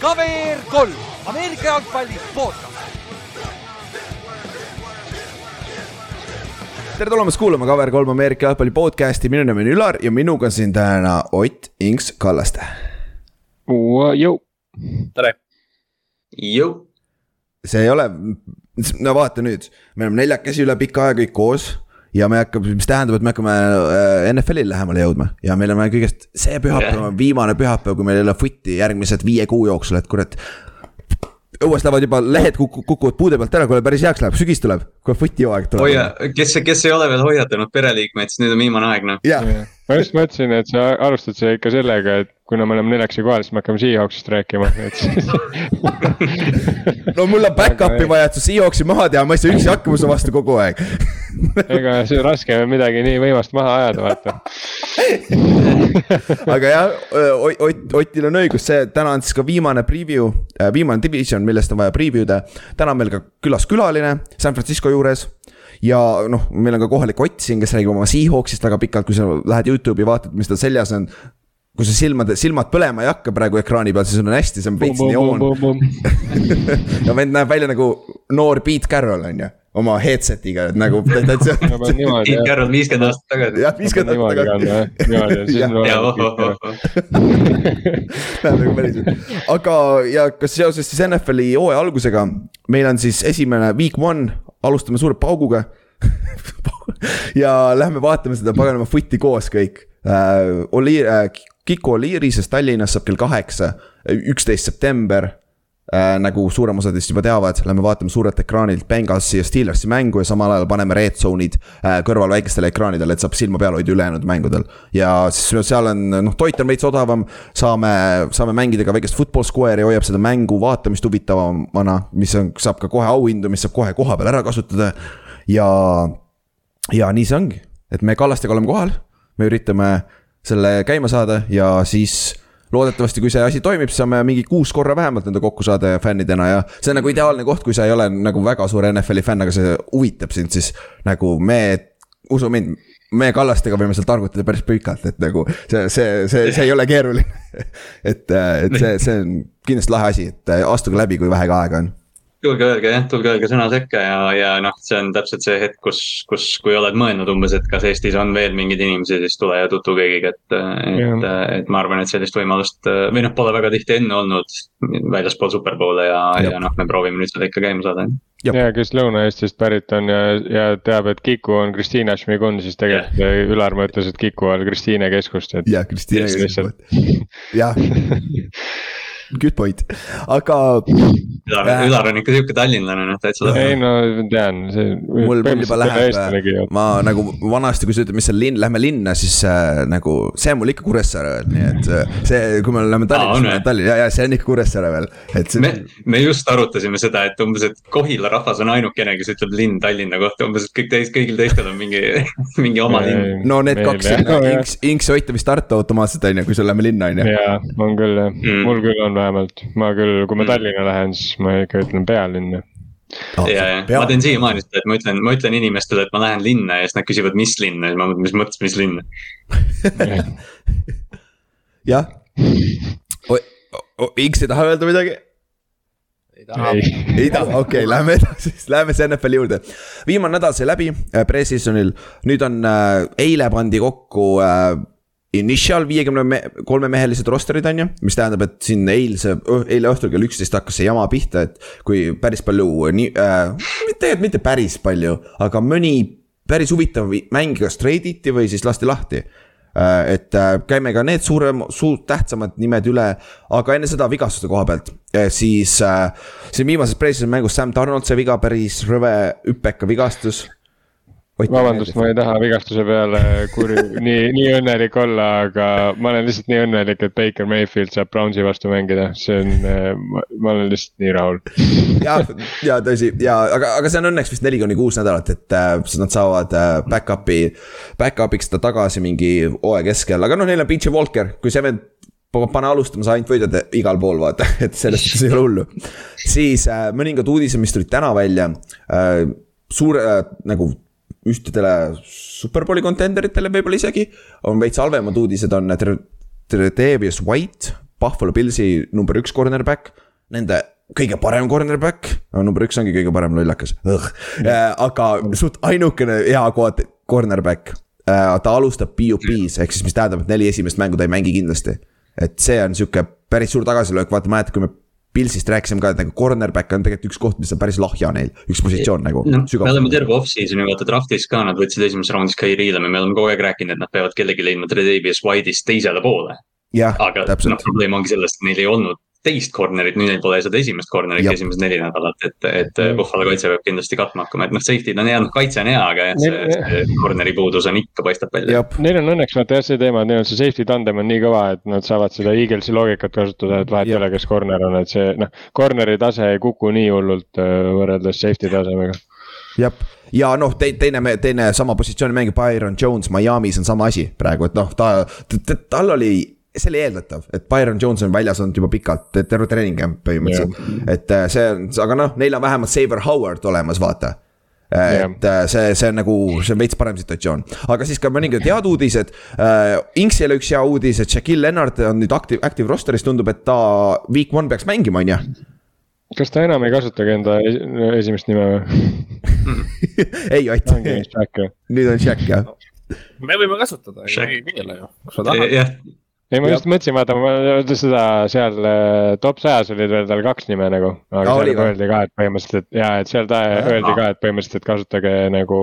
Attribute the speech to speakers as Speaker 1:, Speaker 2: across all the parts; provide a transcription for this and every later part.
Speaker 1: KVR kolm, Ameerika jalgpalli podcast.
Speaker 2: tere tulemast kuulama KVR3 Ameerika jalgpalli podcast'i, minu nimi on Ülar ja minuga siin täna Ott Inks Kallaste.
Speaker 3: Tere.
Speaker 2: see ei ole, no vaata nüüd, me oleme neljakesi üle pika aja kõik koos ja me hakkame, mis tähendab, et me hakkame äh, NFL-il lähemale jõudma ja meil on kõigest see pühapäev on viimane pühapäev, kui meil ei ole footi järgmised viie kuu jooksul, et kurat. õues lähevad juba lehed kuku, kukuvad puude pealt ära, kuule päris heaks läheb, sügis tuleb, kohe footi hooaeg tuleb.
Speaker 3: hoia, kes, kes ei ole veel hoiatanud pereliikmeid, siis nüüd on viimane aeg noh.
Speaker 4: ma just mõtlesin, et sa alustad seda ikka sellega, et kuna me oleme neljaks kohal, siis me hakkame Seahawksist rääkima, et siis
Speaker 2: no mul on back-up'i vaja, et sa Seahawksi maha teha, ma ei saa üksi hakkama su vastu kogu aeg.
Speaker 4: Ega see on raske midagi nii võimast maha ajada, vaata.
Speaker 2: Aga jah, Ott, Otil on õigus, see täna on siis ka viimane preview, viimane division, millest on vaja preview da. täna on meil ka külas külaline San Francisco juures. Ja noh, meil on ka kohalik Ott siin, kes räägib oma Seahawksist väga pikalt, kui sa lähed Youtube'i vaatad, mis tal seljas on kui su silmad, silmad põlema ei hakka praegu ekraani peal, siis on hästi, see on veits neoon. ja vend näeb välja nagu noor Pete Carroll on ju, oma headset'iga, et nagu täitsa.
Speaker 3: Pete Carroll viiskümmend aastat tagasi.
Speaker 2: jah, viiskümmend aastat tagasi. Näeb nagu päriselt, aga ja kas seoses siis NFL-i hooaja algusega, meil on siis esimene week one, alustame suure pauguga ja lähme vaatame seda paganama footi koos kõik uh,. Oli uh,, Kiku Oliirises Tallinnas saab kell kaheksa, üksteist september äh,. nagu suurem osa teist juba teavad, lähme vaatame suurelt ekraanilt Bengalsi ja Steelersi mängu ja samal ajal paneme red zone'id äh, kõrval väikestele ekraanidele, et saab silma peal hoida ülejäänud mängudel. ja siis seal on, noh, toit on veits odavam, saame, saame mängida ka väikest football square'i, hoiab seda mängu vaatamist huvitavamana, mis on, saab ka kohe auhindu, mis saab kohe koha peal ära kasutada. ja, ja nii see ongi, et me Kallastega oleme kohal, me üritame selle käima saada ja siis loodetavasti, kui see asi toimib, saame mingi kuus korra vähemalt nende kokku saada fännidena ja see on nagu ideaalne koht, kui sa ei ole nagu väga suur NFL-i fänn, aga see huvitab sind, siis nagu me, usu mind, me Kallastega võime seal targutada päris pikalt, et nagu see, see, see, see ei ole keeruline. Et, et see, see on kindlasti lahe asi, et astuge läbi, kui vähegi aega on
Speaker 3: tulge öelge jah, tulge öelge sõna sekka ja, ja noh, see on täpselt see hetk, kus, kus, kui oled mõelnud umbes, et kas Eestis on veel mingeid inimesi, siis tule ja tutvu kõigiga, et. et, et ma arvan, et sellist võimalust või noh, pole väga tihti enne olnud väljaspool superpoole ja, ja noh, me proovime nüüd seda ikka käima saada.
Speaker 4: ja kes Lõuna-Eestist pärit on ja, ja teab, et Kiku on Kristiina Šmigun, siis tegelikult yeah. Ülar mõtles, et Kiku on Kristiine keskust, et.
Speaker 2: jah, Kristiine keskust, jah good point, aga.
Speaker 3: Ülar, Ülar on ikka sihuke tallinlane noh, täitsa.
Speaker 4: ei no tean, see.
Speaker 2: mul, mul juba läheb, ma nagu vanasti, kui sa ütled, mis on linn, lähme linna, siis äh, nagu see on mul ikka Kuressaare veel, nii et äh, see, kui me läheme Tallinnasse, siis me oleme Tallinn ja, ja see on ikka Kuressaare veel, et see.
Speaker 3: me, me just arutasime seda, et umbes, et Kohila rahvas on ainukene, kes ütleb linn Tallinna kohta, umbes, et kõik teist, kõigil teistel on mingi, mingi oma linn.
Speaker 2: no need kaks, Inks, Inks ja Ott vist Tartu automaatselt on ju, kui sa läheme linna on
Speaker 4: ju. jaa, on küll jah mm., mul küll on vähemalt, ma küll, kui ma mm. Tallinna lähen, siis ma ikka ütlen pealinna
Speaker 3: oh,. ja, ja ma teen siiamaani seda, et ma ütlen, ma ütlen inimestele, et ma lähen linna ja siis nad küsivad, mis linna ja siis ma mõtlen, mis mõttes, mis linna.
Speaker 2: jah, X ei taha öelda midagi?
Speaker 1: ei taha.
Speaker 2: ei taha, okei okay,, lähme edasi, lähme siis NFL-i juurde. viimane nädal sai läbi äh, pre-season'il, nüüd on äh,, eile pandi kokku äh, initial viiekümne kolme mehelised roster'id on ju, mis tähendab, et siin eilse, eile õhtul kell üksteist hakkas see jama pihta, et kui päris palju nii äh,, tegelikult mitte päris palju, aga mõni päris huvitav mäng kas trade iti või siis lasti lahti äh,. et äh, käime ka need suurem, suurt tähtsamad nimed üle, aga enne seda vigastuste koha pealt äh,, siis äh,. siin viimases president mängus Sam Donald sai viga, päris rõve hüppeka vigastus
Speaker 4: vabandust, ma ei taha vigastuse peale kurb, nii, nii õnnelik olla, aga ma olen lihtsalt nii õnnelik, et Baker Mayfield saab Brownsi vastu mängida, see on, ma olen lihtsalt nii rahul.
Speaker 2: ja, ja tõsi ja, aga, aga see on õnneks vist neli kuni kuus nädalat, et äh, nad saavad äh, back-up'i, back-up'iks ta tagasi mingi hooaja keskel, aga noh, neil on PJ Walker, kui see vend pane alustama, sa ainult võidad igal pool, vaata, et sellest ei ole hullu. siis äh, mõningad uudised, mis tulid täna välja äh,, suure äh, nagu ühtedele superbowli contenderitele võib-olla isegi. on veits halvemad uudised on Tredavious White, Buffalo Pillsi number üks cornerback. Nende kõige parem cornerback, no number üks ongi kõige parem lollakas, aga suht ainukene hea koht, cornerback. ta alustab PUP-s ehk siis, mis tähendab, et neli esimest mängu ta ei mängi kindlasti. et see on sihuke päris suur tagasilöök, vaata mäletad, kui me Pilsist rääkisime ka, et nagu cornerback on tegelikult üks koht, mis on päris lahja neil, üks positsioon nagu
Speaker 3: no,. me oleme terve off-season'i vaata draft'is ka, nad võtsid esimeses raundis Kyrie Lami, me oleme kogu aeg rääkinud, et nad peavad kellegi leidma Tredavious White'ist teisele poole. aga noh, probleem ongi selles, et neil ei olnud teist corner'it, nüüd neil pole seda esimest corner'it esimesed neli nädalat, et, et mm. Buffalo kaitse peab kindlasti katma hakkama, et noh, safety'd on hea, noh kaitse on hea, aga jah, see, see corner'i puudus on ikka, paistab välja.
Speaker 4: Neil on õnneks vaata jah see teema, et neil on see safety tandem on nii kõva, et nad saavad seda Eaglesi loogikat kasutada, et vahet ei ole, kes corner on, et see noh, corner'i tase ei kuku nii hullult äh, võrreldes safety tasemega.
Speaker 2: Jah, ja noh, teine, teine sama positsiooni mängib Byron Jones Miami's on sama asi praegu, et noh, ta, tal oli see oli eeldatav, et Byron Jones on väljas olnud juba pikalt, terve treeningcamp põhimõtteliselt yeah.. et äh, see on, aga noh, neil on vähemalt Saber Howard olemas, vaata Yeah. et äh, see, see on nagu, see on veits parem situatsioon, aga siis ka mõningad head uudised uh,. Inksile üks hea uudis, et Shaquille Leonard on nüüd active, active roster'is, tundub, et ta week one peaks mängima, on ju.
Speaker 4: kas ta enam ei kasutagi enda esimest nime või
Speaker 2: ei, Ott. nüüd on Shaq jah.
Speaker 5: me võime kasutada, ei keela ju, kas sa tahad
Speaker 4: ei, ma just mõtlesin, vaata, ma seda seal äh, top sajas olid veel tal kaks nime nagu. aga no, seal öeldi ka, et põhimõtteliselt, et ja, et seal ta ja, öeldi ka, et põhimõtteliselt, et kasutage nagu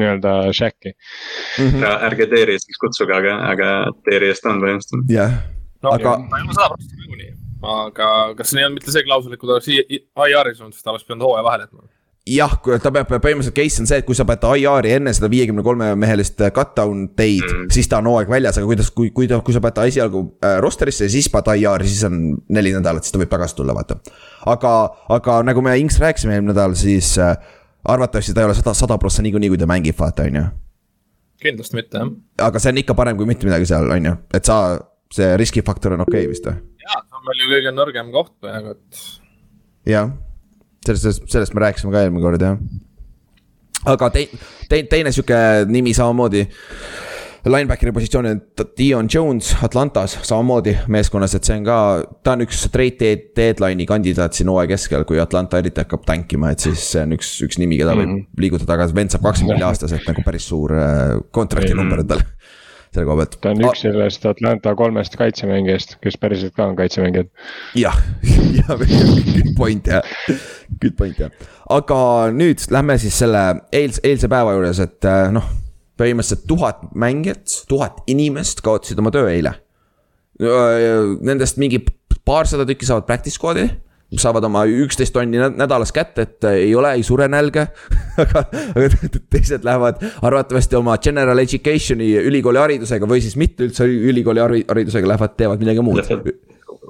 Speaker 4: nii-öelda Shaq'i
Speaker 3: mm. -hmm. ja ärge Darius'iks kutsuge, aga, aga Darius't on põhimõtteliselt.
Speaker 2: jah,
Speaker 5: aga. ta ei ole sada protsenti nagunii, aga kas ei olnud mitte see klausel, et kui ta oleks IR-is olnud, siis ta oleks pidanud hooaja vahele jätma?
Speaker 2: Jah, ta peab, põhimõtteliselt case on see, et kui sa pead IR-i enne seda viiekümne kolme mehelist äh, cut-down teid mm., siis ta on hooaeg väljas, aga kuidas, kui, kui ta, kui sa pead ta esialgu äh, roster'isse ja siis paned IR-i, siis on neli nädalat, siis ta võib tagasi tulla, vaata. aga, aga nagu me Inks rääkisime eelmine nädal, siis äh, arvatavasti ta ei ole sada, sada prossa niikuinii, kui ta mängib, vaata, on ju.
Speaker 5: kindlasti mitte, jah.
Speaker 2: aga see on ikka parem kui mitte midagi seal, on ju, et sa, see riskifaktor on okei okay, vist või?
Speaker 5: jaa, see on meil ju kõige nõrgem koht praegu, et.
Speaker 2: jah sellest, sellest me rääkisime ka eelmine kord jah. aga tei-, tei-, teine sihuke nimi samamoodi. Linebackeri positsiooni on Dion Jones Atlantas samamoodi meeskonnas, et see on ka, ta on üks trade deadline'i kandidaat siin hooaja keskel, kui Atlanta eriti hakkab tankima, et siis see on üks, üks nimi, keda võib mm -hmm. liigutada tagasi, vend saab kakskümmend neli aastaselt nagu päris suur äh, kontrakti number on tal selle koha pealt.
Speaker 4: ta on üks sellest Atlanta kolmest kaitsemängijast, kes päriselt ka on kaitsemängijad.
Speaker 2: jah, jah, good point jah, good point jah. aga nüüd lähme siis selle eilse, eilse päeva juures, et äh, noh, põhimõtteliselt tuhat mängijat, tuhat inimest kaotasid oma töö eile. Nendest mingi paarsada tükki saavad practice squad'i saavad oma üksteist tonni nädalas kätte, et äh, ei ole, ei sure nälga aga, aga teised lähevad arvatavasti oma general education'i ülikooli haridusega või siis mitte üldse ülikooli haridusega, lähevad, teevad midagi muud.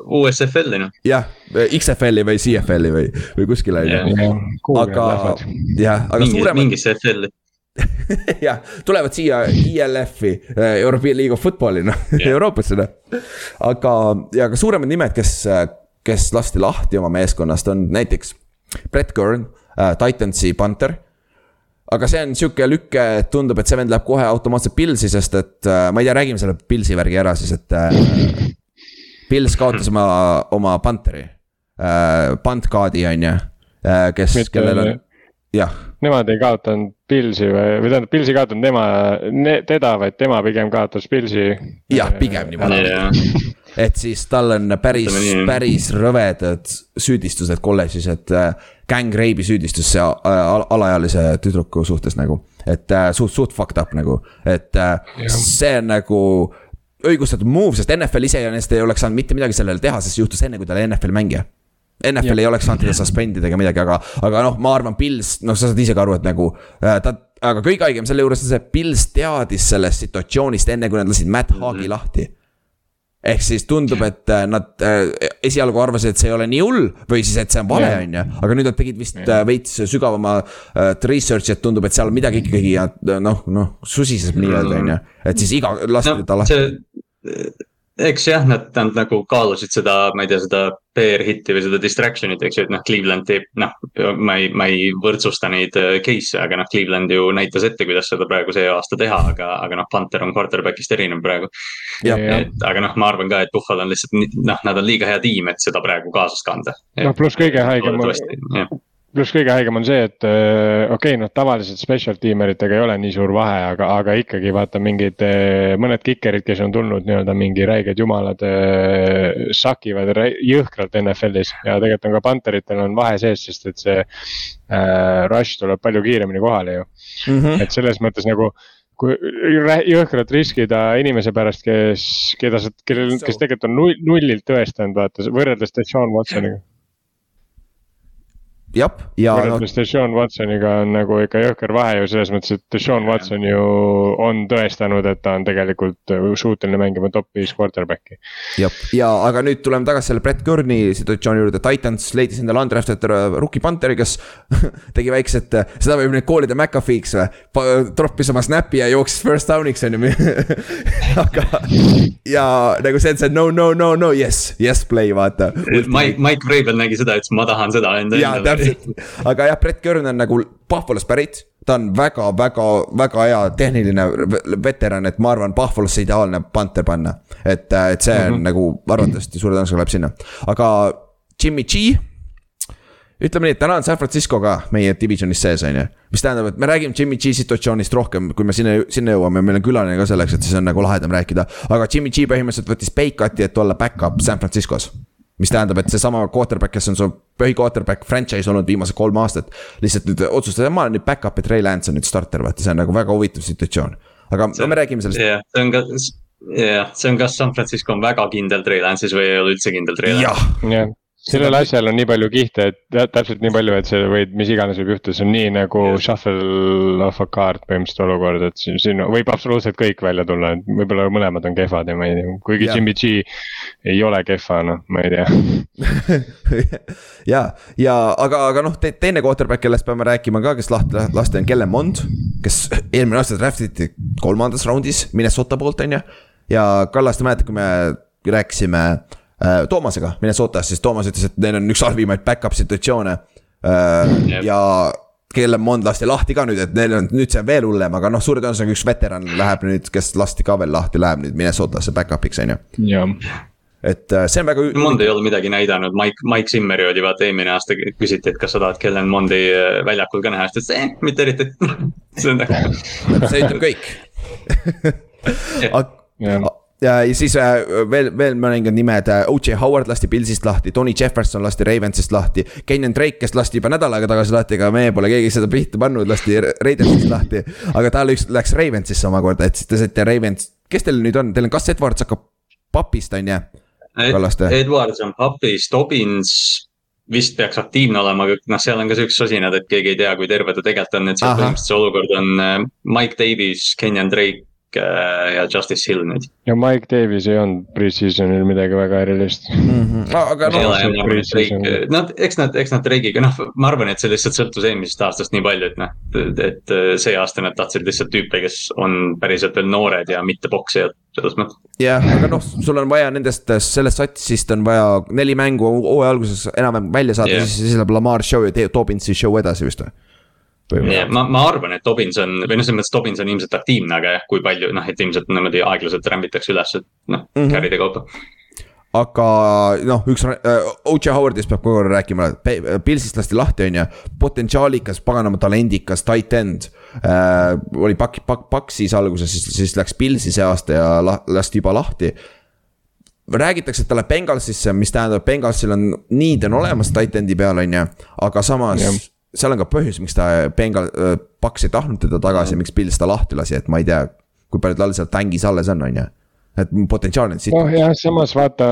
Speaker 3: USFL-i noh.
Speaker 2: jah, XFL-i või CFL-i või, või kuskile on ju. aga, jah, aga suuremad.
Speaker 3: mingisse FL-i
Speaker 2: jah, tulevad siia ILF-i, äh, European League of Football'i noh yeah., Euroopasse noh. aga, ja ka suuremad nimed, kes äh, kes lasti lahti oma meeskonnast, on näiteks Brett Kern äh,, Titansi Panther. aga see on sihuke lüke, et tundub, et see vend läheb kohe automaatselt Pilsi, sest et äh, ma ei tea, räägime selle Pilsi värgi ära siis, et äh,. Pils kaotas oma, oma Pantheri äh,, Pantkaadi on ju äh,, kes, kellel on, jah.
Speaker 4: Nemad ei kaotanud Pilsi või, või tähendab, Pilsi ei kaotanud tema ne,, teda, vaid tema pigem kaotas Pilsi.
Speaker 2: jah, pigem niimoodi et siis tal on päris, päris rõvedad süüdistused kolledžis, et äh, gang rape'i süüdistus see äh, alaealise tüdruku suhtes nagu. et äh, suht, suht fucked up nagu, et see on nagu õigustatud move, sest NFL iseenesest ei oleks saanud mitte midagi sellele teha, sest see juhtus enne, kui ta oli NFL mängija. NFL ja. ei oleks saanud teda suspend ida ega midagi, aga, aga noh, ma arvan, Pils, noh, sa saad ise ka aru, et nagu ta, aga kõige haigem selle juures on see, et Pils teadis sellest situatsioonist enne, kui nad lasid Matt Haagi mm -hmm. lahti ehk siis tundub, et äh, nad äh, esialgu arvasid, et see ei ole nii hull või siis, et see on vale, on ju. aga nüüd nad tegid vist. Äh, veits sügavama research'i, et tundub, et seal midagi ikkagi noh, noh susises nii-öelda on ju, et siis iga, lasti
Speaker 3: no, ta lahti eks jah, nad, nad nagu kaalusid seda, ma ei tea, seda PR-hitti või seda distraction'it, eks ju, et noh, Cleveland teeb, noh. ma ei, ma ei võrdsusta neid äh, case'e, aga noh, Cleveland ju näitas ette, kuidas seda praegu see aasta teha, aga, aga noh, Panther on quarterback'ist erinev praegu. et aga noh, ma arvan ka, et Buffalo on lihtsalt noh, nad on liiga hea tiim, et seda praegu kaasas kanda.
Speaker 4: noh, pluss kõige haigem pluss kõige haigem on see, et äh, okei okay,, noh tavaliselt special tiimeritega ei ole nii suur vahe, aga, aga ikkagi vaata mingid äh, mõned kikerid, kes on tulnud nii-öelda mingi räiged jumalad äh,. sakivad jõhkralt NFL-is ja tegelikult on ka Panteritel on vahe sees, sest et see äh, rush tuleb palju kiiremini kohale ju mm. -hmm. et selles mõttes nagu kui jõhkralt riskida inimese pärast, kes, keda sa, kellel, kes tegelikult on null, nullilt tõestanud, vaata võrreldes Deshaun Watsoniga
Speaker 2: ja.
Speaker 4: võrreldes no... Deshaun Watsoniga on nagu ikka jõhker vahe ju selles mõttes, et Deshaun Watson ju on tõestanud, et ta on tegelikult suuteline mängima top viis quarterback'i.
Speaker 2: jah, ja aga nüüd tuleme tagasi selle Brett Kearney situatsiooni juurde, Titans leidis endale undrafted rookie Pantheri, kes tegi väikset, seda võib nüüd koolida McAfee'ks või. troppis oma snap'i ja jooksis first down'iks on ju aga, ja nagu see, et see no, no, no, no yes, yes play vaata.
Speaker 3: Mike, Mike Vrabel nägi seda, ütles ma tahan seda enda
Speaker 2: enda aga jah, Brett Kern on nagu Buffalost pärit ta on väga-väga-väga hea tehniline veteran, et ma arvan, Buffalosse ideaalne panter panna. et, et see on mm -hmm. nagu arvatavasti suure tõenäosusega läheb sinna, aga Jimmy G. ütleme nii, et täna on San Francisco ka meie divisionis sees, on ju. mis tähendab, et me räägime Jimmy G situatsioonist rohkem, kui me sinna, sinna jõuame, meil on külaline ka selleks, et siis on nagu lahedam rääkida. aga Jimmy G põhimõtteliselt võttis pay cut'i, et olla back-up San Franciscos mis tähendab, et seesama quarterback, kes on su põhi quarterback franchise olnud viimased kolm aastat. lihtsalt nüüd otsustada, ma olen nüüd back-up ja Trey Lance on nüüd starter, vaata, see on nagu väga huvitav situatsioon. aga see, no, me räägime sellest.
Speaker 3: jah, see on ka, jah, see on kas San Francisco on väga kindel Trey Lance'is või ei ole üldse kindel Trey Lance'is.
Speaker 4: jah, sellel asjal on nii palju kihte, et täpselt nii palju, et see võib, mis iganes võib juhtuda, see on nii nagu yes. shuffle of a card põhimõtteliselt olukord, et siin, siin võib absoluutselt kõik välja tulla, et võib-olla mõlemad on kehvad ja ma ei tea, kuigi ja. Jimmy G ei ole kehva, noh, ma ei tea
Speaker 2: ja, ja aga, aga noh te,, teine quarterback, kellest peame rääkima ka, kes lahti lasti on Kellen Mond, kes eelmine aasta draft iti kolmandas raundis Minnesota poolt, on ju. ja Kallaste mäletad, kui me rääkisime Toomasega Minnesotas, siis Toomas ütles, et neil on üks halvimaid back-up situatsioone. Äh, ja kelle Mond lasti lahti ka nüüd, et neil on, nüüd see on veel hullem, aga noh, suure tõenäosusega üks veteran läheb nüüd, kes lasti ka veel lahti, läheb nüüd Minnesotasse back-up'iks, on ju. et äh, see on väga.
Speaker 3: Mond ei ole midagi näidanud, Mike, Mike Zimmeri oli vaata eelmine aasta küsiti, et kas sa tahad Kellen Mondi väljakul ka näha, siis ta ütles, eh, mitte eriti see on
Speaker 2: nagu. see ütleb kõik ja, ja siis äh, veel, veel mõningad nimed, äh, O.J. Howard lasti Pilsist lahti, Tony Jefferson lasti Ravensist lahti. Kenyon Drake, kes lasti juba nädal aega tagasi lahti, aga meie pole keegi seda pihta pannud, lasti Raidersist lahti. aga ta üks läks Ravensisse omakorda, et siis te saite Ravens, kes teil nüüd on, teil on, kas Edwards hakkab papist, on ju?
Speaker 3: Edwards on papis, Dobbins vist peaks aktiivne olema, aga noh, seal on ka siuksed sosinad, et keegi ei tea, kui terve ta tegelikult on, et seal põhimõtteliselt see olukord on äh, Mike Davis, Kenyon Drake ja Justice Hill nüüd.
Speaker 4: ja Mike Davis ei olnud pre-seasonil midagi väga erilist mm.
Speaker 3: -hmm. No, aga noh. noh, eks nad, eks nad Drake'iga, noh, ma arvan, et see lihtsalt sõltus eelmisest aastast nii palju, et noh, et see aasta nad tahtsid lihtsalt tüüpe, kes on päriselt veel noored ja mitte poksijad selles mõttes.
Speaker 2: jah, aga noh, sul on vaja nendest, sellest satsist on vaja neli mängu hooaja alguses enam-vähem välja saada yeah., siis, siis läheb Lamar show ja Dobbinsi show edasi vist või?
Speaker 3: Yeah, ma, ma arvan, et Dobbins on, või noh, selles mõttes Dobbins on ilmselt aktiivne, aga jah, kui palju noh, et ilmselt niimoodi aeglaselt rämbitakse üles, et noh mm -hmm., carry'de kaupa.
Speaker 2: aga noh, üks äh,, O.J. Howardist peab kogu aeg rääkima, Pilsist lasti lahti, on ju. potentsiaalikas, paganama talendikas, tight end äh,. oli Pak-, Pak-, Paksis alguses, siis, siis läks Pilsi see aasta ja la, lasti juba lahti räägitakse, et ta läheb Bengalsisse, mis tähendab, Bengalsil on need on olemas tight end'i peal, on ju, aga samas yeah seal on ka põhjus, miks ta Bengal, Paks ei tahtnud teda tagasi, miks Pils ta lahti lasi, et ma ei tea, kui palju tal seal tängis alles on, on ju. et potentsiaal on siit.
Speaker 4: noh jah, samas vaata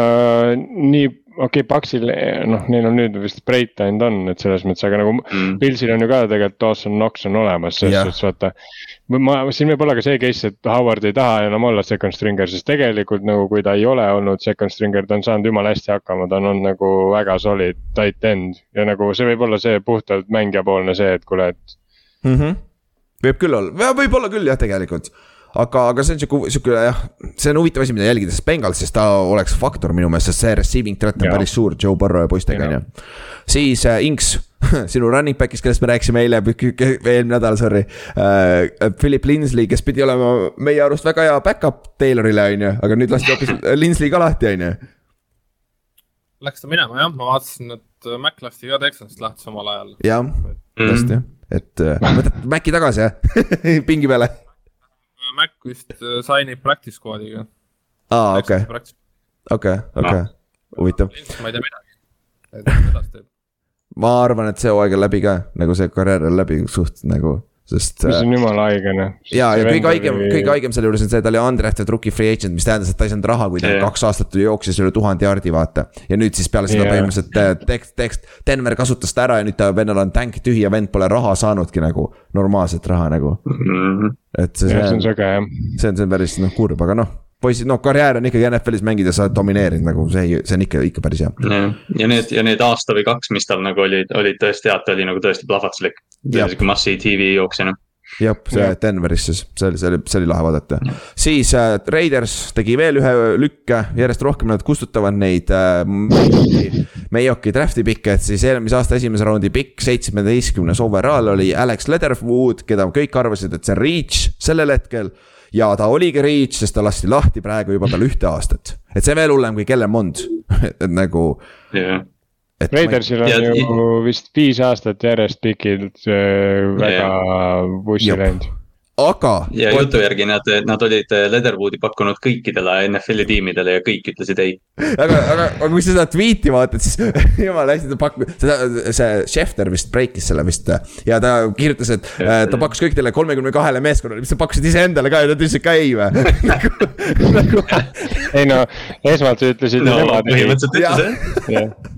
Speaker 4: nii, okei okay,, Paksil noh, neil on nüüd vist break timed on, et selles mõttes, aga nagu mm. Pilsil on ju ka tegelikult Dawson Knox on olemas, selles suhtes vaata ma, siin võib olla ka see case, et Howard ei taha enam olla second stringer, sest tegelikult nagu kui ta ei ole olnud second stringer, ta on saanud jumala hästi hakkama, ta on olnud nagu väga solid tight end. ja nagu see võib olla see puhtalt mängija poolne see, et kuule, et
Speaker 2: mm. -hmm. võib küll olla, võib olla küll jah, tegelikult aga, aga see on sihuke, sihuke jah, see on huvitav asi, mida jälgida, sest Bengals, sest ta oleks faktor minu meelest, sest see receiving threat on
Speaker 4: Jaa.
Speaker 2: päris suur Joe Burrow ja poistega, on ju. siis äh, Inks sinu running back'ist, kellest me rääkisime eile, eelmine nädal, sorry äh,. Philip Linsley, kes pidi olema meie arust väga hea back-up Taylorile, on ju, aga nüüd lasti hoopis Linsley ka lahti, on ju.
Speaker 5: Läks ta minema jah, ma vaatasin, et Mac lasti ka Texansist lahti samal ajal.
Speaker 2: jah, tõesti, et äh, võtad Maci tagasi jah pingi peale.
Speaker 5: Mac vist äh, signib practice squad'iga.
Speaker 2: aa, okei, okei, okei, huvitav.
Speaker 5: ma ei tea midagi. et edasi teeb.
Speaker 2: Ma arvan, et see hooaeg on läbi ka, nagu see karjäär on läbi suht nagu, sest.
Speaker 4: mis on jumala haige noh.
Speaker 2: ja, ja kõige haigem, kõige haigem selle juures on see, et ta oli undrafted rookie free agent, mis tähendas, et ta ei saanud raha, kui ta
Speaker 3: Jah.
Speaker 2: kaks aastat jooksis üle tuhande jaardi, vaata. ja nüüd siis peale seda
Speaker 4: Jah.
Speaker 2: põhimõtteliselt äh, tekst, tekst, Denver kasutas ta ära ja nüüd ta vennal on tänk tühi ja vend pole raha saanudki nagu, normaalset raha nagu.
Speaker 3: -hmm.
Speaker 2: et see,
Speaker 4: see on
Speaker 2: see on, see on päris noh kurb, aga noh, poisid, no karjäär on ikkagi NFL-is mängida, sa oled domineerinud nagu see, see on ikka, ikka päris hea.
Speaker 3: ja, ja need ja need aasta või kaks, mis tal nagu olid, olid tõesti head, ta oli nagu tõesti plahvatuslik. Sihuke Massi TV jooksjana.
Speaker 2: jah, see
Speaker 4: Jah.
Speaker 2: Denveris siis, see oli, see oli, see oli lahe vaadata. siis äh, Raiders tegi veel ühe lükke, järjest rohkem nad kustutavad neid äh, Mayoki draft'i pikke, et siis eelmise aasta esimese raundi pikk, seitsmeteistkümnes overall oli Alex Leatherwood, keda kõik arvasid, et see on reach sellel hetkel. Ja ta oligi reach, sest ta lasti lahti praegu juba tal ühte aastat, et see veel hullem kui Kellen Mond, et nagu.
Speaker 3: jah,
Speaker 4: Raidersil on
Speaker 3: Ja-
Speaker 4: ju vist viis aastat järjest pikilt äh, väga bussi
Speaker 2: Jop.
Speaker 4: läinud.
Speaker 2: aga.
Speaker 3: ja jutu järgi nad, nad olid Leatherwoodi pakkunud kõikidele NFL-i tiimidele ja kõik ütlesid ei.
Speaker 2: aga, aga, aga kui sa seda tweet'i vaatad, siis jumala hästi ta pakub, seda, see Schefter vist breikis selle vist. ja ta kirjutas, et äh, ta pakkus kõikidele kolmekümne kahele meeskonnale, mis sa pakkusid iseendale ka ja nad ütlesid ka ei või nagu, nagu
Speaker 4: ei no esmalt ütlesid
Speaker 3: no põhimõtteliselt ütles jah.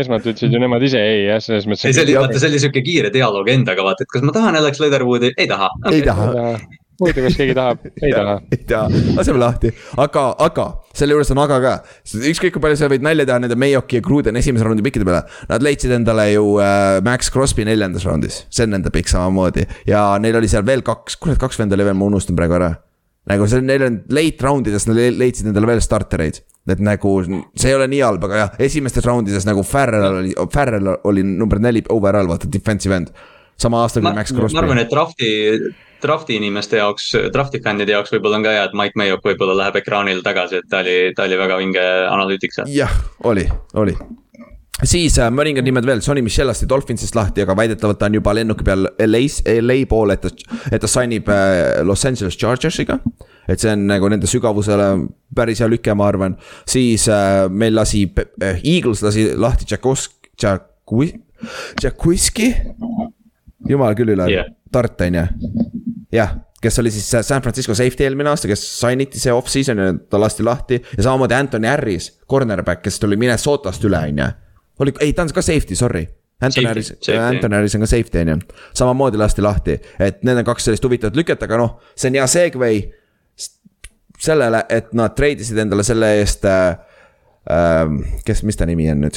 Speaker 4: Esmalt ütlesid ju nemad ise ei jah, selles mõttes.
Speaker 3: ei, see oli, vaata, see oli sihuke kiire dialoog endaga, vaata, et kas ma tahan Alex Leatherwoodi, ei taha.
Speaker 2: ei taha,
Speaker 4: huvitav, kas keegi tahab, ei taha.
Speaker 2: ei taha, laseme lahti, aga, aga selle juures on aga ka. ükskõik kui palju sa võid nalja teha nende Mayoki ja Gruden esimese raundi pikkide peale, nad leidsid endale ju äh, Max Crosby neljandas raundis, see on nende pikk samamoodi. Ja neil oli seal veel kaks, kurat, kaks venda oli veel, ma unustan praegu ära. Nagu see, neil on late round ides, nad le- leidsid endale veel startereid. Et nagu see ei ole nii halb, aga jah, esimestes raundides nagu Farrell oli, Farrell oli number neli overall, vaata defensive end. sama aasta kui
Speaker 3: ma,
Speaker 2: Max
Speaker 3: ma arvan,
Speaker 2: Crosby.
Speaker 3: et drafti, drafti inimeste jaoks, drafti fännide jaoks võib-olla on ka hea, et Mike Mayok võib-olla läheb ekraanile tagasi, et ta oli, ta oli väga vinge analüütik seal.
Speaker 2: jah, oli, oli. Siis äh, mõningad nimed veel, Sonny Michel lasti Dolphinsist lahti, aga väidetavalt ta on juba lennuki peal LA-s, LA poole, et ta, et ta signib äh, Los Angeles Chargersiga. et see on nagu nende sügavusele päris hea lüke, ma arvan. siis äh, meil lasi äh,, Eagles lasi lahti Jakos-, Jakui-, Jakuiski. jumal küll üle
Speaker 3: Jah.
Speaker 2: Tart on ju, jah kes oli siis San Francisco safety eelmine aasta, kes sign iti see off-season ja ta lasti lahti ja samamoodi Anthony Harris, cornerback, kes tuli Minnesotast üle, on ju. oli, ei ta on ka safety, sorry.
Speaker 3: Safety,
Speaker 2: Harris. Anthony Harris on ka safety on ju, samamoodi lasti lahti, et need on kaks sellist huvitavat lüket, aga noh, see on hea segway sellele, et nad treidisid endale selle eest äh,. Äh, kes, mis ta nimi on nüüd?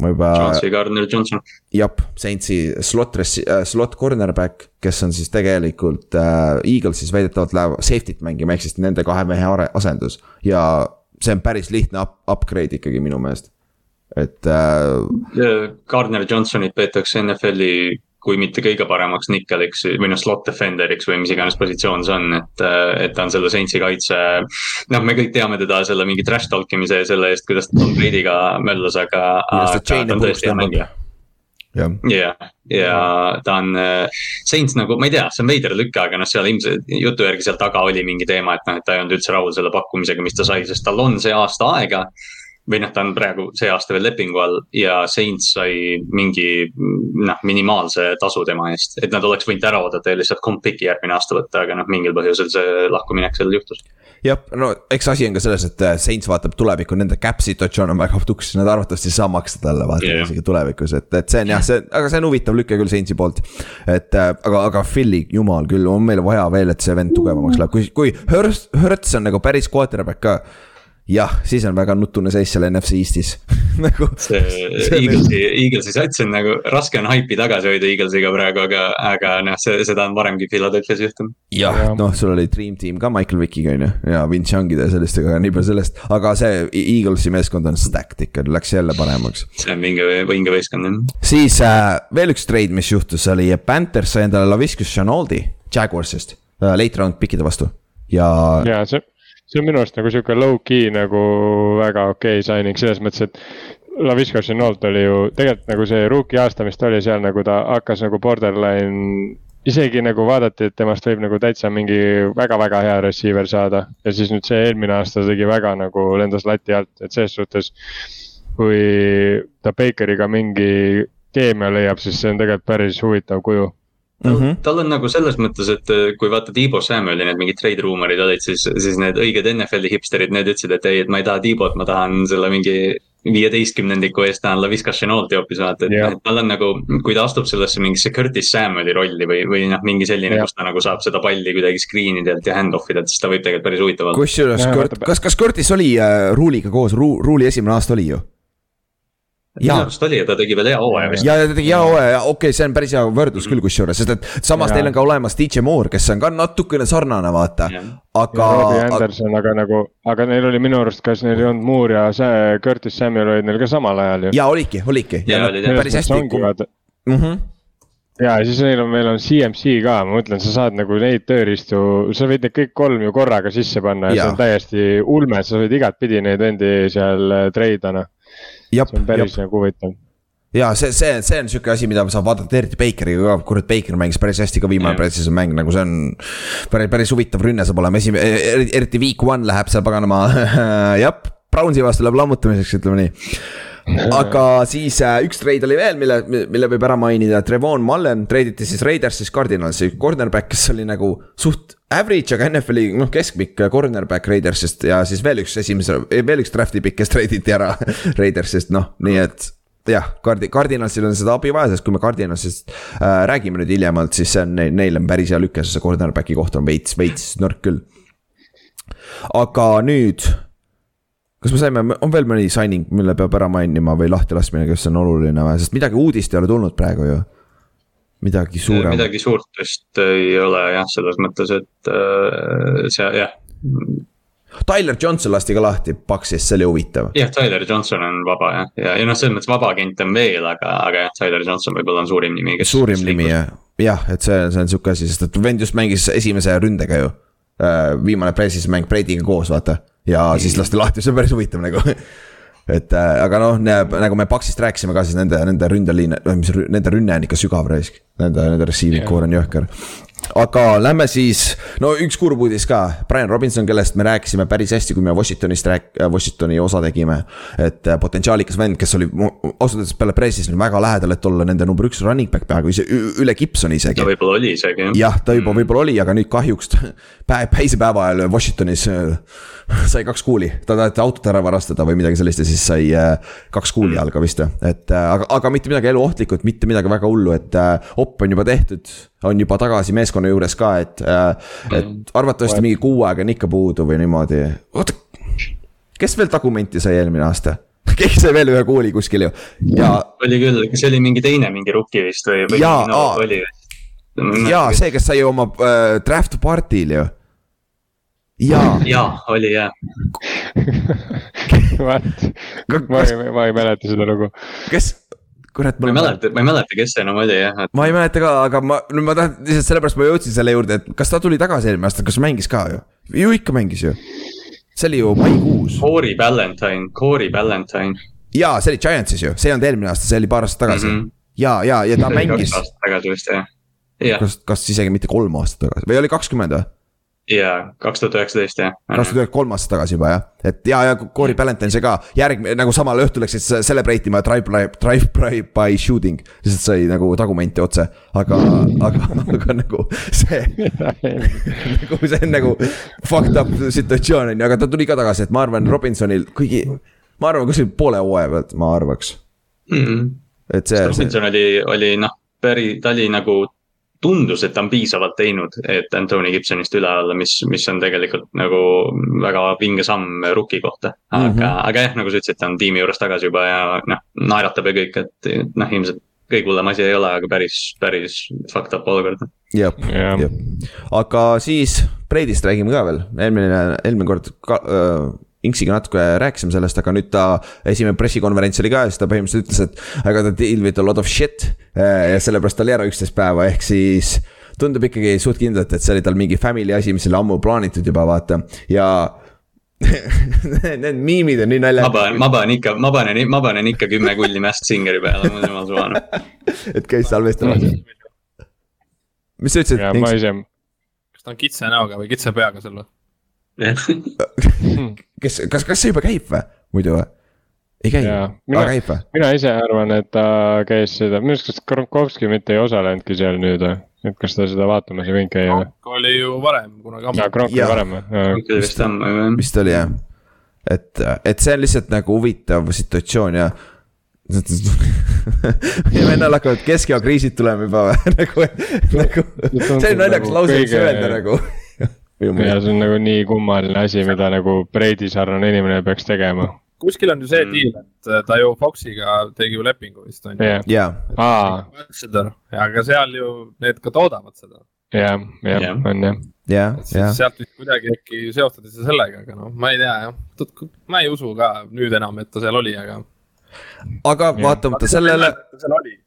Speaker 2: ma juba.
Speaker 3: Chauncey Gardner Johnson.
Speaker 2: jah, Saintsi slot äh,, slot cornerback, kes on siis tegelikult äh, Eaglesis väidetavalt läheb safety't mängima, ehk siis nende kahe mehe asendus. ja see on päris lihtne up, upgrade ikkagi minu meelest. Et äh,
Speaker 3: Gardner Johnsonit peetakse NFL-i kui mitte kõige paremaks nikkeliks või noh, slot defender'iks või mis iganes positsioon see on, et, et ta on selle Saintsi kaitse. noh, me kõik teame teda selle mingi trash talk imise ja selle eest, kuidas ta Tom Brady'ga möllus, aga,
Speaker 2: jah,
Speaker 3: ja, ja ta on, Saints nagu, ma ei tea, see on veider lüke, aga noh, seal ilmselt jutu järgi seal taga oli mingi teema, et noh, et ta ei olnud üldse rahul selle pakkumisega, mis ta sai, sest tal on see aasta aega. Või noh, ta on praegu see aasta veel lepingu all ja Saints sai mingi noh, minimaalse tasu tema eest, et nad oleks võinud ära oodata ja lihtsalt komp-piki järgmine aasta võtta, aga noh, mingil põhjusel see lahkuminek seal juhtus.
Speaker 2: jah, no eks asi on ka selles, et äh, Saints vaatab tulevikku, nende cap situatsioon on väga tuks, nad arvatavasti ei saa maksta talle vaata yeah. isegi tulevikus, et, et see on jah, see, aga see on huvitav lüke küll Saintsi poolt. et äh, aga, aga Philly, jumal küll, on meil vaja veel, et see vend tugevamaks läheb, kui, kui Hurts, Hurts on nagu päris quarterback ka. jah, siis on väga nutune seis seal NFC Eestis nagu
Speaker 3: see
Speaker 2: See on
Speaker 3: Eaglesi, Eaglesi sats on nagu raske on haipi tagasi hoida Eaglesiga praegu, aga, aga noh, see, seda on varemgi Philadelphia's juhtunud.
Speaker 2: jah
Speaker 4: Jah.,
Speaker 2: noh, sul oli Dream Team ka Michael Vickiga on ju ja Vince Youngide ja sellistega, nii palju sellest, aga see Eaglesi meeskond on stacked ikka, läks jälle paremaks.
Speaker 3: see on vinge, vinge võistkond jah.
Speaker 2: siis äh, veel üks trade, mis juhtus, oli Panthers sai endale Laviscus Chanoldi Jaguarsist äh, late round pickide vastu ja
Speaker 4: ja see, see on minu arust nagu sihuke low-key nagu väga okei okay signing selles mõttes, et. Lavisco Chenault oli ju tegelikult nagu see rookie aasta, mis ta oli seal nagu ta hakkas nagu borderline. isegi nagu vaadati, et temast võib nagu täitsa mingi väga-väga hea receiver saada ja siis nüüd see eelmine aasta tegi väga nagu lendas lati alt, et selles suhtes. kui ta Bakeriga mingi keemia leiab, siis see on tegelikult päris huvitav kuju
Speaker 2: mm -hmm.
Speaker 3: tal on nagu selles mõttes, et äh, kui vaata Tiibo Samueli need mingid trade ruumorid olid, siis, siis need õiged NFL-i hipsterid, need ütlesid, et ei, et ma ei taha Tiibot, ma tahan selle mingi viieteistkümnendiku eest tahan Lavisca Chenolti hoopis vaata, et yeah. tal on nagu, kui ta astub sellesse mingisse Curtis Samueli rolli või, või noh, mingi selline,
Speaker 4: Jah.
Speaker 3: kus ta nagu saab seda palli kuidagi screen idelt ja hand-off idelt, siis ta võib tegelikult päris huvitav olla.
Speaker 2: kusjuures kas, kas Curtis oli äh, Ruuliga koos, Ruuli esimene aasta oli ju?
Speaker 3: Minu arust oli ja ta tegi veel hea hooaja vist.
Speaker 2: ja, ja ta tegi hea hooaja ja okei okay,, see on päris hea võrdlus küll kusjuures, sest et samas
Speaker 4: Jaa.
Speaker 2: teil on ka olemas DJ Moore, kes on ka natukene sarnane, vaata. aga
Speaker 4: ja Robbie, Anderson, aga nagu, aga neil oli minu arust, kas neil ei olnud Moore ja see Curtis Samuel olid neil ka samal ajal ju.
Speaker 2: ja olidki, olidki.
Speaker 3: Jaa, olid, jah.
Speaker 2: päris hästi. Mm -hmm.
Speaker 4: ja siis neil on, meil on CMC ka, ma mõtlen, sa saad nagu neid tööriistu, sa võid need kõik kolm ju korraga sisse panna ja
Speaker 2: Jaa.
Speaker 4: see on täiesti ulme, sa võid igatpidi neid vendi seal äh, treidana. See on päris nagu huvitav.
Speaker 2: ja see, see, see on sihuke asi, mida saab vaadata eriti Bakeriga ka, kurat Baker mängis päris hästi ka viimane preseason mäng, nagu see on. päris, päris huvitav rünne saab olema, esimene, eriti week one läheb seal paganama, jah, Brownsi vastu läheb lammutamiseks, ütleme nii. aga siis äh, üks trade oli veel, mille, mille võib ära mainida, Trevon Mullen treiditi siis Raidersist Cardinalsi, cornerback, kes oli nagu suht average, aga NFL-i noh, keskpikk cornerback Raidersist ja siis veel üks esimese, veel üks draft'i pikk, kes treiditi ära Raidersist, noh, nii et jah, Cardi-, Cardinalsil on seda abi vaja, sest kui me Cardinalsist äh, räägime nüüd hiljemalt, siis see on neil, neil on päris hea lüke, sest see cornerback'i koht on veits, veits nõrk küll. aga nüüd, kas me saime, on veel mõni signing, mille peab ära mainima või lahti laskmine, kes on oluline või, sest midagi uudist ei ole tulnud praegu ju. Midagi suurem.
Speaker 3: midagi suurt vist ei ole jah, selles mõttes, et äh, see jah.
Speaker 2: Tyler Johnson lasti ka lahti Paxist, see oli huvitav.
Speaker 3: jah, Tyler Johnson on vaba jah, ja, ja noh, selles mõttes vaba agent on veel, aga, aga jah, Tyler Johnson võib-olla on suurim nimi,
Speaker 2: suurim nimi jah, jah, et see, see on sihuke asi, sest et vend just mängis esimese ründega ju. viimane pressis mäng Brady'ga koos, vaata. ja siis lasti lahti, see on päris huvitav nagu. et äh, aga noh, nagu me Paxist rääkisime ka, siis nende, nende ründeliin, mis rü- nende rünne on ikka sügav raisk. Nende, nende receiving core on jõhker. Aga lähme siis, no üks kurb uudis ka, Brian Robinson, kellest me rääkisime päris hästi, kui me Washingtonist rääk-, Washingtoni osa tegime. et äh, potentsiaalikas vend, kes oli ausalt öeldes peale pressis väga lähedal, et olla nende number üks running back peaaegu ise üle Gibsoni isegi
Speaker 3: ta. võib-olla oli isegi jah.
Speaker 2: jah, ta juba võib-olla oli, aga nüüd kahjuks päev, päisepäeva ajal Washingtonis äh, sai kaks kuuli. ta taheti autot ära varastada või midagi sellist ja siis sai äh, kaks kuuli jalga vist, et äh, aga, aga mitte midagi eluohtlikku, mitte midagi väga hullu, et äh, op on juba tehtud. on juba tagasi meeskonna juures ka, et äh,, et arvatavasti mingi kuu aega on ikka puudu või niimoodi. oota, kes veel tagumenti sai eelmine aasta? keegi sai veel ühe kuuli kuskil ju ja
Speaker 3: oli küll, see oli mingi teine mingi rookie vist või, või
Speaker 2: Jaa,
Speaker 3: no,
Speaker 2: aa.
Speaker 3: oli.
Speaker 2: ja see, kes sai oma äh, draft party'l ju. jaa
Speaker 3: jaa, oli jah.
Speaker 4: Ma
Speaker 2: kas,
Speaker 4: ei, ma ei mäleta seda lugu.
Speaker 2: kes, kurat,
Speaker 3: ma ei mäleta, ma ei mäleta, kes see enam oli jah, et
Speaker 2: ma ei mäleta ka, aga ma, nüüd ma tahan lihtsalt sellepärast ma jõudsin selle juurde, et kas ta tuli tagasi eelmine aasta, kas mängis ka ju? ju ikka mängis ju. see oli ju maikuus.
Speaker 3: Corey Ballantyne, Corey Ballantyne.
Speaker 2: jaa, see oli Giantsis ju, see ei olnud eelmine aasta, see oli paar aastat tagasi mm. -hmm. ja, ja, ja ta mängis
Speaker 3: kaks, aastat tagasi vist jah. jah,
Speaker 2: kas, kas isegi mitte kolm aastat tagasi või oli kakskümmend või?
Speaker 3: Ja kaks tuhat üheksateist jah.
Speaker 2: kaks tuhat kolm aastat tagasi juba jah, et ja, ja Corey Ballantyne sai ka järgmine nagu samal õhtul läksid celebrate ima drive by, drive by, by shooting. lihtsalt sai nagu tagumenti otse, aga, aga, aga nagu see nagu see on nagu fucked up situatsioon on ju, aga ta tuli ka tagasi, et ma arvan, Robinsonil kuigi. ma arvan kuskil poole hooaja pealt, ma arvaks,
Speaker 3: mm. -hmm.
Speaker 2: et see, see,
Speaker 3: Robinson oli, oli noh, päri, ta oli nagu tundus, et ta on piisavalt teinud, et Anthony Gibsonist üle olla, mis, mis on tegelikult nagu väga vinge samm rookie kohta. aga mm, -hmm. aga jah, nagu sa ütlesid, ta on tiimi juures tagasi juba ja noh, naeratab ja kõik, et noh, ilmselt kõige hullem asi ei ole, aga päris, päris fucked up olukord.
Speaker 2: jah, jah, aga siis Breidist räägime ka veel, eelmine, eelmine kord ka, äh, Inksiga natuke rääkisime sellest, aga nüüd ta esimene pressikonverents oli ka ja siis ta põhimõtteliselt ütles, et I got to deal with a lot of shit. Äh, ja sellepärast ta oli ära üksteist päeva, ehk siis tundub ikkagi suht kindlalt, et see oli tal mingi family asi, mis oli ammu plaanitud juba vaata ja Need miimid on nii naljakad.
Speaker 3: ma panen, ma panen ikka, ma panen, ma panen ikka kümme kulli Masked Singeri peale, mul on jumal suvane.
Speaker 2: et käis salvestamas mis sa ütlesid?
Speaker 4: ma ise.
Speaker 5: kas ta on kitsa näoga või kitsa peaga sul või?
Speaker 2: Kes, kas, kas see juba käib või, muidu või? ei käi, aga käib või?
Speaker 4: mina ise arvan, et ta käis seda, minu arust kas Kronkovski mitte ei osalenudki seal nüüd või? et kas ta seda vaatamas ei võinud käia või?
Speaker 5: Kronk oli ju varem kunagi ammu.
Speaker 4: jaa, Kronk oli varem või?
Speaker 2: vist on, vist oli jah. et, et see on lihtsalt nagu huvitav situatsioon ja meie vennal hakkavad keskeakriisid tulema juba või, nagu, nagu. see on naljakas lause, mis öelda nagu
Speaker 4: ja see on nagu nii kummaline asi, mida nagu Breidi sarnane inimene peaks tegema
Speaker 5: kuskil on ju see mm. diil, et äh, ta ju Foxiga tegi ju lepingu vist on
Speaker 2: ju. jaa.
Speaker 5: aga seal ju need ka toodavad seda.
Speaker 4: jah, jah, on jah.
Speaker 2: jah, jah.
Speaker 5: sealt vist kuidagi äkki seostati seda sellega, aga noh, ma ei tea jah, ma ei usu ka nüüd enam, et ta seal oli, aga.
Speaker 2: aga vaatamata sellele.
Speaker 5: seal oli.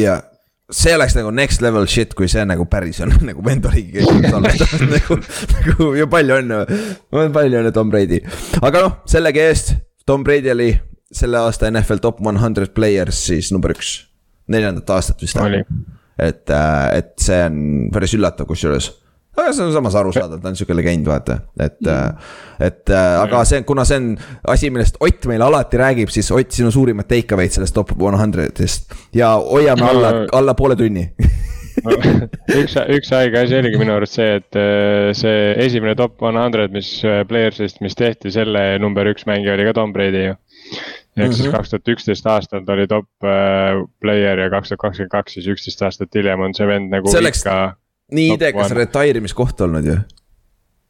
Speaker 2: jaa see oleks nagu next level shit, kui see nagu päris on, nagu vend oligi käinud salvestamas nagu, nagu ja palju õnne, palju õnne Tom Brady. aga noh, sellegi eest Tom Brady oli selle aasta NFL top one hundred players siis number üks, neljandat aastat vist. et, äh, et see on päris üllatav kusjuures aga see on samas arusaadav, ta on sihuke legend, vaata, et, äh, et äh, aga see, kuna see on asi, millest Ott meile alati räägib, siis Ott, sinu suurimad take away'd sellest top one hundred'ist ja hoiame alla, alla poole tunni
Speaker 4: üks, üks haige asi oligi minu arust see, et äh, see esimene top one hundred, mis Players'ist, mis tehti, selle number üks mängija oli ka Tom Brady ju. ehk siis mhm. kaks tuhat üksteist aastal ta oli top player ja kaks tuhat kakskümmend kaks, siis üksteist aastat hiljem on see vend nagu.
Speaker 2: see oleks nii idekas retire-imiskoht olnud ju?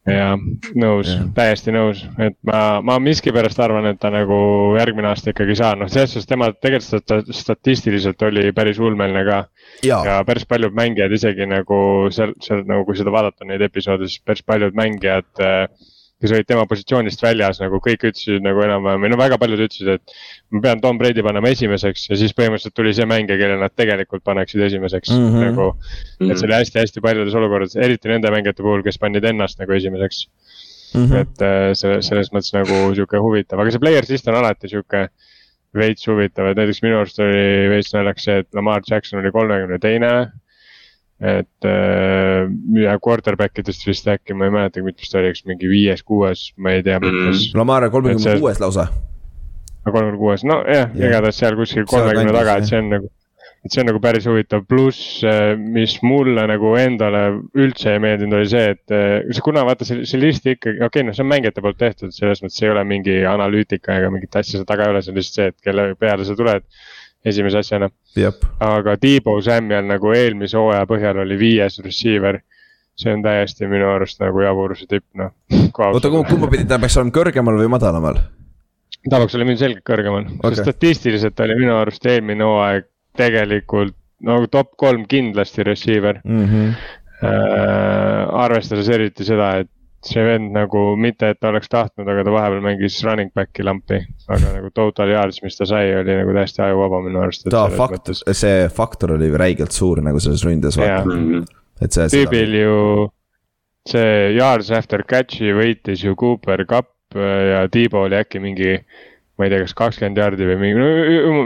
Speaker 4: Jaa, nõus, täiesti nõus, et ma, ma miskipärast arvan, et ta nagu järgmine aasta ikkagi ei saa, noh, selles suhtes tema tegelikult statistiliselt oli päris ulmeline ka. ja päris paljud mängijad isegi nagu seal, seal nagu, kui seda vaadata neid episoode, siis päris paljud mängijad äh, kes olid tema positsioonist väljas, nagu kõik ütlesid nagu enam-vähem või no väga paljud ütlesid, et. ma pean Tom Brady panema esimeseks ja siis põhimõtteliselt tuli see mängija, kelle nad tegelikult paneksid esimeseks mm -hmm. nagu. et see oli hästi-hästi paljudes olukordades, eriti nende mängijate puhul, kes panid ennast nagu esimeseks mm. -hmm. et äh, see selles mõttes nagu sihuke huvitav, aga see player's list on alati sihuke veits huvitav, et näiteks minu arust oli veits naljakas see, et Lamar Jackson oli kolmekümne teine et äh, ja quarterback idest vist äkki, ma ei mäletagi, mitmes ta oli, kas mingi viies, kuues, ma ei tea mitmes
Speaker 2: mm.. Lamar kolmekümne kuues lausa.
Speaker 4: kolmekümne kuues, nojah, igatahes seal kuskil kolmekümne taga, et see on nagu. et see on nagu päris huvitav, pluss äh, mis mulle nagu endale üldse ei meeldinud, oli see, et äh, see kuna vaata see, see list ikkagi, okei okay,, noh, see on mängijate poolt tehtud, selles mõttes ei ole mingi analüütika ega mingit asja seal taga ei ole, see on lihtsalt see, et kelle peale sa tuled esimese asjana. aga Debo Samuel nagu eelmise hooaja põhjal oli viies receiver. see on täiesti minu arust nagu jaburuse tipp, noh.
Speaker 2: oota, kumba pidi ta peaks olema kõrgemal või madalamal?
Speaker 4: ta peaks olema ilmselgelt kõrgemal okay., sest statistiliselt oli minu arust eelmine hooaeg tegelikult nagu top kolm kindlasti receiver mm. -hmm. Äh, arvestades eriti seda, et see vend nagu mitte, et ta oleks tahtnud, aga ta vahepeal mängis running back'i lampi. aga nagu total yards, mis ta sai, oli nagu täiesti ajuvaba minu arust.
Speaker 2: ta fakt, see faktor oli räigelt suur nagu selles ründes.
Speaker 4: et see. tüübil ju see yards after catch'i võitis ju Cooper Cup äh, ja Tiibo oli äkki mingi. ma ei tea, kas kakskümmend jardi või mingi,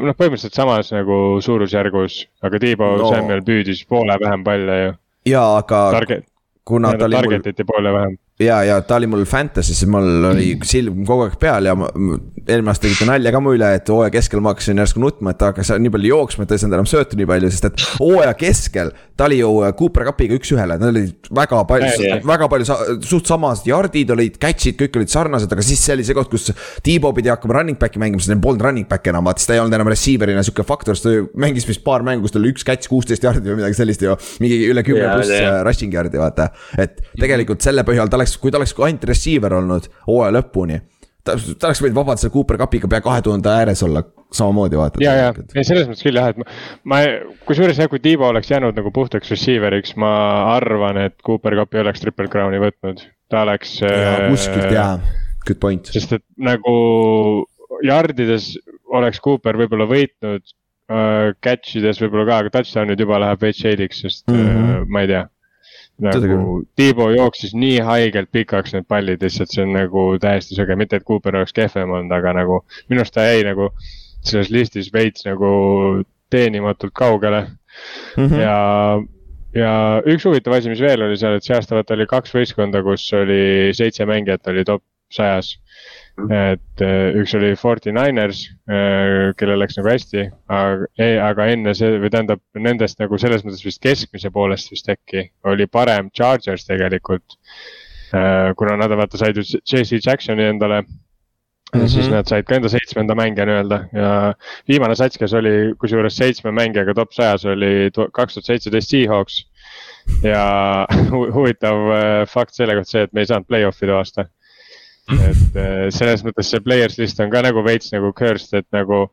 Speaker 4: noh põhimõtteliselt samas nagu suurusjärgus, aga Tiibo no. Samuel püüdis poole vähem palle ju.
Speaker 2: jaa, aga
Speaker 4: Target,
Speaker 2: kuna ta oli
Speaker 4: mul.
Speaker 2: Ja, ja ta oli mul Fantasy's, mul oli silm kogu aeg peal ja eelmine aasta tegite nalja ka mu üle, et hooaja keskel ma hakkasin järsku nutma, et ta hakkas nii palju jooksma, et ta ei saanud enam söötu nii palju, sest et hooaja keskel. ta oli ju Cooper Cupiga üks-ühele, nad olid väga palju
Speaker 4: jah.,
Speaker 2: väga palju suht samased yard'id olid, catch'id, kõik olid sarnased, aga siis see oli see koht, kus. Tiibo pidi hakkama running back'i mängima, sest neil polnud running back'i enam, vaata siis ta ei olnud enam receiver'ina sihuke faktor, sest ta mängis vist paar mängu, kus tal oli üks catch, kuusteist yard'i või midagi sellist ju. mingi üle kümne pluss äh, rushing yard'i vaata, et tegelikult selle põhjal ta oleks, kui ta oleks ainult receiver olnud hooaja lõpuni. ta, ta oleks võinud vabalt selle Cooper Cupiga pea kahe tuhande ääres olla samamoodi vaata.
Speaker 4: ja, ja, ei selles mõttes küll jah, et ma, ma, kusjuures jah, kui Tiibo oleks jäänud nagu puhtaks receiver'iks, ma arvan, et Cooper Cup ei oleks triple crown'i võtnud. ta oleks.
Speaker 2: kuskilt jaa, good point.
Speaker 4: sest et nagu yardides oleks Cooper võib-olla võitnud uh,. Catch ides võib-olla ka, aga touchdown'id juba läheb veits shade'iks, sest mm
Speaker 2: Mhm.
Speaker 4: -hmm. uh, ma ei tea. Nagu Tiibo jooksis nii haigelt pikaks need pallid lihtsalt, see on nagu täiesti sõge, mitte et Cooper oleks kehvem olnud, aga nagu minu arust ta jäi nagu selles listis veits nagu teenimatult kaugele mm. ja, ja üks huvitav asi, mis veel oli seal, et see aasta vaata oli kaks võistkonda, kus oli seitse mängijat oli top sajas. Et eh, üks oli Forty Niners, kellel läks nagu hästi, aga, aga enne see või tähendab nendest nagu selles mõttes vist keskmise poolest vist äkki oli parem Chargers tegelikult. kuna nad vaata said ju JC Jacksoni endale mm, -hmm. siis nad said ka enda seitsmenda mängija nii-öelda ja viimane sats, kes oli kusjuures seitsme mängijaga top sajas oli kaks tuhat seitseteist Seahawks. ja hu- huvitav fakt selle kohta see, et me ei saanud play-off'i too aasta. Et äh, selles mõttes see players list on ka nagu veits nagu cursed, et nagu.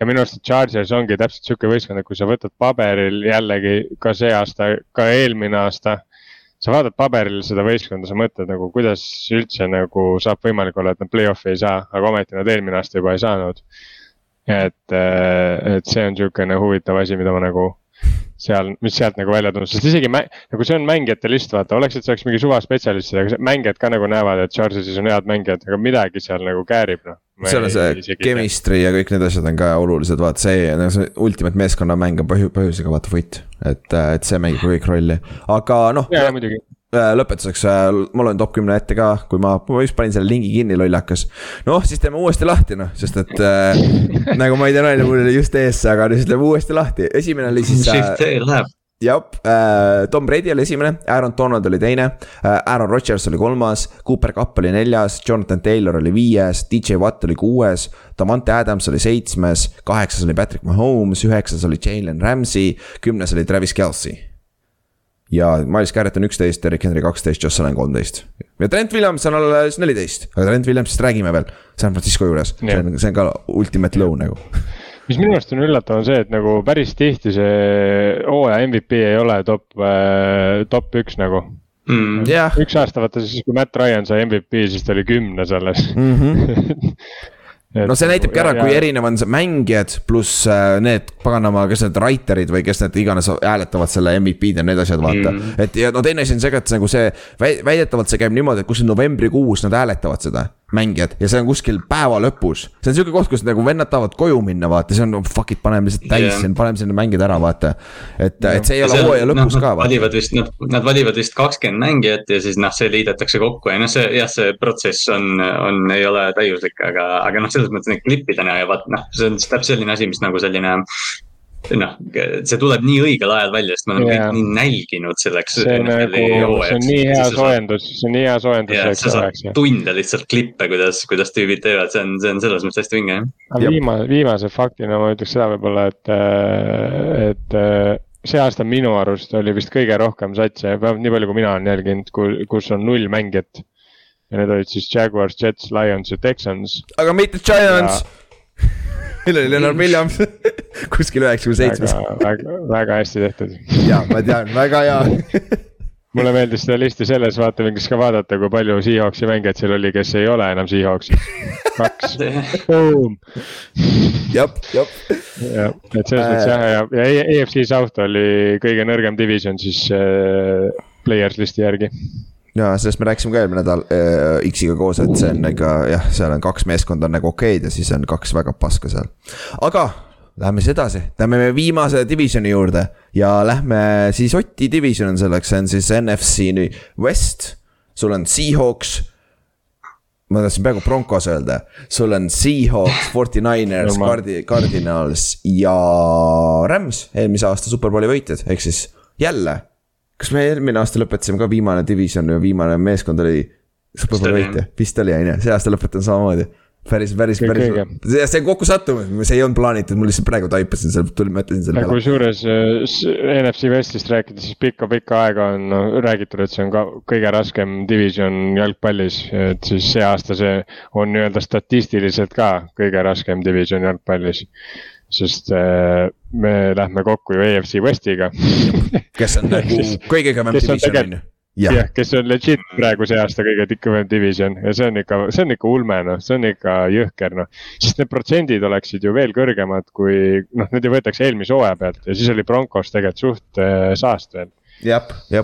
Speaker 4: ja minu arust Chargers ongi täpselt sihuke võistkond, et kui sa võtad paberil jällegi ka see aasta, ka eelmine aasta sa vaatad paberil seda võistkonda, sa mõtled nagu, kuidas üldse nagu saab võimalik olla, et nad play-off'i ei saa, aga ometi nad eelmine aasta juba ei saanud. et, et see on niisugune huvitav asi, mida ma nagu seal, mis sealt nagu välja tundus, sest isegi mä- nagu see on mängijate list, vaata, oleks, et see oleks mingi suvaspetsialistid, aga mängijad ka nagu näevad, et Chargersis on head mängijad, aga midagi seal nagu käärib, noh.
Speaker 2: seal on see chemistry ja kõik need asjad on ka olulised, vaata see, see ultimate meeskonnamäng on põhju-, põhjusega vaata võit. et, et see mängib kõik rolli, aga noh.
Speaker 4: ja, muidugi,
Speaker 2: lõpetuseks, ma loen top kümne ette ka, kui ma, ma just panin selle lingi kinni, lollakas. noh, siis teeme uuesti lahti noh, sest et äh, nagu ma ei tea, nalja mul oli just ees, aga siis teeme uuesti lahti, esimene oli siis äh, jah äh,, Tom Brady oli esimene, Aaron Donald oli teine äh,, Aaron Rodgers oli kolmas, Cooper Cupp oli neljas, Jonathan Taylor oli viies, DJ Watt oli kuues. Davante Adams oli seitsmes, kaheksas oli Patrick Mahomes, üheksas oli Jalen Ramsey, kümnes oli Travis Kelci. Ja Miles Garrett on üksteist, Derek Henry kaksteist, Josh Allan kolmteist. ja Trent Williams on alles neliteist, aga Trent Williamsist räägime veel San Francisco juures, see on, see on ka ultimate low nagu.
Speaker 4: mis minu arust on üllatav, on see, et nagu päris tihti see hooaja MVP ei ole top, top üks nagu.
Speaker 3: Mm.
Speaker 2: jah,
Speaker 4: üks aasta vaata siis, kui Matt Ryan sai MVP, siis ta oli kümnes alles.
Speaker 2: no see näitabki ära, kui erinev on see mängijad pluss äh, need paganama, kes need writer'id või kes need iganes hääletavad selle MVP-d ja need asjad, vaata mm.. et ja no teine asi on see ka, et nagu see väi- väidetavalt see käib niimoodi, et kuskil novembrikuus nad hääletavad seda, mängijad ja see on kuskil päeva lõpus. see on sihuke koht, kus nagu vennad tahavad koju minna, vaata, see on no, fuck it, paneme lihtsalt täis yeah., paneme sinna mängida ära, vaata. et, et see ei ole hooaja lõpus ka,
Speaker 3: Nad
Speaker 2: vaata.
Speaker 3: valivad vist, nad, nad valivad vist kakskümmend mängijat ja siis noh, see liidetakse kokku ja noh, see jah, see protsess on, on, ei ole täiuslik, aga, aga noh, selles mõttes neid klippidena ja vaat noh, see on täpselt selline asi, mis nagu selline. noh, see tuleb nii õigel ajal välja, sest me oleme
Speaker 4: Jaa.
Speaker 3: kõik nii nälginud selleks.
Speaker 4: see on nagu, see on nii hea soojendus, see on nii hea soojendus
Speaker 3: ja
Speaker 4: selleks
Speaker 3: sa saad tunde lihtsalt klippe, kuidas, kuidas tüübid teevad, see on, see on selles mõttes hästi vinge jah.
Speaker 4: aga viimase, viimase faktina ma ütleks seda võib-olla, et, et äh, see aasta minu arust oli vist kõige rohkem satse, vähemalt nii palju, kui mina olen jälginud, kus on null mängijat. ja need olid siis Jaguars, Jets, Lions ja Texans.
Speaker 2: aga mitte Giants. Meil oli Leonard Williams kuskil üheksakümne seitsmes.
Speaker 4: väga, väga, väga hästi tehtud.
Speaker 2: ja ma tean, väga hea
Speaker 4: mulle meeldis seda listi selles vaatevinklist ka vaadata, kui palju Seahawksi mängijaid seal oli, kes ei ole enam Seahawksid. kaks, boom.
Speaker 2: jah, jah.
Speaker 4: jah, et selles mõttes jah, ja, ja EFC South oli kõige nõrgem division siis äh, players listi järgi.
Speaker 2: Ja sellest me rääkisime ka eelmine nädal äh, X-iga koos, et see on ikka jah, seal on kaks meeskonda on nagu okeid ja siis on kaks väga paska seal. aga lähme siis edasi, lähme meie viimase divisioni juurde ja lähme siis Oti division on selleks, see on siis NFC West sul on Seahawks ma tahtsin peaaegu Broncos öelda, sul on Seahawks, Forty Niners, Cardi-, Cardinals ja Rams, eelmise aasta superbowli võitjad, ehk siis jälle. Kas me eelmine aasta lõpetasime ka viimane division ja viimane meeskond oli vist oli on ju, see aasta lõpetan samamoodi. Päris, päris, päris, see, see on kokkusattumus, see ei olnud plaanitud, mul lihtsalt praegu taipasin selle, tuli, mõtlesin selle
Speaker 4: peale. kusjuures äh, NFC Westist rääkides, siis pikka-pikka aega on no, räägitud, et see on ka kõige raskem division jalgpallis. et siis see aasta see on nii-öelda statistiliselt ka kõige raskem division jalgpallis sest äh, me lähme kokku ju AFC Westiga.
Speaker 2: Kes on nagu kõige kõvem division on ju?
Speaker 4: Jah. ja,, kes on legit praegu see aasta kõige kõvem division. Ja see on ikka, see on ikka ulme noh, see on ikka jõhker noh. sest need protsendid oleksid ju veel kõrgemad, kui noh, need ju võetakse eelmise hooaja pealt. Ja siis oli Broncos tegelikult suht äh, saast veel.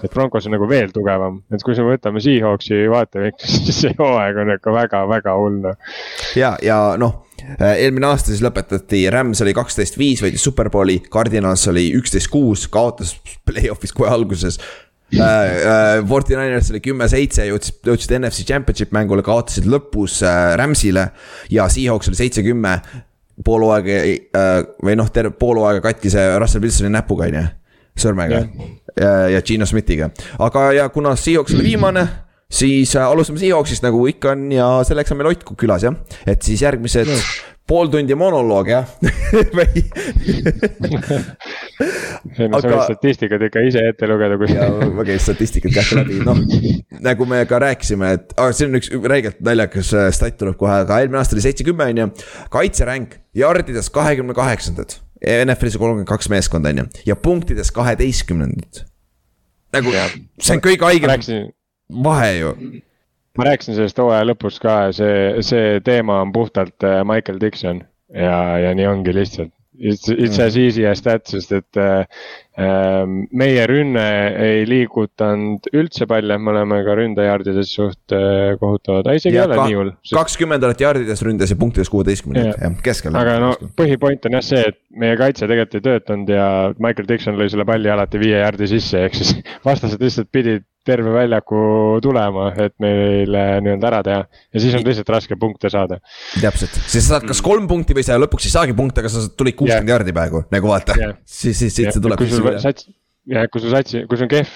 Speaker 4: et Broncos on nagu veel tugevam, et kui me võtame Seahawksi vaatevinklist, siis see hooaeg on ikka väga-väga hull noh.
Speaker 2: ja, ja noh eelmine aasta siis lõpetati, Rams oli kaksteist viis, võitis superbowli, Cardinals oli üksteist kuus, kaotas play-off'is kohe alguses äh, äh, Forty Niners oli kümme-seitse, jõudsid, jõudsid NFC Championship mängule, kaotasid lõpus äh, Rams'ile ja Seahawks oli seitse-kümme. pool hooaega äh, või noh, terve pool hooaega katki see Russell Wilsoni näpuga, on ju, sõrmega ja, ja Gino Smithiga. aga ja kuna Seahawks oli viimane siis äh, alustame Seahawksist nagu ikka on ja selleks on meil Ott külas jah, et siis järgmised no pool tundi monoloog jah või
Speaker 4: no sa võid statistikat ikka ise ette lugeda
Speaker 2: kuskil. ma käin statistikat kähku läbi, noh nagu me ka rääkisime, et ah, see on üks räigelt naljakas äh, stat tuleb kohe, aga eelmine aasta oli seitsekümmend on ju. kaitseränk, jardides kahekümne kaheksandad. NFL-is on kolmkümmend kaks meeskonda on ju ja punktides kaheteistkümnendad. nagu ja, see on kõige haigem vahe ju
Speaker 4: ma rääkisin sellest hooaja lõpus ka, see, see teema on puhtalt äh, Michael Dixon ja, ja nii ongi lihtsalt. It's, it's as easy as that, sest et äh, ähm, meie rünne ei liigutanud üldse palle, me oleme ka ründejaardides suht äh, kohutavad, isegi ei ole nii hull.
Speaker 2: kakskümmend olete jaardides ründes ja punktides kuueteistkümnendad, jah, keskel.
Speaker 4: aga no põhipoint on jah see, et meie kaitse tegelikult ei töötanud ja Michael Dixon lõi selle palli alati viie jaardi sisse, ehk siis vastased lihtsalt pidid terve väljaku tulema, et meile nii-öelda ära teha. ja siis on lihtsalt raske punkte saada.
Speaker 2: täpselt, siis sa saad kas kolm punkti või sa lõpuks ei saagi punkte, aga sa tulid kuuskümmend jaardi praegu, nagu vaata yeah.. siis, siis siit see tuleb.
Speaker 4: ja kui sul satsi, kui sul on kehv,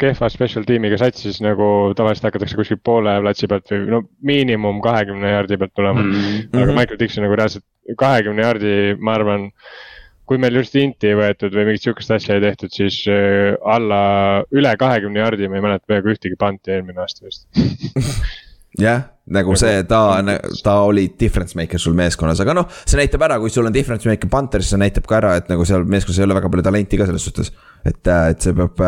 Speaker 4: kehva special tiimiga sats, siis nagu tavaliselt hakatakse kuskil poole platsi pealt või no miinimum kahekümne jaardi pealt tulema mm. -hmm. aga Michael Dixon nagu reaalselt kahekümne jaardi, ma arvan kui meil just inti ei võetud või mingit sihukest asja ei tehtud, siis äh, alla, üle kahekümne jardi ma ei mäleta peaaegu ühtegi panti eelmine aasta vist.
Speaker 2: Jah, nagu see, ta, ta oli difference maker sul meeskonnas, aga noh, see näitab ära, kui sul on difference maker Panther, siis see näitab ka ära, et nagu seal meeskonnas ei ole väga palju talenti ka selles suhtes. et, äh, et see peab,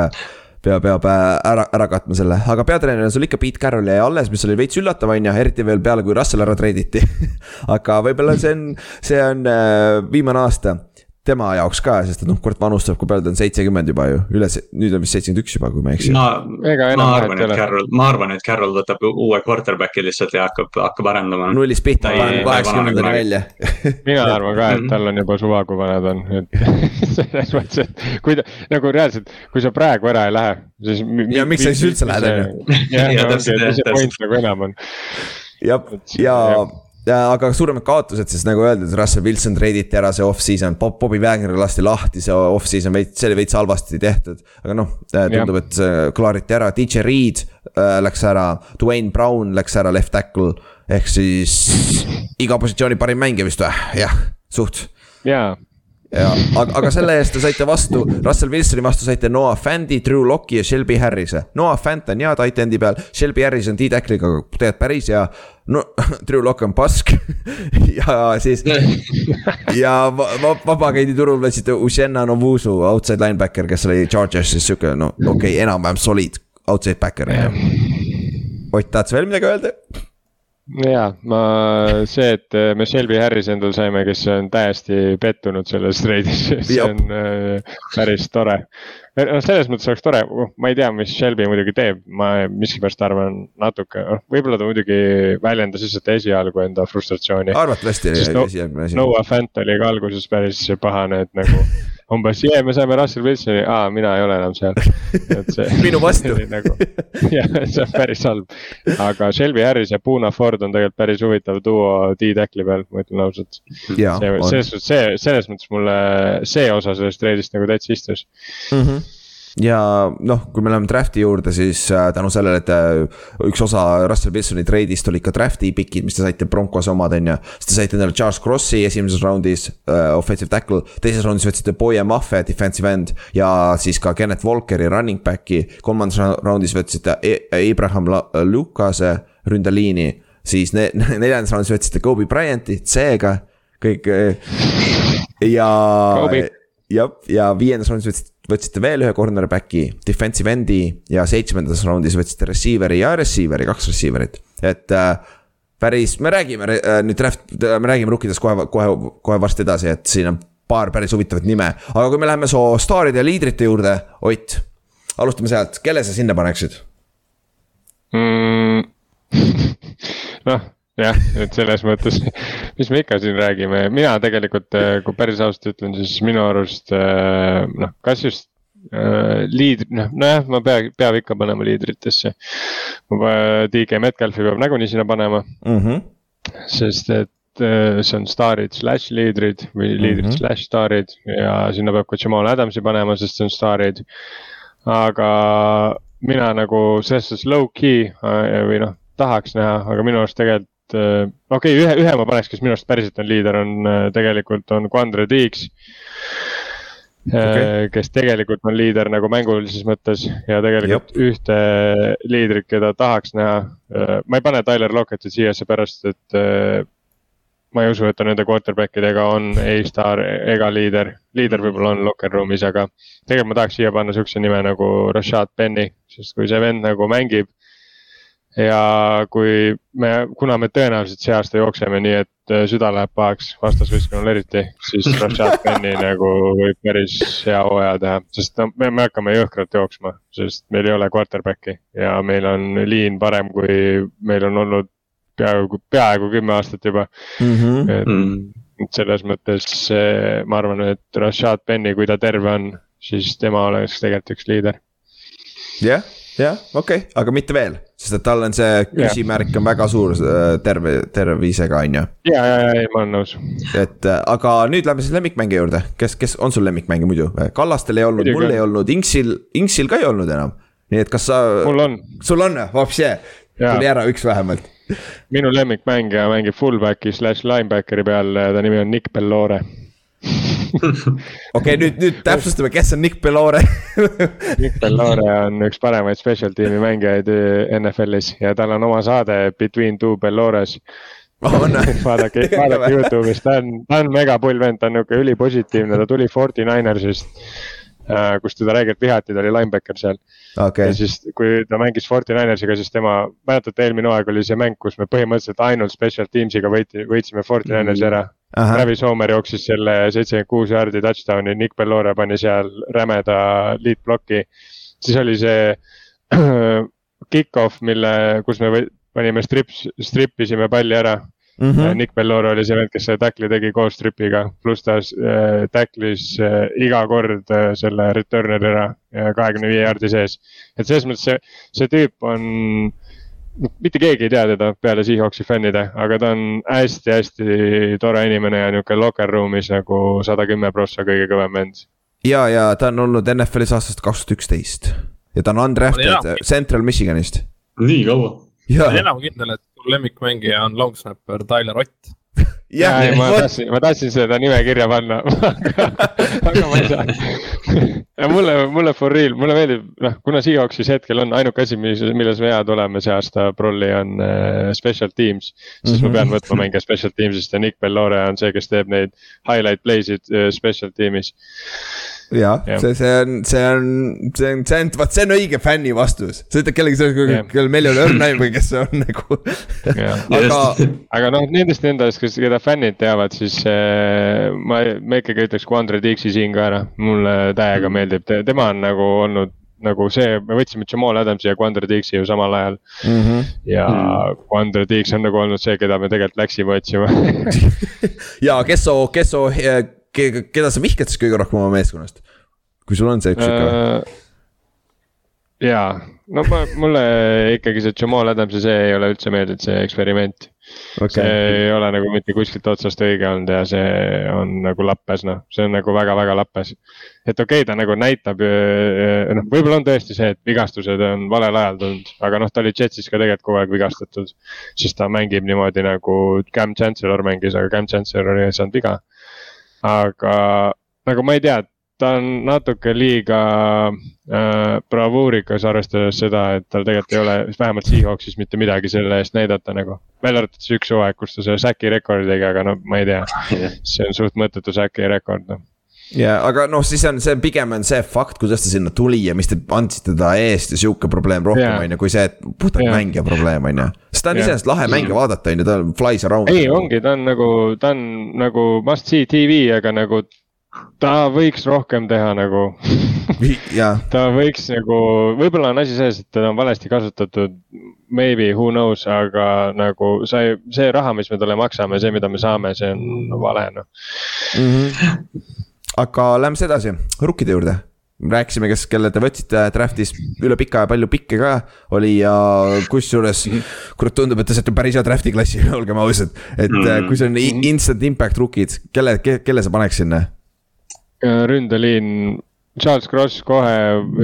Speaker 2: peab, peab äh, ära, ära katma selle, aga peatreener on sul ikka Pete Carroll ja alles, mis oli veits üllatav, on ju, eriti veel peale, kui Russell ära treiditi. Aga võib-olla see on, see on viimane aasta tema jaoks ka, sest et noh, kurat vanustab, kui palju ta on, seitsekümmend juba ju, üle, nüüd on vist seitsekümmend üks juba, kui ma ei eksi.
Speaker 3: ma, ma arvan, et Carroll, ma arvan, et Carroll võtab uue quarterback'i lihtsalt ja hakkab, hakkab arendama.
Speaker 2: nullist pihta, paneme kaheksakümnendani välja
Speaker 4: mina arvan ka, et tal on juba suva, kui vana ta on, et selles mõttes, et kui ta nagu reaalselt, kui sa praegu ära ei lähe, siis.
Speaker 2: ja miks sa siis üldse lähed, on ju.
Speaker 4: jah, ongi, mis see point nagu enam on.
Speaker 2: jah, ja, ja aga suuremad kaotused siis nagu öeldud, Russell Wilson treiditi ära see off-season, Bob, Bobby Wagner lasti lahti, see off-season veits, see oli veits halvasti tehtud. aga noh, äh, tundub, et klaariti ära, DJ Reed äh, läks ära, Dwayne Brown läks ära, left tackle. ehk siis iga positsiooni parim mängija vist või, jah, suht.
Speaker 4: jaa
Speaker 2: ja, aga, aga selle eest te saite vastu, Russell Wilsoni vastu saite Noah Fandi, Drew Locke'i ja Shelby Harrise. Noah Fant on hea tight end'i peal, Shelby Harris on T-tackliga tegelikult päris hea. no Drew Lock on pask ja siis ja vabakäidi turul võtsite Ushenna Novusu, outside linebacker, kes oli Chargersis sihuke no okei okay,, enam-vähem solid outside backer on ju. Ott, tahad sa veel midagi öelda?
Speaker 4: Ja ma, see, et me Shelby Harris endale saime, kes on täiesti pettunud selles treidis, see on äh, päris tore. noh, selles mõttes oleks tore, uh, ma ei tea, mis Shelby muidugi teeb, ma miskipärast arvan natuke, noh, võib-olla ta muidugi väljendas lihtsalt esialgu enda frustratsiooni.
Speaker 2: arvatavasti oli
Speaker 4: no, esialgne asi. Noah Fant oli ka alguses päris pahane, et nagu umbes, jee, me saime Russell Wilsoni, aa, mina ei ole enam seal.
Speaker 2: minu vastu.
Speaker 4: nagu, jah, see on päris halb. aga Shelby Harris ja Puna Ford on tegelikult päris huvitav duo D-tackli peal, ma ütlen ausalt. selles suhtes, see, selles mõttes mulle see osa sellest treidist nagu täitsa istus
Speaker 2: mm. -hmm ja noh, kui me läheme draft'i juurde, siis äh, tänu sellele, et äh, üks osa Russell Wilsoni treidist olid ka draft'i pikid, mis te saite Broncos omad, on ju. siis te saite endale Charles Crossi esimeses raundis uh,, offensive tackle, teises raundis võtsite Boye Maffe, defensive end. ja siis ka Kenneth Walkeri running back'i, kolmandas raundis võtsite Abraham Lucase ründeliini. siis ne neljandas raundis võtsite Kobe Bryanti, C-ga, kõik ja. Jah, ja viiendas raundis võtsite võtsite veel ühe cornerback'i, defensive end'i ja seitsmendas raundis võtsite receiver'i ja receiver'i, kaks receiver'it, et äh, päris, me räägime äh, nüüd draft, me räägime rukkidest kohe, kohe, kohe varsti edasi, et siin on paar päris huvitavat nime, aga kui me läheme su staaride ja liidrite juurde, Ott, alustame sealt, kelle sa sinna paneksid?
Speaker 4: Mm,? noh jah, et selles mõttes, mis me ikka siin räägime, mina tegelikult, äh, kui päris ausalt ütlen, siis minu arust äh, noh, kas just äh, liidri, noh, nojah, ma pea, peab ikka panema liidritesse. DG Metcalfi peab nagunii sinna panema mm. -hmm. sest et see on staarid slaš liidrid või liidrid mm -hmm. slaš staarid ja sinna peab ka Jamal Adamsi panema, sest see on staarid. aga mina nagu selles suhtes low-key või noh, tahaks näha, aga minu arust tegelikult äh, okei okay,, ühe, ühe ma paneks, kes minu arust päriselt on liider, on äh, tegelikult on Quandre Deeks äh, okay.. kes tegelikult on liider nagu mängulises mõttes ja tegelikult Jop. ühte liidrit, keda tahaks näha. ma ei pane Tyler Locketit siia seepärast, et ma ei usu, et ta nende quarterback idega on A-staar ega liider. liider võib-olla on locker room'is, aga tegelikult ma tahaks siia panna sihukese nime nagu Rashad Penny, sest kui see vend nagu mängib ja kui me, kuna me tõenäoliselt see aasta jookseme nii, et äh, süda läheb pahaks vastasvõistkonnal eriti, siis Rashad Penny nagu võib päris hea hooaja teha, sest no me, me hakkame jõhkralt jooksma, sest meil ei ole quarterback'i ja meil on liin parem, kui meil on olnud peaaegu, peaaegu kümme aastat juba mm. -hmm. et, mm. et selles mõttes ma arvan, et Rashad Penny, kui ta terve on, siis tema oleks tegelikult üks liider.
Speaker 2: jah yeah jah, okei okay., aga mitte veel, sest et tal on see küsimärk on väga suur äh, terve, tervisega, on ju.
Speaker 4: ja, ja, ja, ma olen nõus.
Speaker 2: et äh, aga nüüd lähme siis lemmikmängija juurde, kes, kes on sul lemmikmängija muidu? Kallastel ei olnud, mul ei olnud, Inksil, Inksil ka ei olnud enam. nii et kas sa.
Speaker 4: mul on.
Speaker 2: sul on, vapsi, tuli ära üks vähemalt
Speaker 4: minu lemmikmängija mängib fullback'i slash linebackeri peal, ta nimi on Nick Bellore
Speaker 2: okei, nüüd, nüüd täpsustame, kes on Nick Bellore?
Speaker 4: Nick Bellore on üks paremaid special tiimi mängijaid NFL-is ja tal on oma saade Between Two Bellores.
Speaker 2: Oh,.
Speaker 4: vaadake, vaadake Youtube'is, ta on, ta on megapull vend, ta on nihuke ülipositiivne, ta tuli Forty Ninersist Äh, kus teda räigelt vihati, ta oli linebacker seal.
Speaker 2: Okay..
Speaker 4: ja siis, kui ta mängis Forty Ninersiga, siis tema, mäletate, eelmine hooaeg oli see mäng, kus me põhimõtteliselt ainult special teams'iga võiti, võitsime Forty Ninersi ära. Travis Homer jooksis selle seitsekümmend kuus jaardi touchdown'i, Nick Bellore pani seal rämeda lead block'i. siis oli see kick-off, mille, kus me panime strips, strip isime palli ära Mm -hmm. Nick Bellore oli see vend, kes selle tackli tegi koos tripiga, pluss ta äh, tacklis äh, iga kord äh, selle returner'i ära kahekümne viie jaardi sees. et selles mõttes see, see tüüp on, mitte keegi ei tea teda peale Seahawksi fännide, aga ta on hästi-hästi tore inimene ja nihuke locker room'is nagu sada kümme prossa kõige kõvem vend.
Speaker 2: ja, ja ta on olnud NFL-is aastast kaks tuhat üksteist ja ta on undrafted Central Michiganist.
Speaker 3: nii kaua?
Speaker 5: ma olen enam kindel, et lemmikmängija on long snapper Tyler Ott
Speaker 4: jah ja, ma tahtsin, ma tahtsin seda nimekirja panna aga, aga ma ei saa. ja mulle, mulle for real, mulle meeldib, noh, kuna Seahawksis hetkel on ainuke asi, mis, milles me head oleme see aasta prolli on uh, special teams. siis mm -hmm. ma pean võtma mängija special team'ist ja Nick Bellore on see, kes teeb neid highlight play'sid uh, special tiim'is
Speaker 2: jah ja., see, see on, see on, see on, see on, vot see on õige fänni vastus. sa ütled kellegi, kellel meil ei ole õrna aimu, kes see on nagu
Speaker 4: aga, aga noh, nendest endast, kes, keda fännid teavad, siis äh, ma, ma ikkagi ütleks Quandre Dixi siin ka ära, mulle täiega mm. meeldib, tema on nagu olnud nagu see, me võtsime Jamal Adamsi ja Quandre Dixi ju samal ajal mm. -hmm. ja mm. Quandre Dix on nagu olnud see, keda me tegelikult läksime otsima
Speaker 2: ja Kesso, Kesso keda sa vihkad siis kõige rohkem oma meeskonnast? kui sul on see üks sihuke
Speaker 4: äh, jaa, no ma, mulle ikkagi see Jamal Adamsi see ei ole üldse meeldinud, see eksperiment okay.. see ei ole nagu mitte kuskilt otsast õige olnud ja see on nagu lappes, noh, see on nagu väga-väga lappes. et okei okay,, ta nagu näitab, noh, võib-olla on tõesti see, et vigastused on valel ajal tulnud, aga noh, ta oli Jetsis ka tegelikult kogu aeg vigastatud. sest ta mängib niimoodi nagu Cam Chancellor mängis, aga Cam Chancellor ei saanud viga. Aga nagu ma ei tea, ta on natuke liiga äh, bravuurikas, arvestades seda, et tal tegelikult ei ole vähemalt Seahawksis mitte midagi selle eest näidata nagu. välja arvatud see üks hooaeg, kus ta selle säki rekordi tegi, aga no ma ei tea, see on suht mõttetu säki rekord noh
Speaker 2: ja aga noh, siis on see pigem on see fakt, kuidas ta sinna tuli ja mis te andsite ta eest ja sihuke probleem rohkem on ju, kui see, et puhtalt yeah. mängija probleem on ju. sest ta on yeah. iseenesest lahe mängija vaadata on ju, ta flies around.
Speaker 4: ei, ongi, ta on nagu, ta on nagu must see tv, aga nagu ta võiks rohkem teha nagu ta võiks nagu, võib-olla on asi selles, et teda on valesti kasutatud. Maybe, who knows, aga nagu sai, see raha, mis me talle maksame, see, mida me saame, see on vale noh
Speaker 2: mm. -hmm. Aga lähme siis edasi, rukkide juurde rääkisime, kes, kelle te võtsite draft'is üle pika ja palju pikke ka oli ja kusjuures. kurat, tundub, et te saate päris hea draft'i klassi, olgem ausad, et mm. kui see on instant impact rookid, kelle, kelle sa paneks sinna?
Speaker 4: Äh, ründeliin, Charles Cross kohe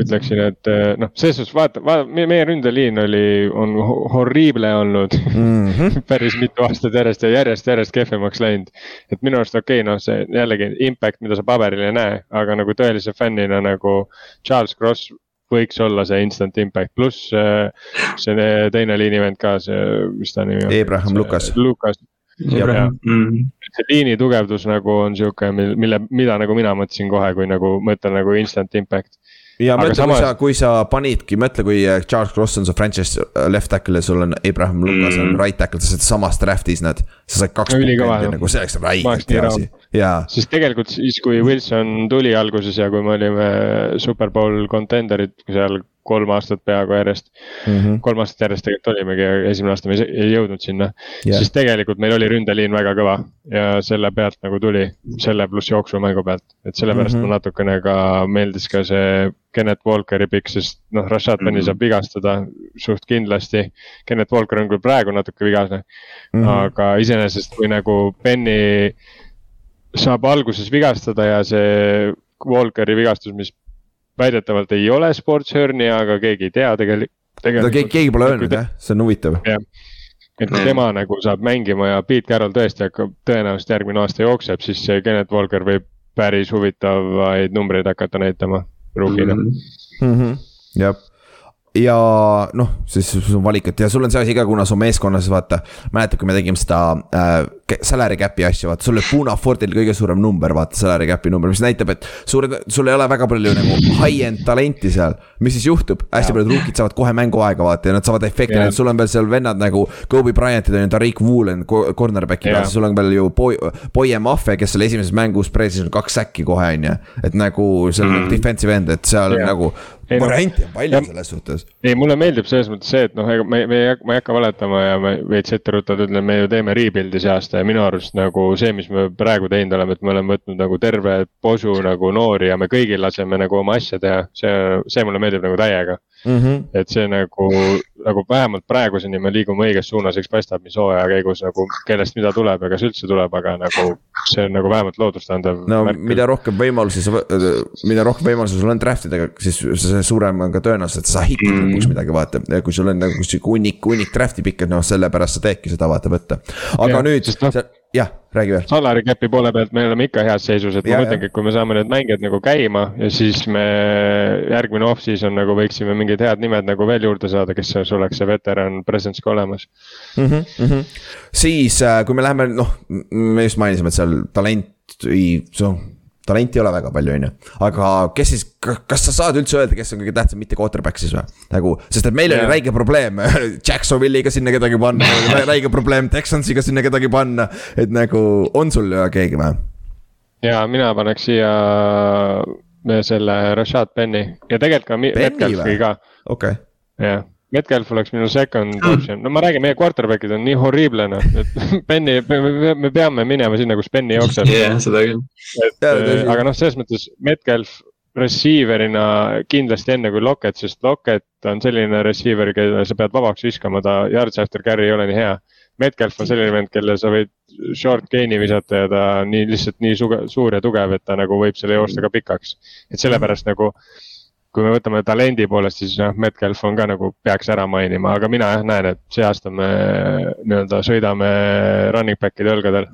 Speaker 4: ütleksin, et äh, noh, selles suhtes vaata, vaata, meie ründeliin oli, on horriible olnud mm -hmm. päris mitu aastat järjest ja järjest, järjest kehvemaks läinud. et minu arust okei okay,, noh, see jällegi impact, mida sa paberil ei näe, aga nagu tõelise fännina nagu Charles Cross võiks olla see instant impact, pluss äh, see teine liinivend ka, see, mis ta nimi on?
Speaker 2: Abraham Lukas.
Speaker 4: Lukas Mm. see liini tugevdus nagu on sihuke, mille, mida nagu mina mõtlesin kohe, kui nagu mõtlen nagu instant impact
Speaker 2: ja mõtle samas..., kui sa, kui sa panidki, mõtle, kui äh, Charles Cross on su franchise äh, left tackle ja sul on Abraham Lucas mm. on right tackle, sa saad samas draft'is nad. sa saad kaks punkti nagu see oleks räigelt hea asi, jaa.
Speaker 4: sest tegelikult siis, kui Wilson tuli alguses ja kui me olime superbowl contender'id seal kolm aastat peaaegu järjest mm. -hmm. kolm aastat järjest tegelikult olimegi, esimene aasta me ei jõudnud sinna yeah.. siis tegelikult meil oli ründeliin väga kõva ja selle pealt nagu tuli, selle pluss jooksumängu pealt. et sellepärast mm -hmm. mulle natukene ka meeldis ka see Kennet Walkeri pikk, sest noh, Rashad Penny mm -hmm. saab vigastada suht kindlasti. Kennet Walker on küll praegu natuke vigane mm, -hmm. aga iseenesest kui nagu Penny saab alguses vigastada ja see Walkeri vigastus, mis väidetavalt ei ole sports hernia, aga keegi ei tea tegelikult.
Speaker 2: no keegi, keegi pole öelnud jah, see on huvitav.
Speaker 4: et kui tema nagu saab mängima ja Pete Carroll tõesti hakkab, tõenäoliselt järgmine aasta jookseb, siis see Kennet Walker võib päris huvitavaid numbreid hakata näitama ruugina mm.
Speaker 2: -hmm. jah ja noh, siis sul on valikud ja sul on see asi ka, kuna su meeskonnas vaata. mäletad, kui me tegime seda äh, salary cap'i asja, vaata, sul oli Puna Fordil kõige suurem number, vaata salary cap'i number, mis näitab, et. suur, sul ei ole väga palju nagu high-end talenti seal, mis siis juhtub, hästi paljud rookid saavad kohe mänguaega vaata ja nad saavad efekti yeah., sul on veel seal vennad nagu. Kobe Bryant'id on ju, Tariq Woolen cornerback'i yeah. peal, sul on veel ju Boy, Boye Maffe, kes oli esimeses mängus preesis kaks säkki kohe on ju. et nagu see on mm. nagu defensive end, et seal yeah. nagu variante on palju ja, selles suhtes.
Speaker 4: ei, mulle meeldib selles mõttes see, et noh, ega me, me ei, ma ei hakka valetama ja ma veits etteruttavalt ütlen, me ju teeme rebuild'i see aasta ja minu arust nagu see, mis me praegu teinud oleme, et me oleme võtnud nagu terve posu nagu noori ja me kõigil laseme nagu oma asja teha, see, see mulle meeldib nagu täiega mm. -hmm. et see nagu, nagu vähemalt praeguseni me liigume õiges suunas, eks paistab, mis hooaja käigus nagu kellest mida tuleb ja kas üldse tuleb, aga nagu see on nagu vähemalt lootust andev.
Speaker 2: no märk. mida rohkem võimalusi sa, mida rohkem võimalusi sul on draft idega, siis see suurem on ka tõenäosus, et sa hitid mm. lõpuks midagi, vaata. kui sul on nagu sihuke hunnik, hunnik draft'i pikk, et noh, sellepärast sa teedki seda vaata võtta. aga ja, nüüd, no, jah, räägi veel.
Speaker 4: salary cap'i poole pealt me oleme ikka heas seisus, et ja, ma mõtlengi, et kui me saame need mängijad nagu käima ja siis me järgmine off-season nagu võiksime mingid head nimed nagu veel juurde saada, kes oleks see veteran presence ka olemas
Speaker 2: mm. -hmm, mm -hmm. siis, äh, kui me läheme, noh, me just mainisime, et seal talent, talenti ei ole väga palju, on ju. aga kes siis, kas sa saad üldse öelda, kes on kõige tähtsam, mitte quarterback siis või? nagu, sest et meil yeah. oli räige probleem Jacksonville'iga sinna kedagi panna räige probleem Texansiga sinna kedagi panna. et nagu, on sul keegi või?
Speaker 4: ja mina paneks siia selle Rashad Penny ja tegelikult ka Metcalfi ka.
Speaker 2: okei okay..
Speaker 4: jah Metcalf oleks minu second option, no ma räägin, meie quarterback'id on nii horrible noh, et Benny, me peame minema sinna, kus Benny jookseb.
Speaker 3: jah, seda küll.
Speaker 4: äh, aga noh, selles mõttes Metcalf receiver'ina kindlasti enne kui Locket, sest Locket on selline receiver, kelle sa pead vabaks viskama, ta yards after carry ei ole nii hea. Metcalf on selline vend, kelle sa võid short gain'i visata ja ta on nii lihtsalt nii suge, suur ja tugev, et ta nagu võib selle joosta ka pikaks. et sellepärast nagu kui me võtame talendi poolest, siis jah, Metcalf on ka nagu peaks ära mainima, aga mina jah näen, et see aasta me nii-öelda sõidame running back'ide õlgadel.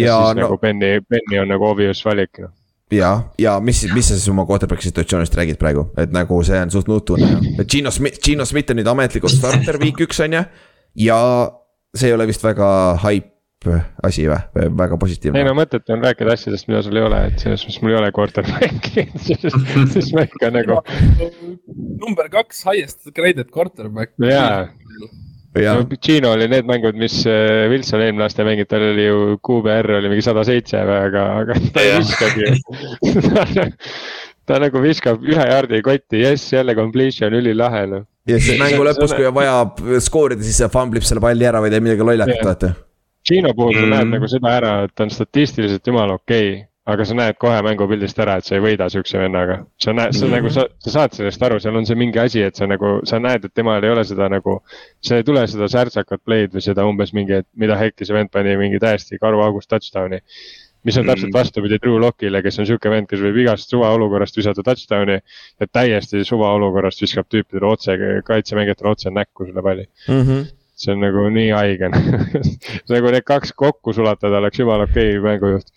Speaker 4: ja, siis no, nagu Benny, Benny on nagu obvious valik noh
Speaker 2: ja, ja mis, mis sa siis oma quarterback'i situatsioonist räägid praegu, et nagu see on suht nutune et Gino Smith, Gino Smith on nüüd ametlikult starter week üks on ju. ja see ei ole vist väga hype asi või, väga positiivne.
Speaker 4: ei no mõtet on rääkida asjadest, mida sul ei ole, et selles mõttes mul ei ole quarterback'i siis ma ikka nagu.
Speaker 5: number kaks highest graded quarterback.
Speaker 4: jaa no Gino oli need mängud, mis äh, Wilson eelmine aasta mängib, tal oli ju QBR oli mingi sada seitse või, aga, aga ta ei viskagi ta nagu viskab ühe jaardi kotti, jess, jälle completion, ülilahe noh.
Speaker 2: ja siis mängu lõpus, kui on vaja skoorida, siis famblib selle palli ära või teeb midagi lollakat, vaata.
Speaker 4: Gino puhul sa mm. näed nagu seda ära, et ta on statistiliselt jumala okei okay aga sa näed kohe mängupildist ära, et sa ei võida siukse vennaga. sa näed, sa mm nagu, sa, sa saad sellest aru, seal on see mingi asi, et sa nagu, sa näed, et temal ei ole seda nagu. seal ei tule seda särtsakat play'd või seda umbes mingi, et mida hekki see vend pani mingi täiesti karuaugust touchdown'i. mis on täpselt mhm. vastupidi Drew Lockile, kes on sihuke vend, kes võib igast suvaolukorrast visata touchdown'i. ja täiesti suvaolukorrast viskab tüüpidele otse, kaitsemängijatele otse näkku selle palli mm. -hmm see on nagu nii haige. Nagu need kaks kokku sulatada oleks jumala okei okay mängujuht.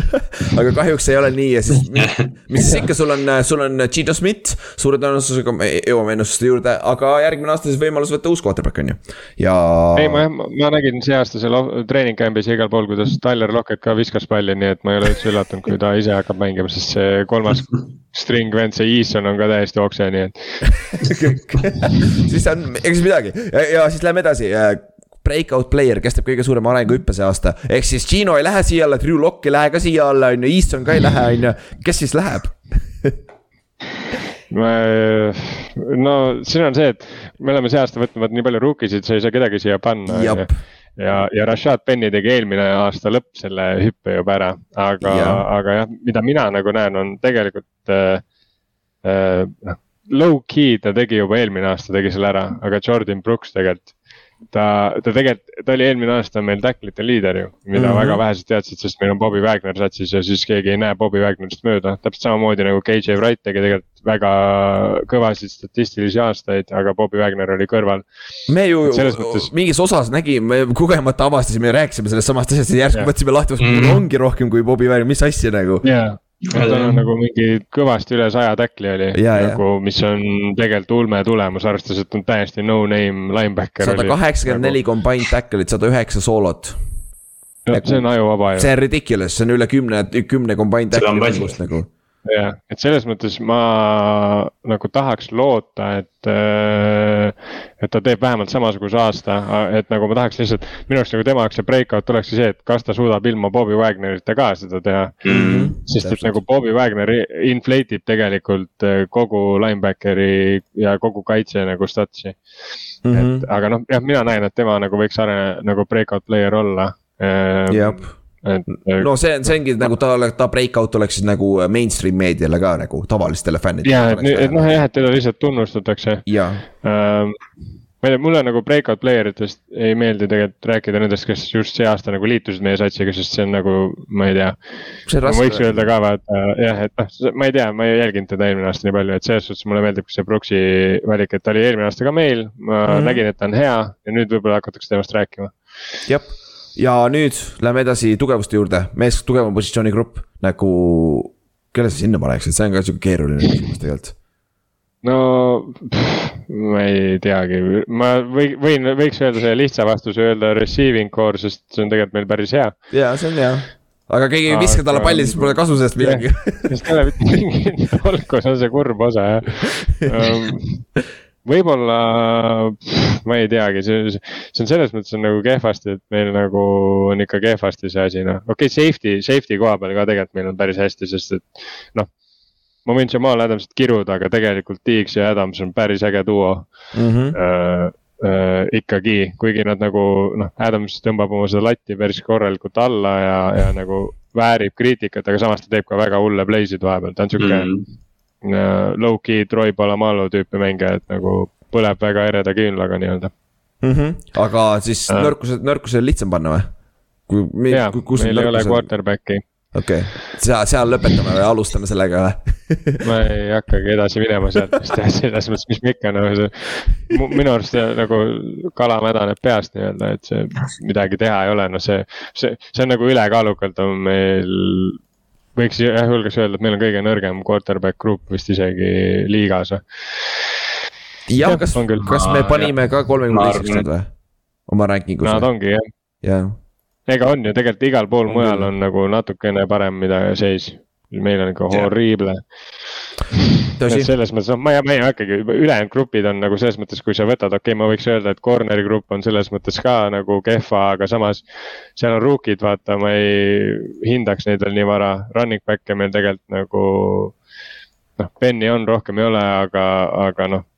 Speaker 2: Aga kahjuks ei ole nii ja siis, mis siis ikka, sul on, sul on Gino Schmidt, suure tõenäosusega me jõuame ennustuste juurde, aga järgmine aasta siis võimalus võtta uus quarterback on ju, ja.
Speaker 4: ei, ma jah, ma nägin see aasta seal treening camp'is ja igal pool, kuidas Tyler Lockett ka viskas palli, nii et ma ei ole üldse üllatunud, kui ta ise hakkab mängima, sest see kolmas string vend, see Eason on ka täiesti okse, nii et
Speaker 2: siis on, ega siis midagi. Ja, ja siis lähme edasi breakout player, kes teeb kõige suurema arenguhüppe see aasta. ehk siis Gino ei lähe siia alla, Drew Lock ei lähe ka siia alla, on ju, Easton ka ei lähe, on ju, kes siis läheb
Speaker 4: no siin on see, et me oleme see aasta võtnud nii palju rookisid, sa ei saa kedagi siia panna. ja, ja Rashad Penny tegi eelmine aasta lõpp selle hüppe juba ära, aga ja., aga jah, mida mina nagu näen, on tegelikult äh,. Äh, noh, low key ta tegi juba eelmine aasta, tegi selle ära, aga Jordan Brooks tegelikult ta, ta tegelikult, ta oli eelmine aasta meil tacklite liider ju, mida mm -hmm. väga vähesed teadsid, sest meil on Bobby Wagner satsis ja siis keegi ei näe Bobby Wagnerist mööda. täpselt samamoodi nagu KJ Wright tegi tegelikult väga kõvasid statistilisi aastaid, aga Bobby Wagner oli kõrval.
Speaker 2: me ju mõttes... mingis osas nägime, kogemata avastasime ja rääkisime sellest samast asjast ja järsku võtsime lahti, mm -hmm. ongi rohkem kui Bobby Wagner, mis asja nagu
Speaker 4: yeah tal on nagu mingi kõvasti üle saja tackli oli, nagu, mis on tegelikult ulme tulemus, arvestades, et on täiesti no-name linebacker.
Speaker 2: sada kaheksakümmend neli nagu- combined tackle'it, sada üheksa soolot.
Speaker 4: no see on ajuvaba ju.
Speaker 2: see on ridiculous, see on üle kümne, kümne combined tackle'i nagu
Speaker 4: jah, et selles mõttes ma nagu tahaks loota, et, äh, et ta teeb vähemalt samasuguse aasta, et nagu ma tahaks lihtsalt, minu arust nagu tema jaoks see breakout olekski see, et kas ta suudab ilma Bobby Wagnerita ka seda teha mm. -hmm. sest et nagu Bobby Wagner inflate ib tegelikult äh, kogu linebackeri ja kogu kaitse nagu statsi mm. -hmm. et aga noh, jah, mina näen, et tema nagu võiks arene, nagu breakout player olla.
Speaker 2: jah et. no see on, see ongi nagu ta, ta breakout oleks siis nagu mainstream meediale ka nagu tavalistele fännidele.
Speaker 4: ja, et, et noh jah, et teda lihtsalt tunnustatakse. Ähm, ma ei tea, mulle nagu breakout player itest ei meeldi tegelikult rääkida nendest, kes just see aasta nagu liitusid meie satsiga, sest see on nagu, ma ei tea. võiks öelda ka vaata jah, et noh, ma ei tea, ma ei jälginud teda eelmine aasta nii palju, et selles suhtes mulle meeldib see Brooksi valik, et ta oli eelmine aasta ka meil. ma mm -hmm. nägin, et ta on hea ja nüüd võib-olla hakatakse temast rääkima.
Speaker 2: jah ja nüüd lähme edasi tugevuste juurde, mees tugevam positsioonigrupp nagu, kelle sa sinna paneksid, see on ka sihuke keeruline küsimus tegelikult.
Speaker 4: no pff, ma ei teagi, ma või, võin, võiks öelda selle lihtsa vastuse, öelda receiving core, sest see on tegelikult meil päris hea.
Speaker 2: ja see on hea aga keegi ei viska talle palli, siis pole kasu sellest midagi.
Speaker 4: sest ei ole mingit see on see kurb osa jah um, võib-olla, ma ei teagi, see, see on selles mõttes on nagu kehvasti, et meil nagu on ikka kehvasti see asi, noh, okei okay,, safety, safety koha peal ka tegelikult meil on päris hästi, sest et noh. ma võin Jamal Adamsit kiruda, aga tegelikult Diggs ja Adams on päris äge duo
Speaker 2: mm. -hmm.
Speaker 4: äh, äh, ikkagi, kuigi nad nagu noh, Adams tõmbab oma seda latti päris korralikult alla ja, ja nagu väärib kriitikat, aga samas ta teeb ka väga hulle play'sid vahepeal, ta on sihuke mm.
Speaker 3: Mm.
Speaker 4: Äh, low-key Troy Polamalu tüüpi mängija, et nagu põleb väga ereda küünlaga nii-öelda.
Speaker 2: Mm -hmm. aga siis
Speaker 4: Äh.
Speaker 2: nõrkused, nõrkused on lihtsam panna või? kui,
Speaker 4: jaa,
Speaker 2: kus
Speaker 4: meil ei ole quarterback'i
Speaker 2: okei okay., seal, seal lõpetame või alustame sellega või?
Speaker 4: ma ei hakkagi edasi minema sealt vist jah, selles mõttes, mis ma ikka nagu see. minu arust jah, nagu kala mädaneb peast nii-öelda, et see midagi teha ei ole, no see, see, see on nagu ülekaalukalt on meil. Võiks jah julgeks öelda, et meil on kõige nõrgem quarterback grupp vist isegi liigas
Speaker 2: jah,
Speaker 4: Jah,
Speaker 2: kas kas me panime ka kolmekümne nüüd või? oma ranking us
Speaker 4: Nad
Speaker 2: või?
Speaker 4: ongi jah,
Speaker 2: jah,
Speaker 4: ega on ju tegelikult igal pool
Speaker 2: On
Speaker 4: mujal on nagu natukene parem, mida seis. Meil on ikka horrible. selles mõttes, noh, ma ei, ma ei hakkagi, ülejäänud grupid on nagu selles mõttes, kui sa võtad, okei okay,, ma võiks öelda, et corner'i grupp on selles mõttes ka nagu kehva, aga samas. seal on rookid, vaata, ma ei hindaks neid veel nii vara, running back'e meil tegelikult nagu. noh, Benny on, rohkem ei ole, aga, aga noh.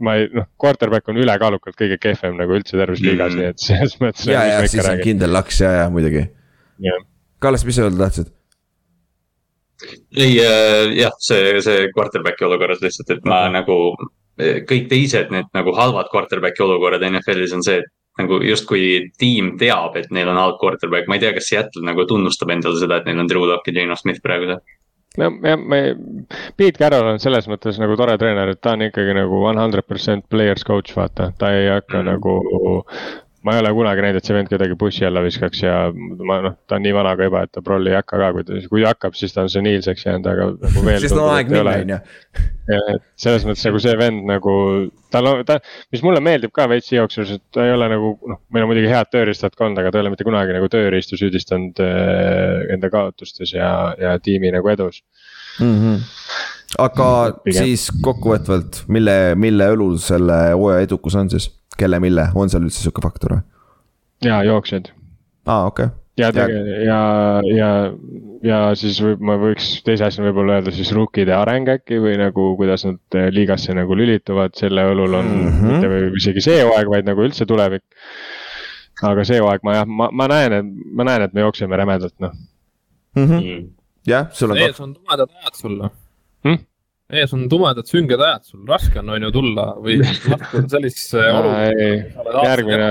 Speaker 4: ma ei, noh, quarterback on ülekaalukalt kõige kehvem nagu üldse terves liigas
Speaker 3: Mm.
Speaker 4: nii et selles mõttes.
Speaker 2: ja, ja siis on kindel laks ja, ja muidugi. Kallas, mis sa öelda tahtsid?
Speaker 3: Ei äh, jah, see, see quarterback'i olukorras lihtsalt, et ma nagu, kõik teised need nagu halvad quarterback'i olukorrad NFL-is on see, et nagu justkui tiim teab, et neil on halb quarterback, ma ei tea, kas Seattle nagu tunnustab endale seda, et neil on Drew Lock ja Geno Smith praegu seal.
Speaker 4: no ja ma ei, Pete Carroll on selles mõttes nagu tore treener, et ta on ikkagi nagu one hundred percent players coach, vaata, ta ei hakka mm.
Speaker 3: Mhm.
Speaker 4: nagu. Ma ei ole kunagi näinud, et see vend kedagi bussi alla viskaks ja ma noh, ta on nii vana ka juba, et ta prolli ei hakka ka, kui ta, kui hakkab, siis ta on seniilseks jäänud, aga nagu veel.
Speaker 2: sest on aeg minna, on ju.
Speaker 4: jah, et selles mõttes nagu see vend nagu, tal on, ta, mis mulle meeldib ka veits jooksus, et ta ei ole nagu noh, meil on muidugi head tööriistad ka olnud, aga ta ei ole mitte kunagi nagu tööriistu süüdistanud äh, enda kaotustes ja, ja tiimi nagu edus.
Speaker 2: Mhm. aga
Speaker 4: Pigem.
Speaker 2: siis kokkuvõtvalt, mille, mille õlul selle hooaja edukus on siis? kelle, mille, on seal üldse sihuke faktor või?
Speaker 4: ja jooksjad
Speaker 2: aa, okei okay..
Speaker 4: ja tege- ja, ja, ja siis võib, ma võiks teise asjana võib-olla öelda siis rookide areng äkki või nagu kuidas nad eh, liigasse nagu lülituvad, selle õlul on mm. -hmm. mitte isegi see hooaeg, vaid nagu üldse tulevik. aga see hooaeg ma jah, ma, ma näen, et ma näen, et me jookseme rämedalt noh.
Speaker 2: Mhm. jah, sul on
Speaker 5: ees on tumedad ajad sul
Speaker 4: Hmm?
Speaker 5: Ees on tumedad sünged ajad sul, raske on, on ju tulla või laskuda sellisesse olukorda.
Speaker 4: järgmine,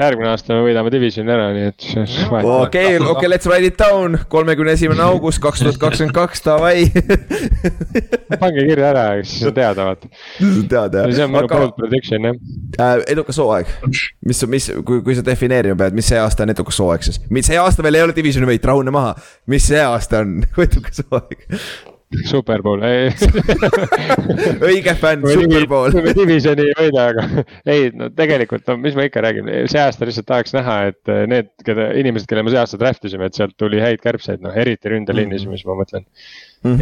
Speaker 4: järgmine aasta me võidame divisioni ära, nii et siis
Speaker 2: okei, okei, let's write it down, kolmekümne esimene august kaks tuhat kakskümmend kaks, davai.
Speaker 4: pange kirja ära, siis on teada, vaata.
Speaker 2: tead
Speaker 4: see
Speaker 2: jah,
Speaker 4: on minu
Speaker 2: aga
Speaker 4: bold prediction jah.
Speaker 2: äh, edukas hooaeg, mis, mis, kui, kui sa defineerima pead, mis see aasta on edukas hooaeg siis? mis see aasta veel ei ole divisioni võit, rahune maha, mis see aasta on edukas hooaeg?
Speaker 4: Superbowl, ei.
Speaker 2: õige fänn,
Speaker 4: me divisioni ei võida, aga ei, no tegelikult no mis ma ikka räägin, see aasta lihtsalt tahaks näha, et eh, need, keda, inimesed, kelle me see aasta draft isime, et sealt tuli häid kärbseid, noh eriti ründeliinis, mis ma mõtlen.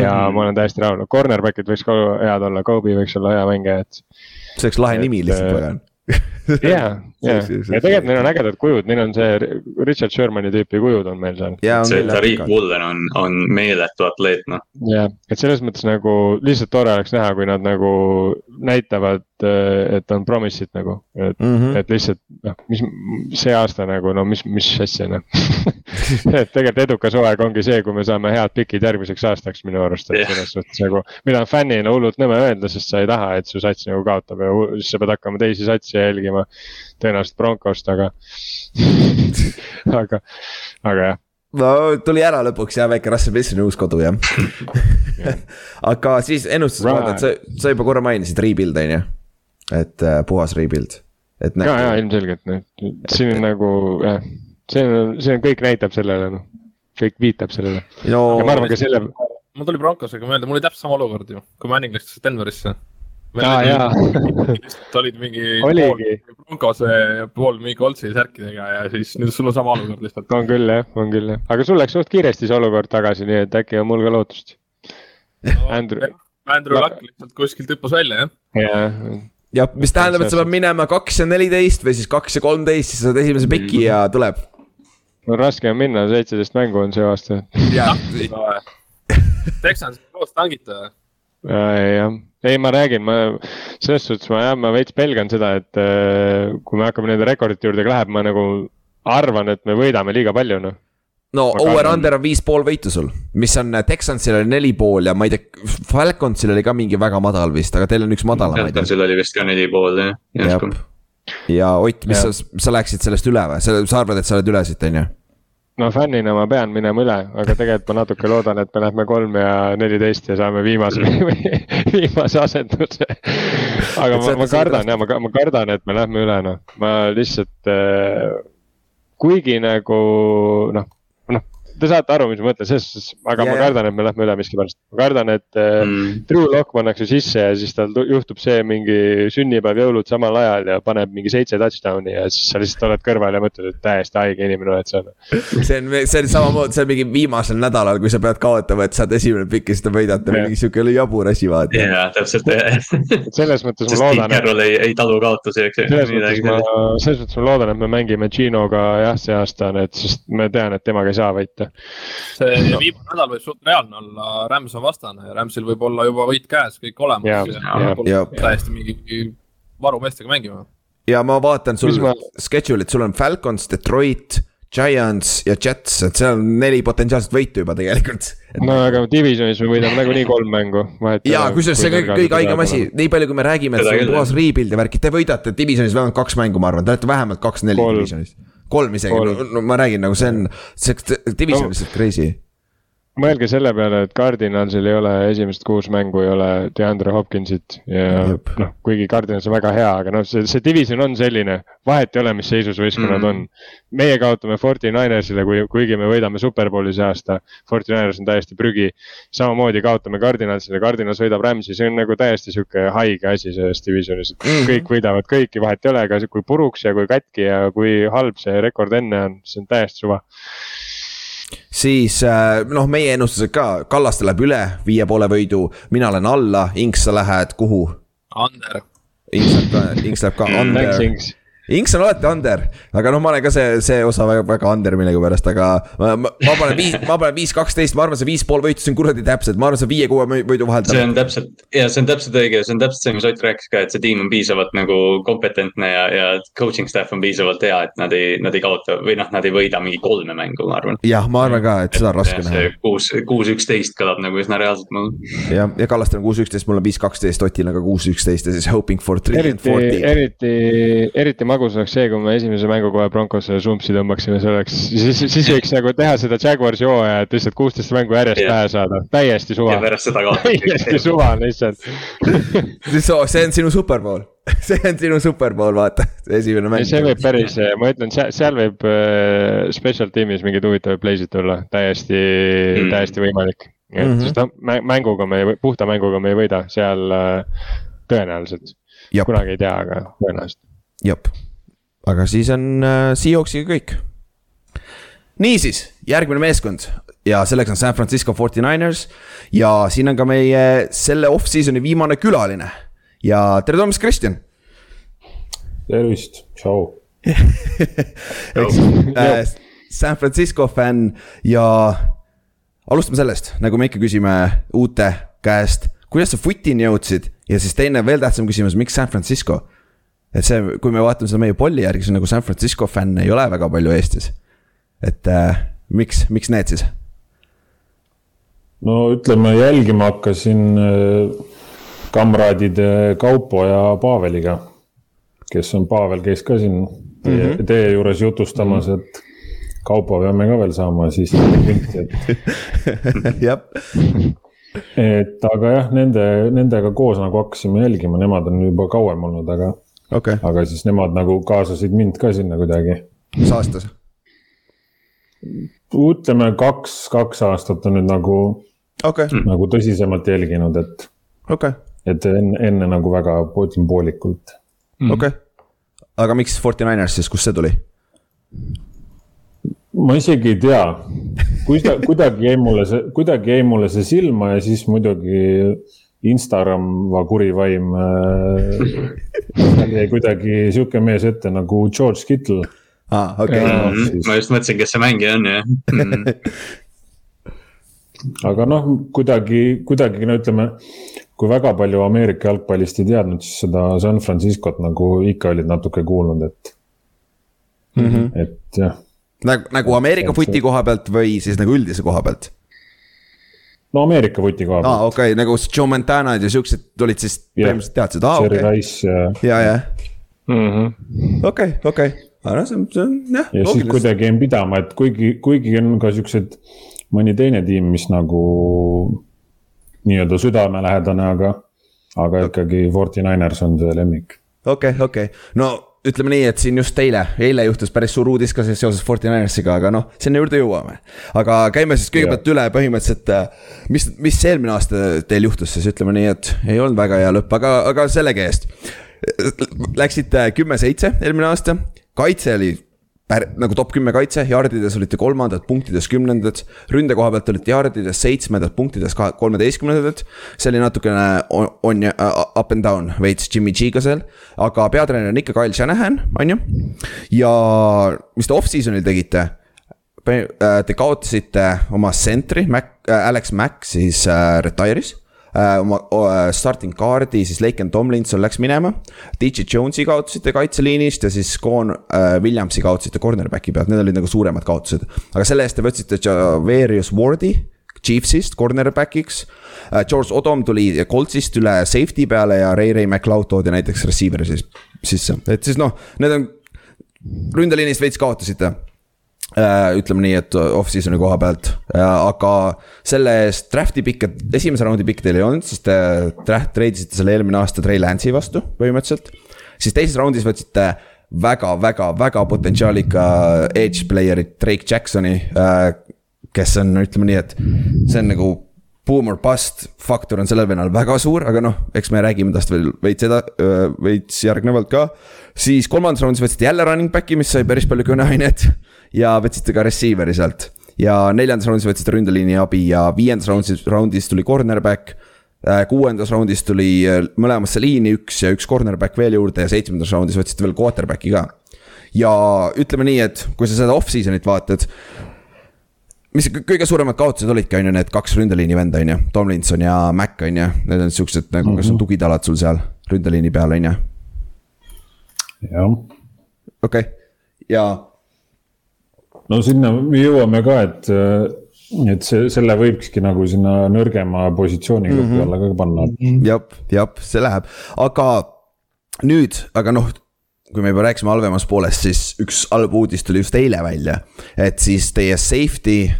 Speaker 4: ja ma olen täiesti rahul, cornerback'id võiks ka head olla, Kobe võiks olla hea mängija, et.
Speaker 2: see oleks lahe nimi
Speaker 4: et,
Speaker 2: lihtsalt,
Speaker 4: äh,
Speaker 2: pagan.
Speaker 4: ja, ja, ja tegelikult neil on ägedad kujud, neil on see Richard Shermani tüüpi kujud on meil seal.
Speaker 2: ja on
Speaker 3: see Tariq. Woolen on, on meeletu atleet, noh.
Speaker 4: jah, et selles mõttes nagu lihtsalt tore oleks näha, kui nad nagu näitavad, et on promise'id nagu, et
Speaker 2: Mhm.
Speaker 4: et lihtsalt noh, mis see aasta nagu no mis, mis asja noh. et tegelikult edukas hooaeg ongi see, kui me saame head pikid järgmiseks aastaks minu arust, et
Speaker 3: Jah.
Speaker 4: selles suhtes nagu. mida on fännina hullult nõme öelda, sest sa ei taha, et su sats nagu kaotab ja siis sa pead hakkama teisi satse jälgima. Tõenäoliselt Broncost, aga, aga, aga jah.
Speaker 2: no tuli ära lõpuks ja väike Russell Wilsoni uus kodu jah. aga siis ennustus
Speaker 4: Right.
Speaker 2: vaata, et sa, sa juba korra mainisid rebuild on ju. et äh, puhas rebuild, et
Speaker 4: ja, ja ilmselgelt noh, siin on nagu jah, see on, see on kõik näitab sellele noh, kõik viitab sellele
Speaker 2: no
Speaker 4: ja ma arvan ka selle,
Speaker 5: mul tuli Broncosega meelde, mul oli täpselt sama olukord ju, kui Manning läks Denverisse.
Speaker 4: Aa, jaa.
Speaker 5: lihtsalt olid mingi Broncose ja pool mingi Coltsi särkidega ja siis nüüd sul on sama olukord lihtsalt.
Speaker 4: on küll jah, on küll jah, aga sul läks suht kiiresti see olukord tagasi, nii et äkki on mul ka lootust. Andrew-
Speaker 5: Andrew
Speaker 4: Ma-
Speaker 5: Luck lihtsalt kuskilt hüppas välja jah.
Speaker 4: ja,
Speaker 2: ja mis tähendab, et sa pead minema kaks ja neliteist või siis kaks ja kolmteist, siis saad esimese piki ja tuleb.
Speaker 4: no raske on minna, seitseteist mängu on see aasta.
Speaker 2: ja,
Speaker 5: Texans koos tangita.
Speaker 4: jah, ei, ma räägin, ma selles suhtes ma jah, ma veits pelgan seda, et äh, kui me hakkame nende rekordite juurde ka läheb, ma nagu arvan, et me võidame liiga palju, noh
Speaker 2: no over-under on viis pool võitu sul, mis on äh, Texansil oli neli pool ja ma ei tea, Falconsil oli ka mingi väga madal vist, aga teil on üks madalamaid.
Speaker 3: Falconsil oli vist ka neli pool jah, järsku.
Speaker 2: ja Ott, mis ja. sa, sa läksid sellest üle või, sa arvad, et sa oled üle siit, on ju?
Speaker 4: No fännina ma pean minema üle, aga tegelikult ma natuke loodan, et me lähme kolm ja neliteist ja saame viimase viimase asenduse. aga ma, ma kardan jah, ma, ma kardan, et me lähme üle, noh, ma lihtsalt äh,. kuigi nagu noh te saate aru, mis ma mõtlen, selles suhtes, aga yeah, ma kardan, et me lähme üle miskipärast. ma kardan, et äh, mm. Drew Lock pannakse sisse ja siis tal juhtub see mingi sünnipäev, jõulud samal ajal ja paneb mingi seitse touchdown'i ja siis sa lihtsalt oled kõrval ja mõtled, et täiesti haige inimene oled sa.
Speaker 2: see on, see on samamoodi, see on mingi viimasel nädalal, kui sa pead kaotama, et saad esimene pikk ja siis te võidate yeah., mingi sihuke jabur asi vaata.
Speaker 3: jaa, täpselt
Speaker 4: selles mõttes ma loodan.
Speaker 3: et. ei, ei talu kaotusi, eks.
Speaker 4: selles mõttes ma, selles mõttes ma loodan, et me mängime Ginoga jah, see aasta sest ma tean, et temaga ei saa võita
Speaker 5: see no. viimane nädal võib suht reaalne olla, Rams on vastane ja Ramsil võib olla juba võit käes, kõik olemas. täiesti mingi varumeestega mängima.
Speaker 2: ja ma vaatan sul ma... schedule'it, sul on Falcons, Detroit. Giants ja Jets, et seal on neli potentsiaalset võitu juba tegelikult.
Speaker 4: no aga divisionis me võidame nagunii kolm mängu.
Speaker 2: ja kusjuures see kõige, kõige haigem asi, nii palju, kui me räägime, et see on puhas rebuild ja värkid, te võidate divisionis vähemalt kaks mängu, ma arvan, te olete vähemalt kaks-neli divisionis kolm isegi, no, no ma räägin nagu see on, see division on lihtsalt crazy
Speaker 4: mõelge selle peale, et Cardinalsil ei ole esimesed kuus mängu ei ole DeAndre Hopkinsit ja noh, kuigi Cardinals on väga hea, aga noh, see, see division on selline, vahet ei ole, mis seisus võistkonnad mm -hmm. on. meie kaotame Forty Ninersile, kui, kuigi me võidame Superbowli see aasta, Forty Niners on täiesti prügi. samamoodi kaotame Cardinalsile, Cardinals võidab Rams'i, see on nagu täiesti sihuke haige asi selles divisionis, et mm -hmm. kõik võidavad kõiki, vahet ei ole, aga kui puruks ja kui katki ja kui halb see rekord enne on, see on täiesti suva
Speaker 2: siis äh, noh, meie ennustused ka, Kallaste läheb üle viie poole võidu, mina olen alla, Inks, sa lähed kuhu?
Speaker 5: Under.
Speaker 2: Inks läheb ka, Inks läheb ka under. Inks on alati under, aga noh, ma olen ka see, see osa väga, väga under millegipärast, aga ma, ma, ma panen viis, ma panen viis, kaksteist, ma arvan, see viis pool võitu, see on kuradi täpselt, ma arvan, see viie-kuue võidu vahel.
Speaker 3: see on täpselt ja see on täpselt õige, see on täpselt see, mis Ott rääkis ka, et see tiim on piisavalt nagu kompetentne ja, ja coaching staff on piisavalt hea, et nad ei, nad ei kaota või noh, nad ei võida mingi kolme mängu, ma arvan.
Speaker 2: jah, ma arvan ka, et seda on raske näha.
Speaker 3: kuus, kuus, üksteist kõlab nagu üsna reaalselt mul.
Speaker 2: jah, ja Kallastel on kuus, üksteist, mul on viis, kaksteist, Otil on ka kuus, üksteist ja siis hoping for three
Speaker 4: and forty. eriti, eriti magus oleks see, kui me esimese mängu kohe Broncosele sumpsi tõmbaksime, see oleks, siis, siis võiks nagu teha seda Jaguarsi hooaja, et lihtsalt kuusteist mängu järjest yeah. pähe saada, täiesti suva.
Speaker 3: pärast seda ka.
Speaker 4: täiesti suva lihtsalt
Speaker 2: see on sinu superpool, see on sinu superpool, vaata, esimene mäng.
Speaker 4: see võib päris, ma ütlen, seal, võib äh, special tiim'is mingeid huvitavaid play'sid tulla, täiesti mm., täiesti võimalik. et mm -hmm. sest noh, mänguga me, puhta mänguga me ei võida seal äh, tõenäoliselt. kunagi ei tea, aga tõenäoliselt.
Speaker 2: jep aga siis on äh, Seahawksiga kõik. niisiis, järgmine meeskond. Ja selleks on San Francisco 49ers ja siin on ka meie selle off-season'i viimane külaline. Ja tere tulemast, Kristjan.
Speaker 6: tervist, tšau.
Speaker 2: Äh, San Francisco fänn. Ja alustame sellest, nagu me ikka küsime uute käest, kuidas sa footini jõudsid? Ja siis teine veel tähtsam küsimus, miks San Francisco et see, kui me vaatame seda meie polli järgi, siis nagu San Francisco fänne ei ole väga palju Eestis. et äh, miks, miks need siis?
Speaker 6: no ütleme, jälgima hakkasin äh, kamraadide Kaupo ja Paveliga. kes on, Pavel käis ka siin teie mm, -hmm. teie juures jutustamas mm, -hmm. et Kaupo peame ka veel saama, siis pilti, et
Speaker 2: jah
Speaker 6: et aga jah, nende, nendega koos nagu hakkasime jälgima, nemad on juba kauem olnud, aga
Speaker 2: okay..
Speaker 6: aga siis nemad nagu kaasasid mind ka sinna kuidagi.
Speaker 2: mis aastas?
Speaker 6: ütleme kaks, kaks aastat on nüüd nagu
Speaker 2: okay.,
Speaker 6: nagu tõsisemalt jälginud, et
Speaker 2: okay..
Speaker 6: et enne, enne nagu väga, ütleme poolikult.
Speaker 2: okei okay., aga miks Forty Niners siis, kust see tuli?
Speaker 6: ma isegi ei tea, kuidagi, kuidagi jäi mulle see, kuidagi jäi mulle see silma ja siis muidugi Instagram va kuri vaim äh,. jäi kuidagi sihuke mees ette nagu George Kittle.
Speaker 2: aa, okei.
Speaker 3: Mhm. ma just mõtlesin, kes see mängija on, jah
Speaker 6: aga noh, kuidagi, kuidagi no ütleme, kui väga palju Ameerika jalgpallist ei teadnud, siis seda San Franciscot nagu ikka olid natuke kuulnud, et mm, -hmm. et jah.
Speaker 2: nagu, nagu Ameerika footi koha pealt või siis nagu üldise koha pealt?
Speaker 6: No Ameerika vuti koha
Speaker 2: pealt. aa, okei okay,, nagu Joe Montana'd ja siuksed tulid siis põhimõtteliselt teadsid, aa okei
Speaker 6: okay.. Rice ja.
Speaker 2: ja, jah. okei, okei, aga noh, see on, see on jah.
Speaker 6: ja siis kuidagi jäin pidama, et kuigi, kuigi on ka siuksed mõni teine tiim, mis nagu nii-öelda südamelähedane, aga, aga ikkagi Forty Niners on see lemmik.
Speaker 2: okei okay,, okei okay., no ütleme nii, et siin just eile, eile juhtus päris suur uudis ka seoses Forty Ninersiga, aga noh, sinna juurde jõuame. aga käime siis kõigepealt üle põhimõtteliselt, äh, mis, mis eelmine aasta teil juhtus siis, ütleme nii, et ei olnud väga hea lõpp, aga, aga sellegi eest. Läksite kümme-seitse eelmine aasta, kaitse oli pär-, nagu top kümme kaitse, jardides olite kolmandad, punktides kümnendad. ründe koha pealt olite jardides seitsmendad, punktides kolmeteistkümnendad. see oli natukene on, on uh, up and down veits Jimmy G-ga seal. aga peatreener on ikka Kyle Shanahan, on ju. ja mis te off-season'il tegite? Äh, te kaotasite oma sentri, Mac, äh, Alex Mack siis äh, retire'is oma äh, starting kaardi siis Laken Tomlinson läks minema. DJ Jones'i kaotasite kaitseliinist ja siis Con äh, Williamsi kaotasite cornerback'i pealt, need olid nagu suuremad kaotused. aga selle eest te võtsite Javerius Wardi Chiefsist cornerback'iks. George Odom tuli Coltsist üle safety peale ja Ray Ray McLeod toodi näiteks receiver'i siis sisse, et siis noh, need on. ründeliinist veits kaotasite Äh, ütleme nii, et off-season'i koha pealt, aga selle eest draft'i pikk, et esimese raundi pikk teil ei olnud, sest te draft treidisite selle eelmine aasta Trey Lance'i vastu põhimõtteliselt. siis teises raundis võtsite väga-väga-väga potentsiaalika edge player'it Drake Jacksoni, äh, kes on, ütleme nii, et see on nagu boom or bust faktor on sellel vennal väga suur, aga noh, eks me räägime tast veel veits eda-, veits järgnevalt ka. siis kolmandas raundis võtsite jälle running back'i, mis sai päris palju kõneainet ja võtsite ka receiver'i sealt. ja neljandas raundis võtsite ründeliini abi ja viiendas raundis, raundis tuli cornerback. Äh, kuuendas raundis tuli äh, mõlemasse liini üks ja üks cornerback veel juurde ja seitsmendas raundis võtsite veel quarterback'i ka. ja ütleme nii, et kui sa seda off-season'it vaatad mis kõige suuremad kaotused olidki, on ju, need kaks ründeliini venda, on ju, Tomlinson ja Mac, on ju, need on siuksed nagu, kes on mhm. tugitalad sul seal ründeliini peal, on ju.
Speaker 6: jah.
Speaker 2: okei okay., ja
Speaker 6: no sinna me jõuame ka, et, et see, selle võikski nagu sinna nõrgema positsiooni grupi mm -hmm. alla ka panna.
Speaker 2: jah, jah, see läheb, aga nüüd, aga noh kui me juba rääkisime halvemast poolest, siis üks halb uudis tuli just eile välja. et siis teie safety,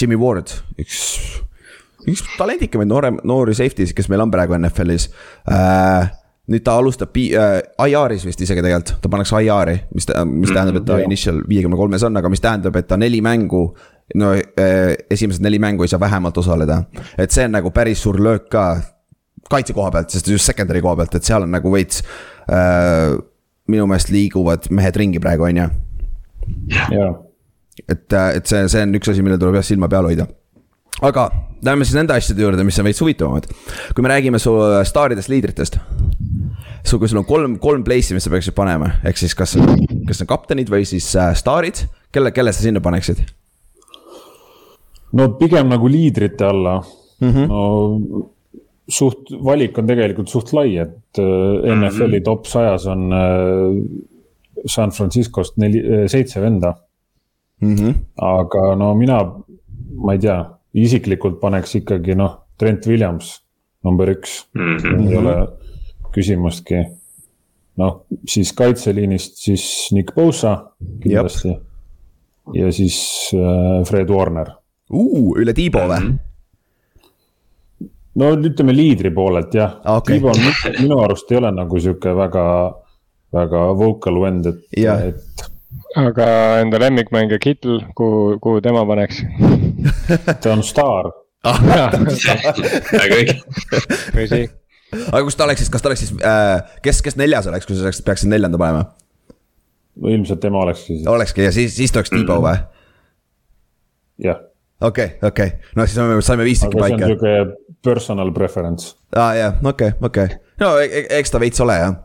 Speaker 2: Jimmy Ward, üks, üks talendikamaid noore, noori safety sid, kes meil on praegu NFL-is äh, nüüd ta alustab äh, IR-is vist isegi tegelikult, ta pannakse IR-i, mis, mis tähendab, et ta mm, initial viiekümne kolmes on, aga mis tähendab, et ta neli mängu. no äh, esimesed neli mängu ei saa vähemalt osaleda, et see on nagu päris suur löök ka kaitse koha pealt, sest just secondary koha pealt, et seal on nagu veits äh,. minu meelest liiguvad mehed ringi praegu, on ju. et, äh, et see, see on üks asi, millel tuleb jah silma peal hoida aga läheme siis nende asjade juurde, mis on veits huvitavamad. kui me räägime su äh, staaridest, liidritest. Su, kui sul on kolm, kolm place'i, mis sa peaksid panema, ehk siis kas, kas on kaptenid või siis äh, staarid, kelle, kelle sa sinna paneksid?
Speaker 6: no pigem nagu liidrite alla mm. -hmm. no suht, valik on tegelikult suht lai, et äh, NFL-i mhm. top sajas on äh, San Franciscost neli, äh, seitse venda mm. -hmm. aga no mina, ma ei tea isiklikult paneks ikkagi noh, Trent Williams number üks mm, -hmm. ei ole küsimustki. noh, siis kaitseliinist siis Nick Bosa kindlasti. ja siis äh, Fred Warner
Speaker 2: uh,. üle Tiibo või? Mhm.
Speaker 6: no ütleme liidri poolelt jah okay., Tiibo on minu arust ei ole nagu sihuke väga, väga vocal vend, et
Speaker 4: ja., et aga enda lemmikmängija Kittel, kuhu, kuhu tema paneks
Speaker 6: ta on staar
Speaker 3: väga õige.
Speaker 4: tõsi.
Speaker 2: aga kus ta oleks siis, kas ta oleks siis äh,, kes, kes neljas oleks, kui sa peaksid neljanda panema?
Speaker 6: ilmselt tema olekski
Speaker 2: siis. olekski ja siis, siis ta oleks Tiibo või?
Speaker 6: jah.
Speaker 2: okei okei no siis me saime viis tükki
Speaker 6: paika. see on sihuke personal preference.
Speaker 2: aa ah, jah, okei okay,, okei okay., no e-, e-, eks ta veits ole jah.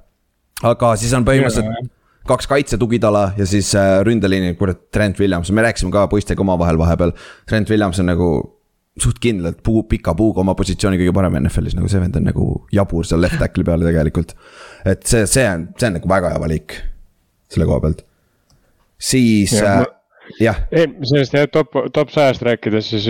Speaker 2: aga siis on põhimõtteliselt kaks kaitse tugitala ja siis äh, ründeliini, kurat, Trent Williams, me rääkisime ka poistega omavahel vahepeal. Trent Williams on nagu suht kindlalt puu, pika puuga oma positsiooni kõige parem NFL-is, nagu see vend on nagu jabur seal left tackle'i peal tegelikult. et see, see on, see on nagu väga hea valik selle koha pealt. siis ja, äh, jah.
Speaker 4: ei, sellest jah, top, top sajast rääkides, siis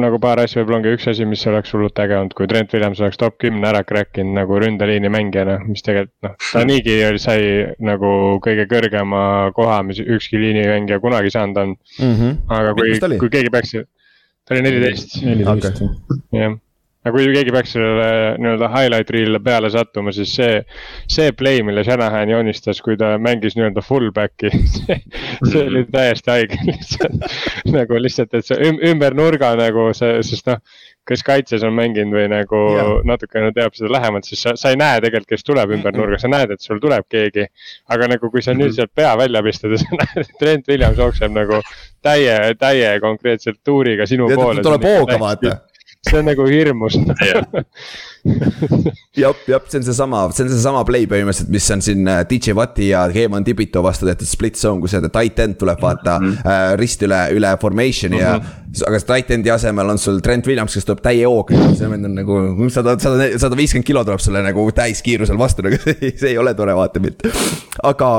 Speaker 4: nagu paar asja, võib-olla ongi üks asi, mis oleks hullult äge olnud, kui Trent Williams oleks top kümne ära crack inud nagu ründeliini mängijana, mis tegelikult noh, ta niigi sai nagu kõige kõrgema koha, mis ükski liinimängija kunagi saanud on mm. -hmm. aga kui, kui keegi peaks, ta oli neliteist.
Speaker 6: neliteist
Speaker 4: jah aga kui keegi peaks sellele nii-öelda highlight reel'ile peale sattuma, siis see, see play, mille Shanahan joonistas, kui ta mängis nii-öelda fullback'i see, see oli täiesti haige lihtsalt. nagu lihtsalt, et see ümber nurga nagu see, sest noh, kes kaitses on mänginud või nagu yeah. natukene teab seda lähemalt, siis sa, sa ei näe tegelikult, kes tuleb ümber nurga, sa näed, et sul tuleb keegi. aga nagu, kui sa nüüd sealt pea välja pistad ja sa näed, et Trent Williams jookseb nagu täie, täie konkreetselt tuuriga sinu ja poole.
Speaker 2: tuleb hooga vaata
Speaker 4: see on nagu hirmus
Speaker 2: jah, jah, see on seesama, see on seesama play põhimõtteliselt, mis on siin äh, DJ Wati ja Keeman Tibito vastu tehtud split zone, kus see tight end tuleb vaata mm -hmm. äh, rist üle, üle formation'i mm -hmm. ja. aga tight end'i asemel on sul Trent Williams, kes tuleb täie hooga, see vend on nagu sada, sada, sada viiskümmend kilo tuleb sulle nagu täiskiirusel vastu, nagu see, see ei ole tore vaatepilt, aga.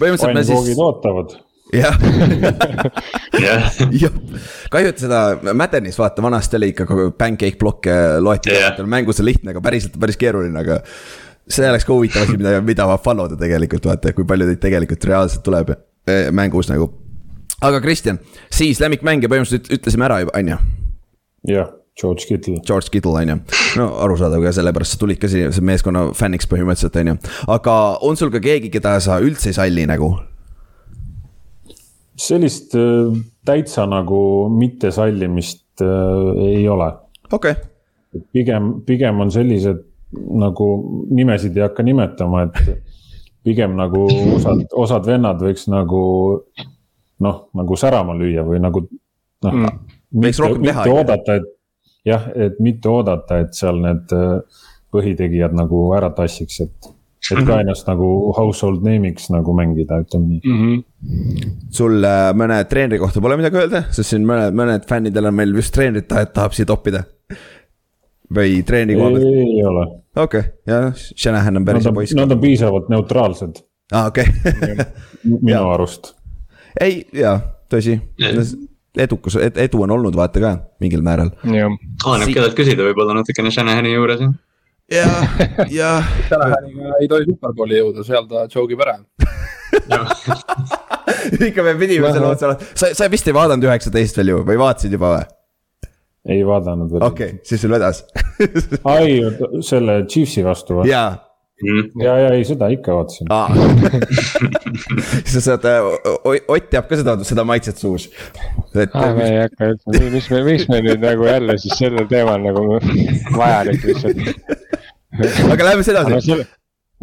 Speaker 6: põhimõtteliselt me siis. ootavad
Speaker 2: jah jah, kahju, et seda Maddenis vaata, vanasti oli ikka pancake block'e loeti yeah., mängus on lihtne, aga päriselt on päris keeruline, aga. see oleks ka huvitav asi, mida, mida follow da tegelikult vaata, kui palju teid tegelikult reaalselt tuleb eh, mängus nagu. aga Kristjan, siis lemmikmängija põhimõtteliselt ütlesime ära juba, on ju?
Speaker 6: jah George Kittle.
Speaker 2: George Kittle on ju, no arusaadav ka sellepärast sa tulid ka siia meeskonna fänniks põhimõtteliselt on ju, aga on sul ka keegi, keda sa üldse ei salli nagu?
Speaker 6: Sellist äh, täitsa nagu mittesallimist äh, ei ole.
Speaker 2: okei okay..
Speaker 6: pigem, pigem on sellised nagu nimesid ei hakka nimetama, et pigem nagu osad, osad vennad võiks nagu noh, nagu särama lüüa või nagu noh mm..
Speaker 2: võiks rohkem teha.
Speaker 6: mitte oodata, et jah, et mitte oodata, et seal need äh, põhitegijad nagu ära tassiks, et et ka mhm. ennast nagu household name'iks nagu mängida, ütleme nii mm.
Speaker 2: -hmm. sul äh, mõne treeneri kohta pole midagi öelda, sest siin mõned, mõned fännidel on meil just treenerit tahab, tahab siia toppida. või treeni koha
Speaker 6: pealt? ei ole.
Speaker 2: okei okay., ja Shanahan on päris hea poiss.
Speaker 6: Nad on piisavalt neutraalsed.
Speaker 2: aa, okei okay.
Speaker 6: minu arust.
Speaker 2: ei, jaa, tõsi edukus ed,, edu on olnud vaata ka mingil määral.
Speaker 3: oleneb si kellelt küsida, võib-olla natukene Shanahani juures jah
Speaker 2: jah, jah.
Speaker 5: Shanahan'iga ei tohi superbowli jõuda, seal ta jogib ära
Speaker 2: ikka me pidime selle otsa, sa, sa vist ei vaadanud üheksateist veel ju või vaatasid juba või?
Speaker 6: ei vaadanud
Speaker 2: veel. okei okay,, siis sul vedas
Speaker 6: ai, selle Chiefsi vastu
Speaker 2: või? jaa
Speaker 6: Mm. ja, ja ei, seda ikka vaatasin
Speaker 2: sa saad, Ott teab ka seda, seda maitset suus.
Speaker 4: et ah,. me ei hakka ütlema, mis me, miks me nüüd nagu jälle siis sellel teemal nagu vajalik lihtsalt
Speaker 2: aga lähme edasi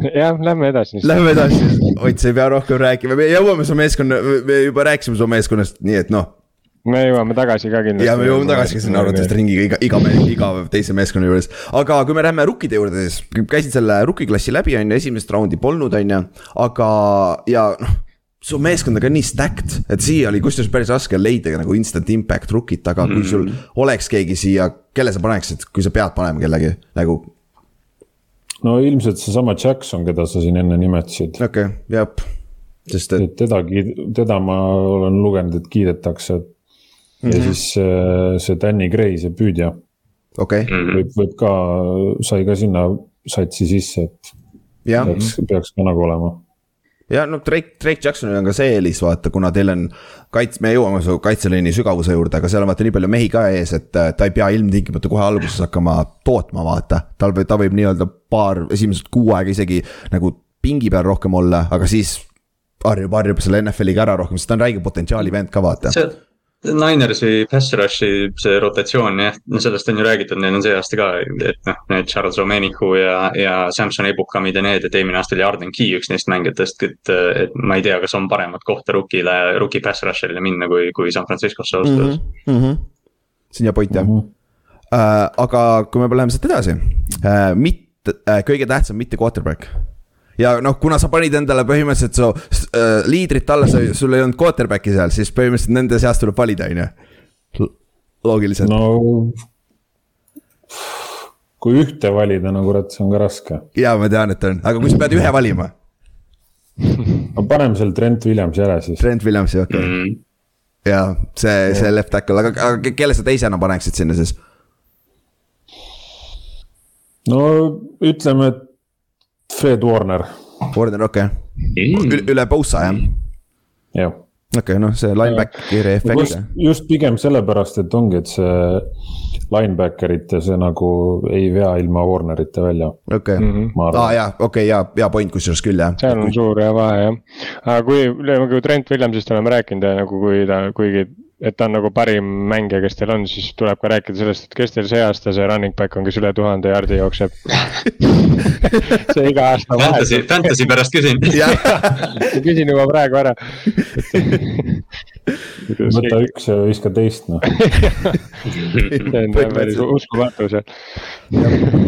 Speaker 4: jah, lähme edasi.
Speaker 2: Lähme edasi, Ott, sa ei pea rohkem rääkima, me jõuame su meeskonna, me juba rääkisime su meeskonnast, nii et noh.
Speaker 4: me jõuame tagasi ka kindlasti.
Speaker 2: ja me jõuame tagasi ka sinna arvatavasti ringiga iga, iga, iga teise meeskonna juures. aga kui me läheme rukkide juurde, siis käisid selle rukkiklassi läbi, on ju, esimest raundi polnud, on ju, aga ja noh su meeskond on ka nii stacked, et siia oli kusjuures päris raske leida nagu instant impact rookit, aga kui sul mm. oleks keegi siia, kelle sa paneksid, kui sa pead panema kellegi nagu
Speaker 6: no ilmselt seesama Jackson, keda sa siin enne nimetasid.
Speaker 2: okei okay,, jah,
Speaker 6: sest et. teda, teda ma olen lugenud, et kiidetakse. ja mm -hmm. siis see, see Danny Gray, see püüdja.
Speaker 2: okei okay..
Speaker 6: võib, võib ka, sai ka sinna satsi sisse, et ja. peaks, peaks ka nagu olema
Speaker 2: ja no Drake, Drake Jacksonil on ka see eelis, vaata, kuna teil on kaits-, me jõuame su kaitseliini sügavuse juurde, aga seal on vaata nii palju mehi ka ees, et äh, ta ei pea ilmtingimata kohe alguses hakkama tootma, vaata. tal võib, ta võib nii-öelda paar, esimesed kuu aega isegi nagu pingi peal rohkem olla, aga siis harjub, harjub selle NFL-iga ära rohkem, sest ta on räige potentsiaali vend ka, vaata.
Speaker 3: Ninersi pass rush'i see rotatsioon jah, sellest on ju räägitud, neil on see aasta ka, et noh, need Charles Romanicu ja, ja Samson Ebukamid ja need, et eelmine aasta oli Arden Key üks neist mängijatest, et. et ma ei tea, kas on paremat kohta rookile, rookie pass rusher'ile minna, kui, kui San Franciscosse ausalt öeldes
Speaker 2: mm -hmm.. see on hea point jah mm. -hmm. Uh, aga kui me läheme sealt edasi uh,, mitte uh,, kõige tähtsam mitte quarterback ja noh, kuna sa panid endale põhimõtteliselt su äh, liidrit alla, sul ei olnud quarterback'i seal, siis põhimõtteliselt nende seast tuleb valida, on ju. loogiliselt?
Speaker 6: no kui ühte valida, no kurat, see on ka raske.
Speaker 2: ja ma tean, et on, aga kui sa pead ühe valima
Speaker 6: no paneme seal Trent Williamsi ära siis.
Speaker 2: Trent Williamsi, okei okay. mm.. ja see, see left tackle, aga, aga kelle sa teisena paneksid sinna siis?
Speaker 6: no ütleme, et Fred Warner.
Speaker 2: Warner, okei okay. mm.. üle Bosa jah?
Speaker 6: jah
Speaker 2: okei okay,, noh, see linebackeri efekt.
Speaker 6: just pigem sellepärast, et ongi, et see linebackerite see nagu ei vea ilma Warnerita välja.
Speaker 2: okei aa jaa, okei okay,, jaa, hea point kusjuures küll jah.
Speaker 4: seal on kui... suur ja vahe jah, aga kui, kui Trent Williamsist oleme rääkinud ja nagu kui ta, kuigi et ta on nagu parim mängija, kes teil on, siis tuleb ka rääkida sellest, et kes teil see aasta see running back on, kes üle tuhande jardi jookseb. See iga aasta
Speaker 3: Fantasy, Fantasy pärast küsin.
Speaker 4: Küsin juba praegu ära.
Speaker 6: Võta üks ja viska teist noh.
Speaker 4: See on päris uskumatu seal.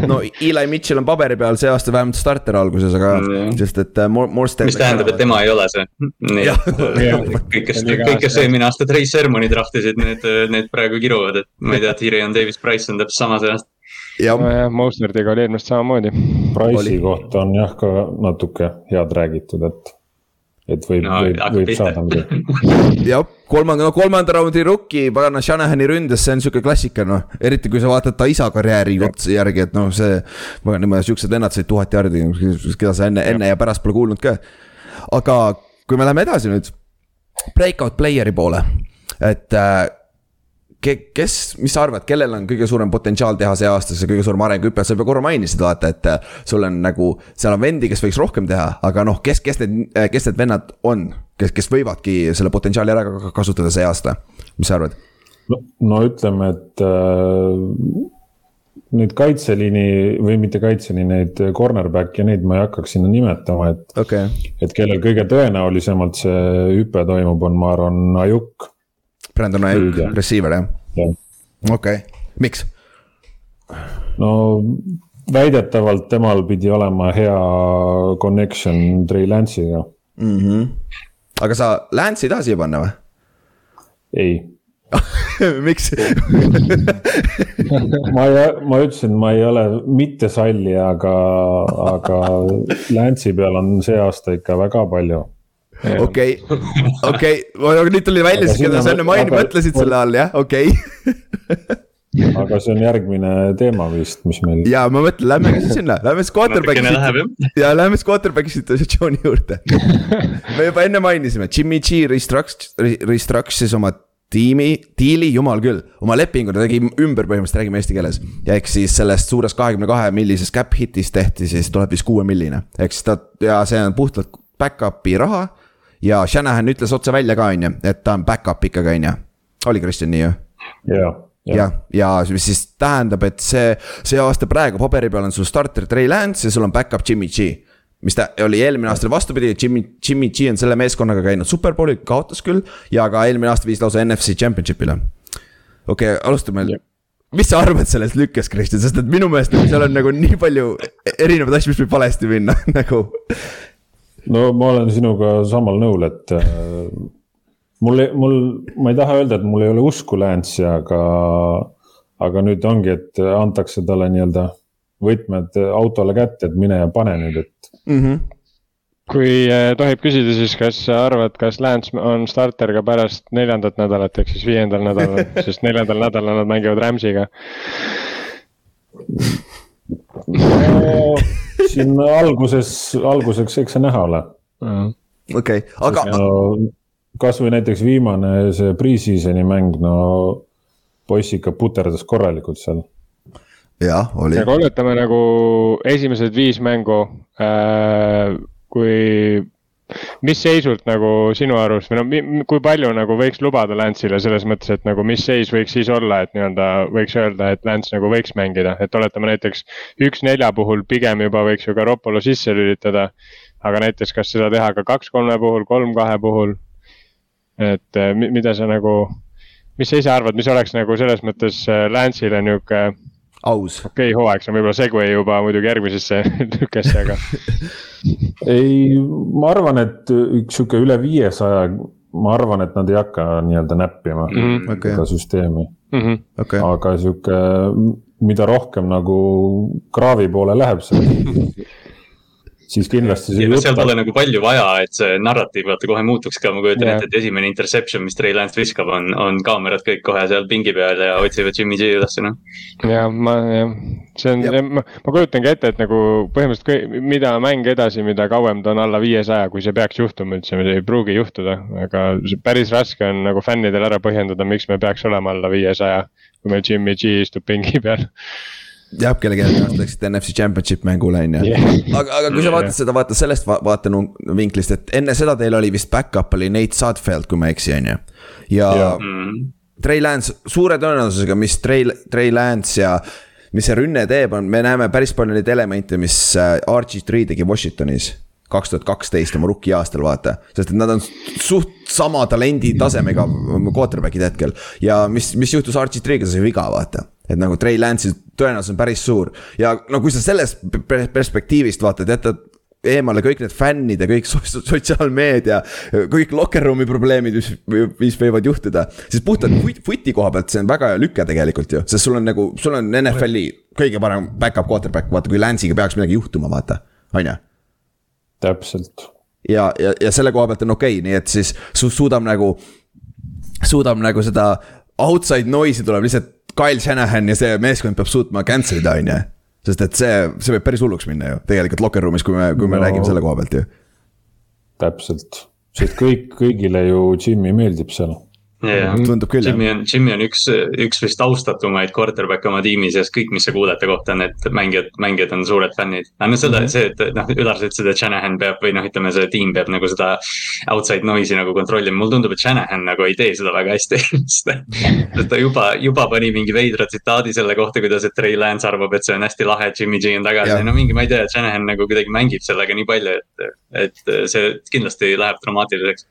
Speaker 2: no Eli Mitchell on paberi peal see aasta vähemalt starter alguses, aga mm. sest et uh, Morstead.
Speaker 3: mis tähendab, et tema ei ole see. kõik, kes, kõik, kes eelmine aasta Trey Sermoni trahtisid, need, need praegu kiruvad, et ma ei tea, Tyrion Davis Price on täpselt sama see aasta.
Speaker 4: nojah, Mosterdiga oli eelmist samamoodi.
Speaker 6: Price'i kohta on jah ka natuke head räägitud, et et võib no,, võib, võib saada midagi.
Speaker 2: jah, kolmanda, no kolmanda raundi rookie, pagana Shanahani ründes, see on sihuke klassika noh, eriti kui sa vaatad ta isa karjääri otsa järgi, et noh, see. pagan, niimoodi siuksed vennad said tuhat jardi, keda sa enne, enne ja pärast pole kuulnud ka. aga kui me läheme edasi nüüd, breakout player'i poole, et äh, kes, mis sa arvad, kellel on kõige suurem potentsiaal teha see aasta see kõige suurem arenguhüpe, sa juba korra mainisid, vaata, et äh, sul on nagu, seal on vendi, kes võiks rohkem teha, aga noh, kes, kes need, äh, kes need vennad on, kes, kes võivadki selle potentsiaali ära kasutada see aasta, mis sa arvad?
Speaker 6: no, no ütleme, et äh, neid kaitseliini või mitte kaitseliini, neid cornerback'e, neid ma ei hakkaks sinna nimetama, et
Speaker 2: okay..
Speaker 6: et kellel kõige tõenäolisemalt see hüpe toimub, on, ma arvan, Ajuk
Speaker 2: Brandon Aiyuk, receiver jah ja.? okei okay., miks?
Speaker 6: no väidetavalt temal pidi olema hea connection Trey Lance'iga
Speaker 2: mm. -hmm. aga sa Lance'i ei taha siia panna või?
Speaker 6: ei
Speaker 2: miks
Speaker 6: ma ei, ma ütlesin, ma ei ole mitte salli, aga, aga Lance'i peal on see aasta ikka väga palju
Speaker 2: okei, okei, aga nüüd tuli välja siis, keda sa enne maini mõtlesid selle all, jah, okei.
Speaker 6: Aga see on järgmine teema vist, mis meil.
Speaker 2: ja ma mõtlen, lähme siis sinna, lähme siis quarterback'i. ja lähme siis quarterback'i situatsiooni juurde. Me juba enne mainisime, Jimmy G restruct-, restruct'is oma tiimi, diili, jumal küll, oma lepingu ta tegi ümber põhimõtteliselt, räägime eesti keeles. ja ehk siis sellest suurest kahekümne kahe millisest cap hit'ist tehti siis tuleb vist kuue milline, ehk siis ta ja see on puhtalt back-up'i raha ja Shanahan ütles otse välja ka, on ju, et ta on back-up ikkagi, on ju. oli Kristjan nii ju?
Speaker 6: jah
Speaker 2: ja, ja, siis tähendab, et see, see aasta praegu paberi peal on sul starter Trey Lance ja sul on back-up Jimmy G. mis ta oli eelmine aasta vastupidi, Jimmy, Jimmy G on selle meeskonnaga käinud superbowlil, kaotas küll. ja ka eelmine aasta viis lausa NFC championship'ile. okei okay,, alustame mis sa arvad sellest lükkest, Kristjan, sest et minu meelest nagu seal on nagu nii palju erinevaid asju, mis võib valesti minna nagu
Speaker 6: no ma olen sinuga samal nõul, et äh, mul, mul, ma ei taha öelda, et mul ei ole usku Lance'i, aga, aga nüüd ongi, et antakse talle nii-öelda võtmed autole kätte, et mine ja pane nüüd, et
Speaker 2: mm. -hmm
Speaker 4: kui äh, tohib küsida, siis kas sa arvad, kas Lance on starter ka pärast neljandat nädalat, ehk siis viiendal nädalal, sest neljandal nädalal nad mängivad Rams'iga
Speaker 6: siin alguses, alguseks, eks see näha ole.
Speaker 2: okei, aga no,.
Speaker 6: kasvõi näiteks viimane see pre-season'i mäng, no poiss ikka puterdas korralikult seal.
Speaker 2: jah, oli.
Speaker 4: aga oletame nagu esimesed viis mängu äh,, kui mis seisult nagu sinu arust või no kui palju nagu võiks lubada Lance'ile selles mõttes, et nagu mis seis võiks siis olla, et nii-öelda võiks öelda, et Lance nagu võiks mängida, et oletame näiteks üks nelja puhul pigem juba võiks ju ka Ropolo sisse lülitada. aga näiteks, kas seda teha ka kaks kolme puhul, kolm kahe puhul? et eh, mida sa nagu, mis sa ise arvad, mis oleks nagu selles mõttes eh, Lance'ile nihuke
Speaker 2: aus.
Speaker 4: okei okay,, hooaeg, see on võib-olla segue juba muidugi järgmisesse lükesse, aga
Speaker 6: ei, ma arvan, et üks sihuke üle viiesaja ma arvan, et nad ei hakka nii-öelda näppima mm -hmm. okay. seda süsteemi mm. -hmm. Okay. aga sihuke, mida rohkem nagu kraavi poole läheb see siis kindlasti
Speaker 3: see. seal pole nagu palju vaja, et see narratiiv vaata kohe muutuks ka, ma kujutan ette, et esimene interception, mis Trey Lance viskab, on, on kaamerad kõik kohe seal pingi peal ja otsivad Jimmy G üles, noh.
Speaker 4: ja ma, jah, see on, ma, ma kujutangi ette, et nagu põhimõtteliselt, mida mäng edasi, mida kauem ta on alla viiesaja, kui see peaks juhtuma üldse, see ei pruugi juhtuda. aga päris raske on nagu fännidel ära põhjendada, miks me peaks olema alla viiesaja, kui meil Jimmy G istub pingi peal
Speaker 2: jah, kellegi ennast läksid NFC Championship mängule on ju aga, aga kui sa vaatad seda, vaata sellest va vaatevinklist, et enne seda teil oli vist back-up oli Nate Sudfeld, kui ma ei eksi, on ju. ja. Mm. Trey Lance suure tõenäosusega, mis Trey, Trey Lance ja mis see rünne teeb, on, me näeme päris palju neid elemente, mis äh, RG3 tegi Washingtonis kaks tuhat kaksteist oma rookie aastal, vaata. sest et nad on suht sama talendi tasemega quarterback'id hetkel ja mis, mis juhtus RG3-ga, see viga, vaata et nagu Trey Lance'il tõenäosus on päris suur ja no kui sa sellest perspektiivist vaatad, jätad eemale kõik need fännid ja kõik sotsiaalmeedia, kõik locker room'i probleemid, mis, mis võivad juhtuda. siis puhtalt footi koha pealt, see on väga hea lüke tegelikult ju, sest sul on nagu, sul on NFL-i kõige parem back-up quarterback, vaata kui Lance'iga peaks midagi juhtuma, vaata, on ju.
Speaker 6: täpselt.
Speaker 2: ja, ja, ja selle koha pealt on okei okay,, nii et siis su suudab nagu, suudab nagu seda outside noise'i tuleb lihtsalt Kyle Shanahan ja see meeskond peab suutma cancel ida, on ju. sest et see, see võib päris hulluks minna ju, tegelikult locker room'is, kui me, kui me no, räägime selle koha pealt ju.
Speaker 6: täpselt, sest kõik, kõigile ju Jimmy meeldib seal
Speaker 3: yeah.. tundub küll. Jimmy on, Jimmy on üks, üks vist austatumaid quarterback'e oma tiimis ja kõik, mis sa kuuled ta kohta, et mängijad, mängijad on suured fännid. aga noh, seda mm, -hmm. see, et noh, Ülar, sa ütlesid, et Shanahan peab või noh, ütleme, see tiim peab nagu seda outside noise'i nagu kontrollima. mulle tundub, et Shanahan nagu ei tee seda väga hästi sest ta juba, juba pani mingi veidra tsitaadi selle kohta, kuidas, et Trey Lance arvab, et see on hästi lahe, et Jimmy G on tagasi. no mingi, ma ei tea, et Shanahan nagu kuidagi mängib sellega nii palju, et, et see kindlasti läheb dramaatiliseks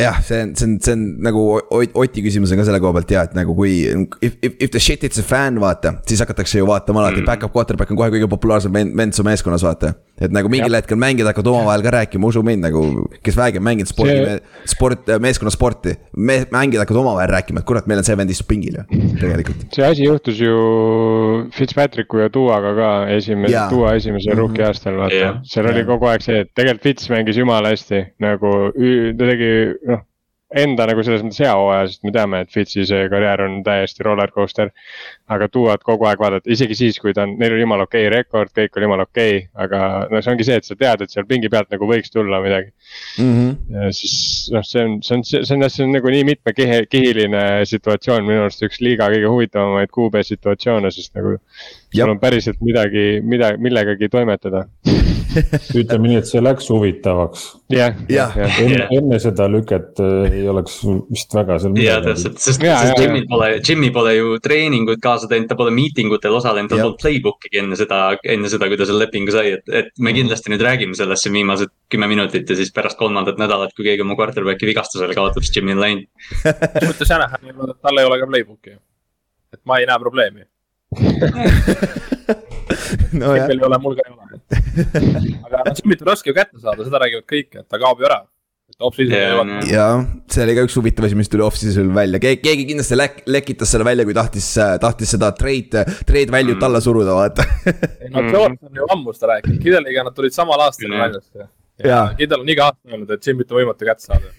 Speaker 2: jah, see on, see on, see on nagu Oti küsimus on ka selle koha pealt ja, et nagu kui if, if, if the shit it's a fan, vaata, siis hakatakse ju vaatama alati mm., back-up quarterback on kohe kõige populaarsem vend su meeskonnas, vaata. Et nagu mingil hetkel mängijad hakkavad omavahel ka rääkima, usu mind nagu, kes vähegi on mänginud spordi see..., sport, meeskonnasporti. me, mängijad hakkavad omavahel rääkima, et kurat, meil on see vend istub pingil ju, tegelikult.
Speaker 4: see asi juhtus ju Fitzpatricku ja Duaga ka esimese, Dua esimese mm -hmm. rookie aastal, vaata yeah.. seal yeah. oli kogu aeg see, et tegelikult Fitz mängis jumala hästi, nagu ta tegi noh enda nagu selles mõttes hea hooaja, sest me teame, et Fitsi see karjäär on täiesti roller coaster. Aga tuuad kogu aeg vaadata, isegi siis, kui ta on, neil oli jumala okei okay rekord, kõik oli jumala okei okay,, aga no see ongi see, et sa tead, et seal pingi pealt nagu võiks tulla midagi mm. -hmm. ja siis noh, see on, see on, see on, see on nagu nii mitmekihiline situatsioon, minu arust üks liiga kõige huvitavamaid QB situatsioone, sest nagu. sul on päriselt midagi, mida, millegagi toimetada
Speaker 6: ütleme nii, et see läks huvitavaks.
Speaker 4: jah,
Speaker 2: jah.
Speaker 6: enne, seda lüket äh, ei oleks vist väga seal
Speaker 3: midagi. jaa, täpselt, sest, sest Jimmy pole, Jimmy pole ju treeninguid kaasa teinud, ta pole meeting utel osalenud, tal polnud playbook'igi enne seda, enne seda, kui ta selle lepingu sai, et, et me mhm. kindlasti nüüd räägime sellest siin viimased kümme minutit ja siis pärast kolmandat nädalat, kui keegi oma quarterback'i vigastusele kaotab, siis Jimmy on läinud.
Speaker 5: mis mõttes Shanahanil, tal ei ole ka playbook'i, et ma ei näe probleemi no, jah. ei ole, mul ka ei ole. aga noh, Jimmy't on raske ju kätte saada, seda räägivad kõik, et ta kaob ju ära.
Speaker 2: Ja see oli ka üks huvitav asi, mis tuli off-season'il välja, keegi, keegi kindlasti lek-, lekitas selle välja, kui tahtis, tahtis seda trade, trade value't mm. alla suruda, vaata
Speaker 5: ei no George on ju ammu seda rääkinud, Kideliga nad tulid samal aastal mm. väljasse. ja Kidel on iga aasta öelnud, et Jimmy't on võimatu kätte saada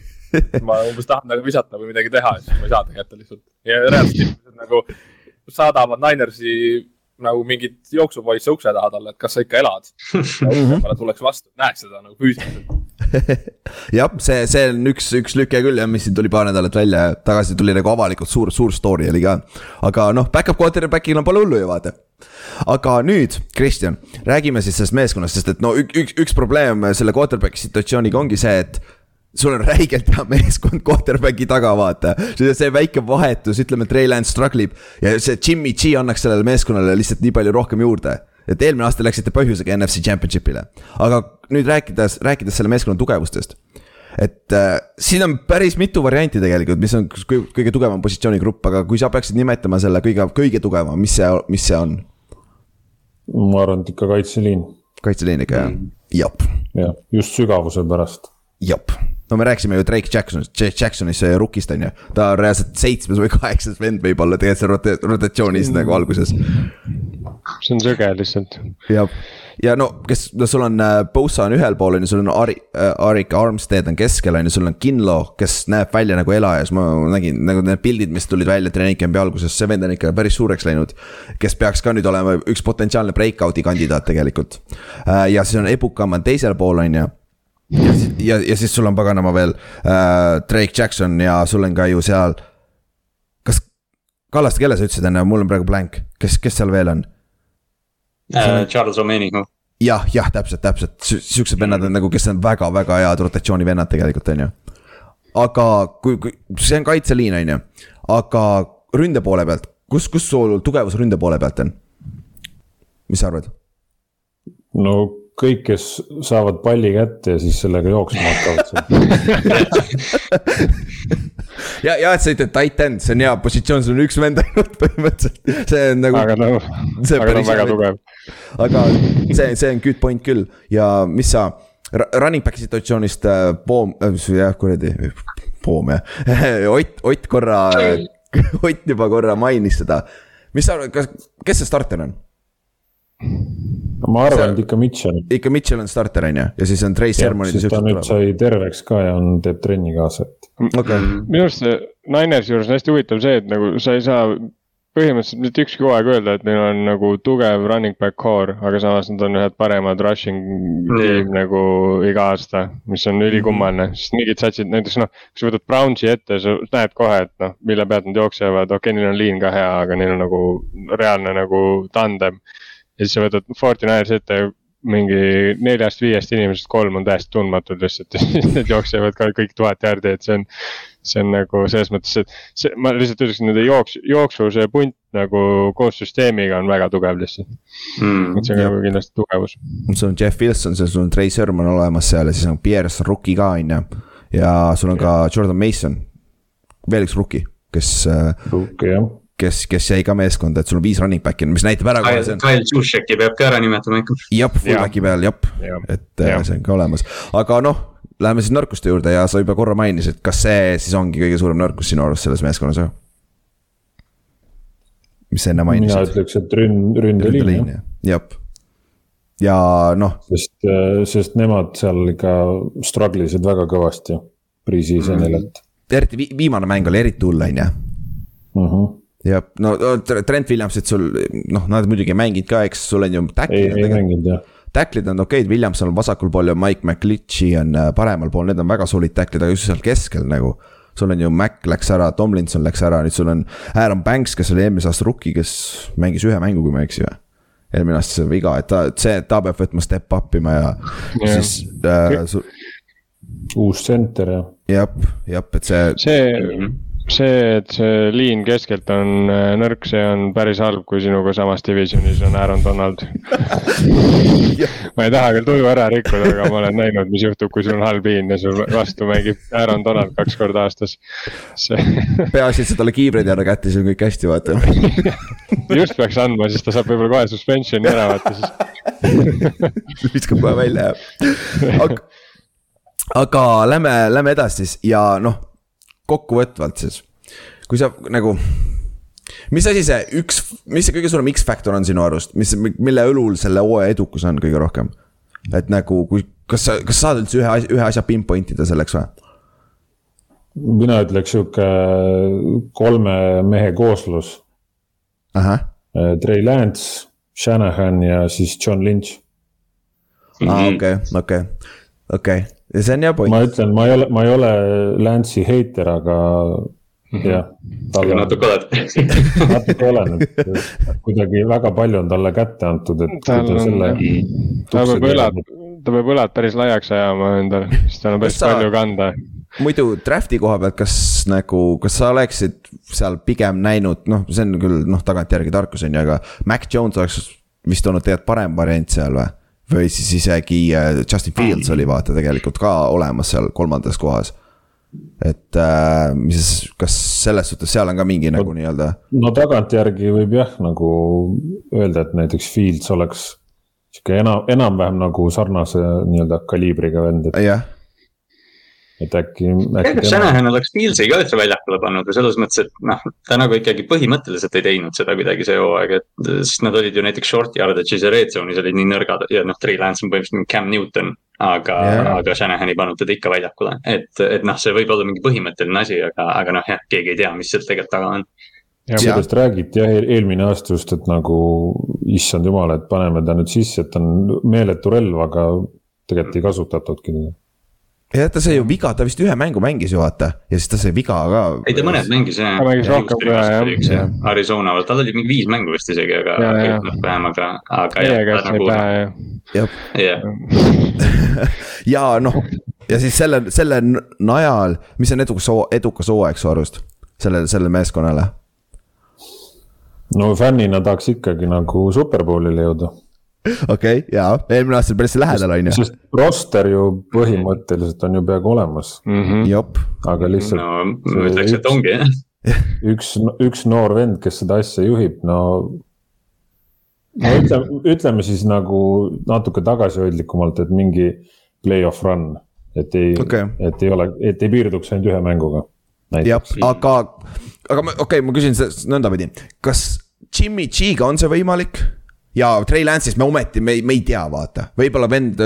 Speaker 5: ma umbes tahan nagu visata või midagi teha, siis ma ei saa ta kätte lihtsalt. ja reaalselt inimesed nagu saadavad Ninersi nagu mingit jooksupoisse ukse taha talle, et kas sa ikka elad. ja tuleks vastu, näeks seda nagu füüsiliselt
Speaker 2: jah, see, see on üks, üks lüke küll jah, mis siin tuli paar nädalat välja, tagasi tuli nagu avalikult suur, suur story oli ka. aga noh, back-up quarterback'il on pole hullu ju vaata. aga nüüd, Kristjan, räägime siis sellest meeskonnast, sest et no üks, üks, üks probleem selle quarterback'i situatsiooniga ongi see, et sul on räigelt hea meeskond quarterback'i taga, vaata. see väike vahetus, ütleme, Trey Lance struggle ib ja see Jimmy G annaks sellele meeskonnale lihtsalt nii palju rohkem juurde. et eelmine aasta läksite põhjusega NFC Championship'ile, aga nüüd rääkides, rääkides selle meeskonna tugevustest. et äh, siin on päris mitu varianti tegelikult, mis on kõige, tugevam positsioonigrupp, aga kui sa peaksid nimetama selle kõige, kõige tugevam, mis see, mis see on?
Speaker 6: ma arvan, et ikka kaitseliin.
Speaker 2: kaitseliin ikka jah mm., jep.
Speaker 6: jah, just sügavuse pärast.
Speaker 2: jep no me rääkisime ju Drake Jacksonist, Jacksonist, see rookist on ju. ta on reaalselt seitsmes või kaheksas vend võib-olla tegelikult seal rota-, rotatsioonis mm. nagu alguses.
Speaker 4: see on sõge lihtsalt.
Speaker 2: jah, ja no kes, no sul on äh, Bosa on ühel pool on ju, sul on Ari- äh,, Arik Armstead on keskel on ju, sul on Kinlo, kes näeb välja nagu elajas, ma nägin nagu need pildid, mis tulid välja treening camp'i alguses, see vend on ikka päris suureks läinud. kes peaks ka nüüd olema üks potentsiaalne breakout'i kandidaat tegelikult äh,. ja siis on Ebukam on teisel pool on ju ja, ja, ja siis sul on paganama veel äh, Drake Jackson ja sul on ka ju seal. kas, Kallaste, kelle sa ütlesid enne, mul on praegu blank, kes, kes seal veel on
Speaker 3: äh,? Charles Omenihu.
Speaker 2: jah, jah, täpselt, täpselt, siuksed vennad on nagu, kes on väga-väga head rotatsioonivennad tegelikult, on ju. aga kui, kui see on kaitseliin, on ju, aga ründe poole pealt, kus, kus sul tugevus ründe poole pealt on? mis sa arvad?
Speaker 6: no kõik, kes saavad palli kätte ja siis sellega jooksma hakkavad
Speaker 2: ja, ja et sa ütled tight end, see on hea positsioon, sul on üks vend ainult põhimõtteliselt, see on nagu.
Speaker 4: aga no, aga ta on väga tugev.
Speaker 2: aga see, see on good point küll ja mis sa running back'i situatsioonist äh, Poom äh,, jah kuradi, Poom jah Ott, Ott korra, Ott juba korra mainis seda. mis sa arvad, kas, kes see starter on?
Speaker 6: Ma arvan, et ikka Mitchell.
Speaker 2: ikka Mitchell on starter on ju, ja siis on Trey Sermon.
Speaker 6: sest ta nüüd sai terveks ka ja on, teeb trenni kaasa, et.
Speaker 2: Okay.
Speaker 4: minu arust see Ninersi juures on hästi huvitav see, et nagu sa ei saa põhimõtteliselt mitte ükski hooaeg öelda, et neil on nagu tugev running back core, aga samas nad on ühed paremad rushing tiim nagu iga aasta, mis on ülikummaline, sest mingid satsid, näiteks noh, kui sa võtad Brownsi ette, sa näed kohe, et noh, mille pealt nad jooksevad, okei okay,, neil on liin ka hea, aga neil on nagu reaalne nagu tandem ja siis sa võtad Fortinaires ette mingi neljast-viiest inimesest kolm on täiesti tundmatud lihtsalt ja siis need jooksevad ka kõik tuhat jaardi, et see on. see on nagu selles mõttes, et see, ma lihtsalt ütleksin, nende jooks, jooksu see punt nagu koos süsteemiga on väga tugev lihtsalt mm,. et see on ka kindlasti tugevus.
Speaker 2: sul on Jeff Wilson, sul on Trey Sermon olemas seal ja siis on Pierce on rookie ka on ju. ja sul on ka Jordan Mason, veel üks rookie, kes.
Speaker 6: Äh, rookie jah
Speaker 2: kes, kes jäi ka meeskonda, et sul on viis running back'i, mis näitab ära.
Speaker 3: Kyle, Kyle Juszczyki peab ka ära nimetama ikka.
Speaker 2: jep, fullback'i peal, jep, et ja. Äh, see on ka olemas, aga noh, läheme siis nõrkuste juurde ja sa juba korra mainisid, kas see siis ongi kõige suurem nõrkus sinu arust selles meeskonnas või? mis sa enne mainisid?
Speaker 6: mina ütleks, et ründ, ründeliin
Speaker 2: jah. jep, ja noh.
Speaker 6: sest, äh, sest nemad seal ikka struggle isid väga kõvasti pre-season'il, et.
Speaker 2: eriti viimane mäng oli eriti hull, on ju. Jah, no Trent Williamsit sul, noh, nad muidugi ei mänginud ka, eks sul on ju.
Speaker 6: ei, ei mänginud jah
Speaker 2: Tacklid on okeid, Williamson on vasakul pool ja Mike McLitchi on äh, paremal pool, need on väga solid tacklid, aga just seal keskel nagu. sul on ju Mac läks ära, Tomlinson läks ära, nüüd sul on Aaron Banks, kes oli eelmise aasta rookie, kes mängis ühe mängu, kui ma ei eksi või eelmine aasta see viga, et ta, see, ta peab võtma step up ima ja, ja. siis äh,.
Speaker 6: Uus center ja.
Speaker 2: jah, jah, et see.
Speaker 4: see see, et see liin keskelt on äh, nõrk, see on päris halb, kui sinuga samas divisionis on Aaron Donald. Ma ei taha küll tuju ära rikkuda, aga ma olen näinud, mis juhtub, kui sul on halb liin ja sul vastu mängib Aaron Donald kaks korda aastas. See...
Speaker 2: peaasi, et sa talle kiivreid ei anna kätte, siis on kõik hästi, vaata.
Speaker 4: Just peaks andma, siis ta saab võib-olla kohe suspension'i ära vaata siis
Speaker 2: viskab kohe välja jah. Aga lähme, lähme edasi siis ja noh kokkuvõtvalt siis, kui sa nagu mis asi see üks, mis see kõige suurem X-faktor on sinu arust, mis, mille õlul selle hooaja edukus on kõige rohkem? et nagu, kui, kas sa, kas saad üldse ühe asja, ühe asja pinpoint ida selleks või?
Speaker 6: mina ütleks sihuke kolme mehe kooslus.
Speaker 2: Äh,
Speaker 6: Trey Lance, Shanahan ja siis John Lynch.
Speaker 2: aa, okei, okei, okei ja see on hea point.
Speaker 6: ma ütlen, ma ei ole, ma ei ole Lance'i heiter, aga mhm. jah.
Speaker 3: aga natuke oled.
Speaker 6: natuke olen, et kuidagi väga palju on talle kätte antud, et. ta
Speaker 4: peab õlad, ta peab õlad päris laiaks ajama endale, sest tal on päris sa... palju kanda
Speaker 2: muidu draft'i koha pealt, kas nagu, kas sa oleksid seal pigem näinud, noh, see on küll noh, tagantjärgi tarkus on ju, aga Mac Jones oleks vist olnud tegelikult parem variant seal või? Või siis isegi äh, Justin Fields oli vaata tegelikult ka olemas seal kolmandas kohas. et äh, mis, kas selles suhtes seal on ka mingi no, nagu nii-öelda.
Speaker 6: no tagantjärgi võib jah nagu öelda, et näiteks Fields oleks sihuke enam, enam-vähem nagu sarnase nii-öelda kaliibriga vend, et.
Speaker 2: jah
Speaker 6: et äkki,
Speaker 3: äkki. kas Shanahan oleks Fieldsi ka üldse väljakule pannud või selles mõttes, et noh, ta nagu ikkagi põhimõtteliselt ei teinud seda kuidagi see hooaeg, et sest nad olid ju näiteks short yardage'is ja red zone'is olid nii nõrgad ja noh, Trey Lance on põhimõtteliselt Cam Newton. aga yeah., aga Shanahan ei pannud teda ikka väljakule, et, et noh, see võib olla mingi põhimõtteline asi, aga, aga noh, jah, keegi ei tea, mis seal tegelikult taga on
Speaker 6: ja sellest räägiti jah, eelmine aasta just, et nagu issand jumal, et paneme ta nüüd sisse, et ta on meeletu relv, aga tegelikult ei kasutatudki teda
Speaker 2: ja ta sai ju viga, ta vist ühe mängu mängis ju vaata ja siis ta sai viga ka.
Speaker 3: ei ta mõned mängis jah.
Speaker 4: ta mängis rohkem kui ühe
Speaker 3: jah. Arizona, tal oli mingi viis mängu vist isegi, aga vähem, aga, aga.
Speaker 4: meie käest sai pähe
Speaker 2: jah. jah. ja noh, ja siis selle, selle najal, mis on edukas, edukas hooaeg su arust sellele, sellele meeskonnale?
Speaker 6: no fännina tahaks ikkagi nagu superbowlile jõuda
Speaker 2: okei okay,, jaa, eelmine aasta oli päris lähedal, on ju.
Speaker 6: sest roster ju põhimõtteliselt on ju peaaegu olemas
Speaker 2: mm. -hmm. jop.
Speaker 6: aga lihtsalt.
Speaker 3: no ma ütleks, et ongi jah.
Speaker 6: üks, üks noor vend, kes seda asja juhib, no. no ütleme, ütleme siis nagu natuke tagasihoidlikumalt, et mingi play-off run. et ei okay., et ei ole, et ei piirduks ainult ühe mänguga.
Speaker 2: jah, aga, aga ma, okei okay,, ma küsin nõndapidi, kas Jimmy G-ga on see võimalik? Ja Trey Lance'ist me ometi, me ei, me ei tea, vaata, võib-olla vend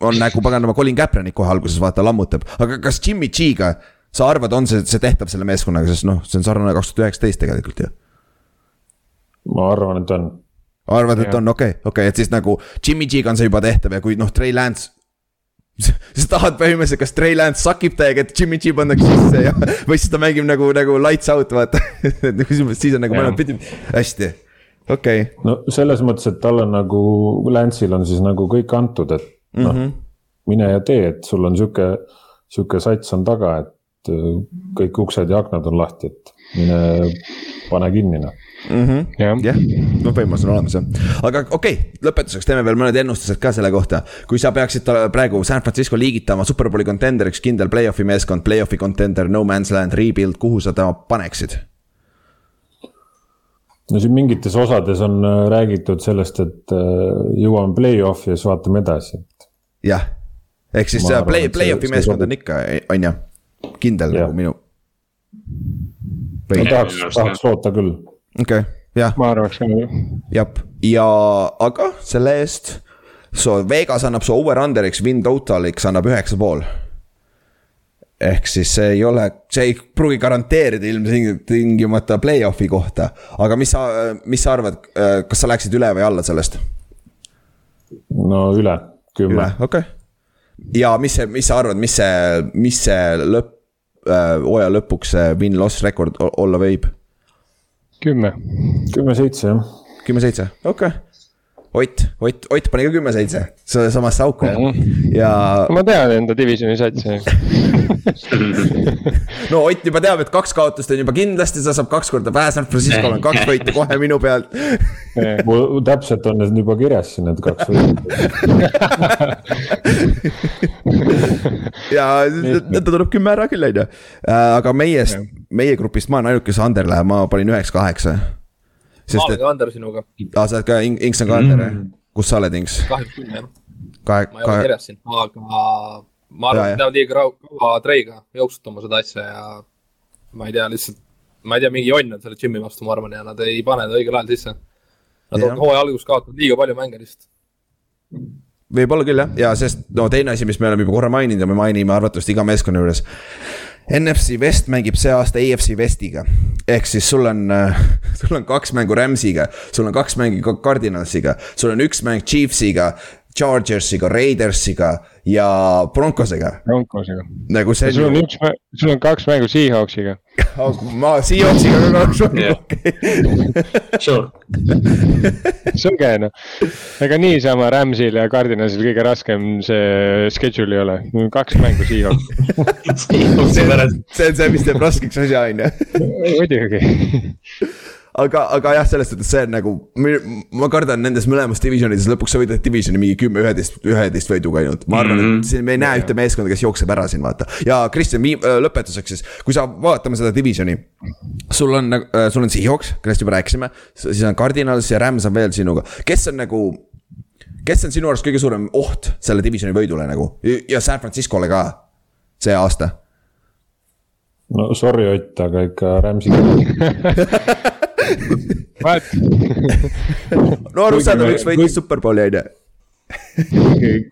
Speaker 2: on nagu paganama Colin Kaepernick kohe alguses vaata lammutab, aga kas Jimmy G-ga sa arvad, on see, see tehtav selle meeskonnaga, sest noh, see on sarnane kaks tuhat üheksateist tegelikult ju.
Speaker 6: ma arvan, et on.
Speaker 2: arvad, et on, okei okei et siis nagu Jimmy G-ga on see juba tehtav ja kui noh, Trey Lance sa tahad põhimõtteliselt, kas Trey Lance sakib täiega, et Jimmy G pannakse sisse ja, või siis ta mängib nagu, nagu lights out, vaata. Siis on nagu mõlemad pidi, hästi okei okay..
Speaker 6: no selles mõttes, et tal on nagu, Lance'il on siis nagu kõik antud, et noh mm -hmm., mine ja tee, et sul on sihuke, sihuke sats on taga, et äh, kõik uksed ja aknad on lahti, et mine pane kinni noh
Speaker 2: mm -hmm.. jah yeah., no võimalus on olemas jah, aga okei okay,, lõpetuseks teeme veel mõned ennustused ka selle kohta. kui sa peaksid praegu San Francisco liigitama superbowli contenderiks, kindel play-off'i meeskond, play-off'i contender, no man's land, rebuild, kuhu sa ta paneksid?
Speaker 6: No siin mingites osades on äh, räägitud sellest, et äh, jõuame play-off'i ja siis vaatame edasi, et.
Speaker 2: jah, ehk siis arvan, play, play-off'i meeskond on ikka, on ju, kindel ja. nagu minu.
Speaker 6: no tahaks, tahaks loota küll.
Speaker 2: okei okay,, jah.
Speaker 4: ma arvaks ka nii.
Speaker 2: jah, ja aga selle eest, so Vegas annab su over-under'iks, win totaliks annab üheksa pool ehk siis see ei ole, see ei pruugi garanteerida ilmtingimata play-off'i kohta. aga mis sa, mis sa arvad, kas sa läksid üle või alla sellest?
Speaker 6: no üle, kümme.
Speaker 2: okei okay. ja mis see, mis sa arvad, mis see, mis see lõpp äh,, hooaja lõpuks see win-loss rekord olla võib?
Speaker 4: kümme.
Speaker 6: kümme-seitse jah.
Speaker 2: kümme-seitse, okei okay Ott, Ott, Ott pani ka kümme-seitse, samasse auku. Ja.
Speaker 4: ma tean enda divisioni satsi.
Speaker 2: No Ott juba teab, et kaks kaotust on juba kindlasti, ta saab kaks korda vähe, San Francisco'l on kaks võitu kohe minu pealt
Speaker 6: mul täpselt on need juba kirjas siin, need kaks võitu.
Speaker 2: Ja ta tuleb kümme ära küll, on ju. Äh, aga meiest, meie grupist ma olen ainuke, kes under läheb, ma panin üheks-kaheksa
Speaker 5: ma olen ka Ander sinuga.
Speaker 2: aa, sa oled ka, Inks on ka Ander mm., kus sa oled, Inks?
Speaker 5: kahjuks küll, jah.
Speaker 2: kahe,
Speaker 5: ma ei ole kirjas siin, aga ma arvan, et peavad liiga kaua treiga jooksutama seda asja ja ma ei tea, lihtsalt, ma ei tea, mingi jonn on selle Jimmy vastu, ma arvan, ja nad ei pane ta õigel ajal sisse. Nad on hooaja alguses kaotanud liiga palju mänge lihtsalt
Speaker 2: võib-olla küll jah, ja sest no teine asi, mis me oleme juba korra maininud ja me mainime arvatavasti iga meeskonna juures. NFC West mängib see aasta AFC Westiga. ehk siis sul on, sul on kaks mängu Rams'iga, sul on kaks mängu Cardinalsiga, sul on üks mäng Chiefsiga, Chargersiga, Raidersiga ja Broncosega.
Speaker 4: Broncosega.
Speaker 2: nagu see.
Speaker 4: sul on üks, sul on kaks mängu Seahawksiga
Speaker 2: ma ka kaks mängu, okei.
Speaker 3: Sure.
Speaker 4: sõge noh, ega niisama Ramsil ja Cardinalsil kõige raskem see schedule ei ole, kaks mängu Seahawks
Speaker 2: see on see, mis teeb raskeks asja, on ju.
Speaker 4: muidugi
Speaker 2: aga, aga jah, selles suhtes see on nagu, ma kardan nendes mõlemas divisionides lõpuks sa võidad divisioni mingi kümme, üheteist, üheteist võiduga ainult. ma arvan mm, -hmm. et siin me ei näe ühte meeskonda, kes jookseb ära siin vaata. ja Kristjan, lõpetuseks siis, kui sa vaatame seda divisioni. sul on, äh, sul on Seahawks, kellest juba rääkisime, siis on Cardinals ja Rams on veel sinuga, kes on nagu kes on sinu arust kõige suurem oht selle divisioni võidule nagu ja San Franciscole ka? see aasta
Speaker 6: no sorry Ott, aga ikka Rams'i
Speaker 2: no arusaadav, üks võitis superbowli on ju.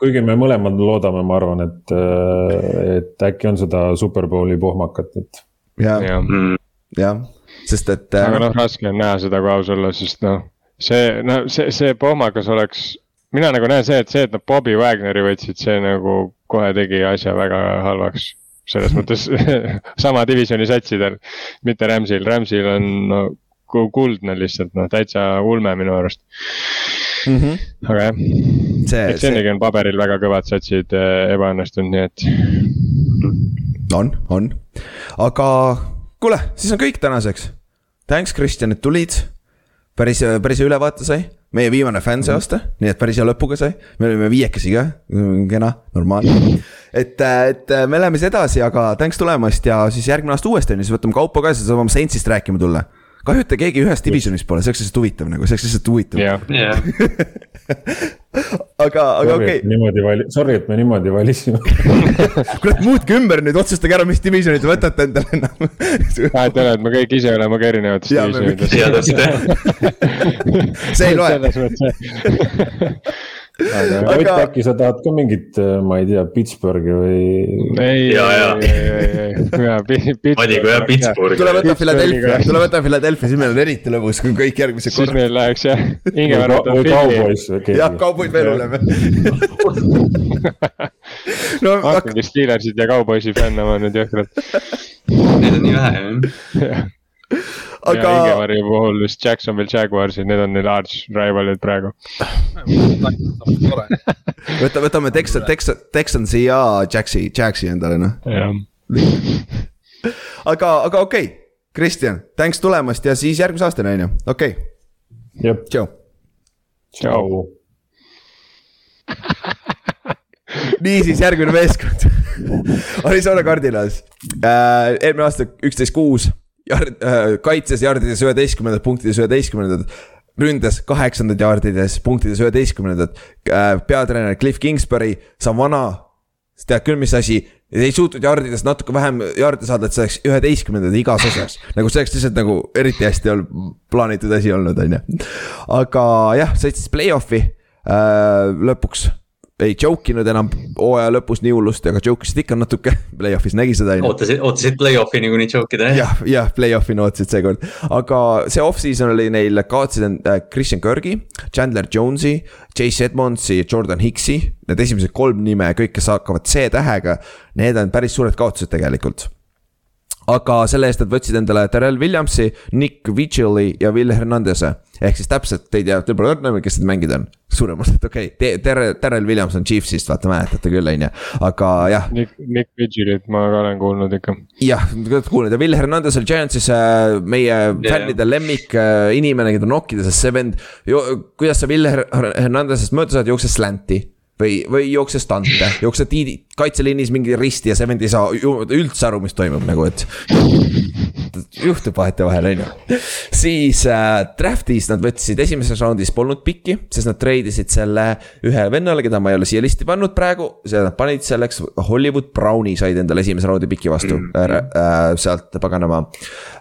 Speaker 6: kuigi me mõlemad loodame, ma arvan, et, et äkki on seda superbowli pohmakat, et.
Speaker 2: jah, jah, sest et.
Speaker 4: aga noh, raske on näha seda, kui aus olla, sest noh, see, no see, see pohmakas oleks mina nagu näen see, et see, et nad Bobby Wagneri võtsid, see nagu kohe tegi asja väga halvaks selles mõttes sama divisjoni satsidel, mitte Ramsil, Ramsil on no kuldne lihtsalt noh, täitsa ulme minu arust mm. -hmm. aga jah, Exceligi on paberil väga kõvad satsid äh, ebaõnnestunud, nii et.
Speaker 2: on, on, aga kuule, siis on kõik tänaseks. Thanks, Kristjan, et tulid. Päris, päris hea ülevaate sai, meie viimane fänn see aasta, nii et päris hea lõpuga sai, me olime viiekesi ka, kena, normaalne. et, et me läheme siis edasi, aga thanks tulemast ja siis järgmine aasta uuesti on ju, siis võtame Kaupo ka, siis saame Saintsist rääkima tulla kahju, et te keegi ühest divisionist pole, see oleks lihtsalt huvitav nagu, see oleks lihtsalt huvitav.
Speaker 4: Yeah..
Speaker 2: aga, aga okei. okay..
Speaker 6: niimoodi vali-, sorry, et me niimoodi valisime.
Speaker 2: Kurat, muutke ümber nüüd, otsustage ära, mis divisionit te võtate endale enam.
Speaker 4: Vahet ei ole, et me kõik ise oleme ka erinevates divisionides.
Speaker 2: see ei loe
Speaker 6: aga Ott, äkki sa tahad ka mingit, äh, ma ei tea, Pittsburghi või?
Speaker 4: ei, ei, ei, ei, ei,
Speaker 3: valigu jah, Pittsburghi.
Speaker 2: tule võta Philadelphia, tule võta Philadelphia, siis meil on eriti lõbus, kui kõik järgmised.
Speaker 4: siis meil läheks jah, Ingevar
Speaker 6: võtab Philly.
Speaker 2: Jah, Cowboys veel hullem
Speaker 4: no hakkangi Steelersid ja Cowboysi fännama nüüd jõhkralt.
Speaker 3: Neid on nii vähe jah
Speaker 4: aga. Ingevari puhul vist Jacksonville Jaguarsid, need on neil arch rival'id praegu
Speaker 2: võta, võtame Texan, Texan, Texansi ja Jaxi, Jaxi endale noh. aga, aga okei okay., Kristjan, thanks tulemast ja siis järgmise aastani on ju, okei
Speaker 6: okay..
Speaker 2: tšau.
Speaker 6: tšau.
Speaker 2: niisiis, järgmine meeskond Arizona Cardinals äh,, eelmine aasta üksteist kuus Jard, äh, kaitses jardides üheteistkümnendad, punktides üheteistkümnendad. ründes kaheksandad jardides, punktides üheteistkümnendad äh,. peatreener Cliff Kingsbury, sa on vana. sa tead küll, mis asi, ei suutnud jardides natuke vähem jarde saada, et see oleks üheteistkümnendad igas osas. nagu see oleks lihtsalt nagu eriti hästi olnud plaanitud asi olnud, on ju. aga jah, sõitis play-off'i äh, lõpuks ei joke inud enam hooaja lõpus nii hullusti, aga joke isid ikka natuke, play-off'is nägi seda
Speaker 3: ootasid, ootasid play-off'i niikuinii joke ida
Speaker 2: jah? jah, jah, play-off'i ootasid seekord, aga see off-season oli neil, kaotasid äh, Christian Kirgi, Chandler Jones'i, Chase Edmondsi, Jordan Hicks'i. Need esimesed kolm nime, kõik, kes hakkavad C-tähega, need on päris suured kaotused tegelikult aga selle eest nad võtsid endale Terrel Williamsi, Nick Vigili ja Will Hernandez'e. ehk siis täpselt, te ei tea, te pole öelnud, kes need mängida on. suuremalt, et okei okay,, Terrel, Terrel Williams on Chiefsist, vaata mäletate küll, on ju, aga jah.
Speaker 4: Nick, Nick Vigilit ma ka olen kuulnud ikka.
Speaker 2: jah, kuulnud ja Will Hernandez oli Giantsis äh, meie yeah. fännide lemmik äh, inimene, keda nokkida, sest see vend. kuidas sa Will Hernandez'ist mööda saad, jookses slanti või, või jookse stante, jookse tiidi, kaitseliinis mingi risti ja see vend ei saa üldse aru, mis toimub nagu, et. juhtub vahetevahel, on ju. siis äh, draft'is nad võtsid esimeses raundis polnud pikki, sest nad treidisid selle ühe vennale, keda ma ei ole siia listi pannud praegu. seda nad panid selleks, Hollywood Browni said endale esimese raundi piki vastu mm, -hmm. äh, sealt paganama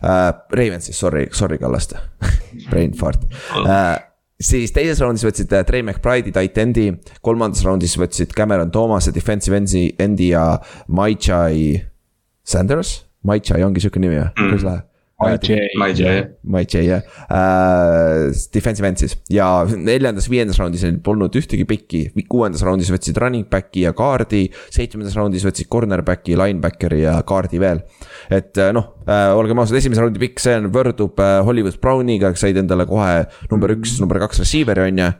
Speaker 2: äh,. Ravens'ist, sorry, sorry Kallaste brain fart äh, siis teises raundis võtsid äh, Trey McBride'i tight end'i, kolmandas raundis võtsid Cameron Thomas'e defensive end'i, endi ja Maichai Sanders, Maichai ongi sihuke nimi või mm., kuidas läheb? Mike J jah. Uh,, defensive end siis. Ja neljandas, viiendas raundis neil polnud ühtegi pikki, kuuendas raundis võtsid running back'i ja kaardi. seitsmendas raundis võtsid cornerback'i, linebackeri ja kaardi veel. et uh, noh uh,, olgem ausad, esimese raundi pikk, see on, võrdub Hollywood Browniga, said endale kohe number üks, number kaks receiver'i on ju.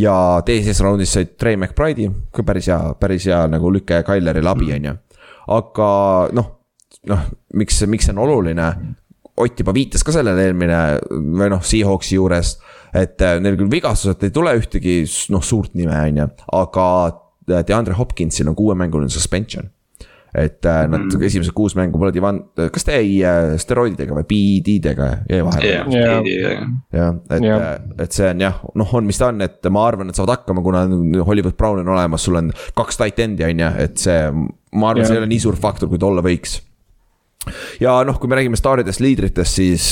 Speaker 2: Ja teises raundis said Trey McBride'i, ka päris hea, päris hea nagu lüke Kailerile abi, on ju. aga noh, noh, miks, miks see on oluline, Ott juba viitas ka sellele eelmine või noh, Seahawksi juures. et äh, neil küll vigastused ei tule ühtegi noh, suurt nime, on ju, aga äh, DeAndre Hopkinsil on kuuemänguline suspension et äh, nad mm. esimesed kuus mängu pole divan-, kas ta jäi steroididega või PED-dega jäi vahele
Speaker 3: yeah,?
Speaker 2: jah, et yeah., et see on jah, noh, on mis ta on, et ma arvan, et saavad hakkama, kuna Hollywood Brown on olemas, sul on kaks tight end'i on ju, et see ma arvan, see ei ole nii suur faktor, kui ta olla võiks. Ja noh, kui me räägime staaridest, liidritest, siis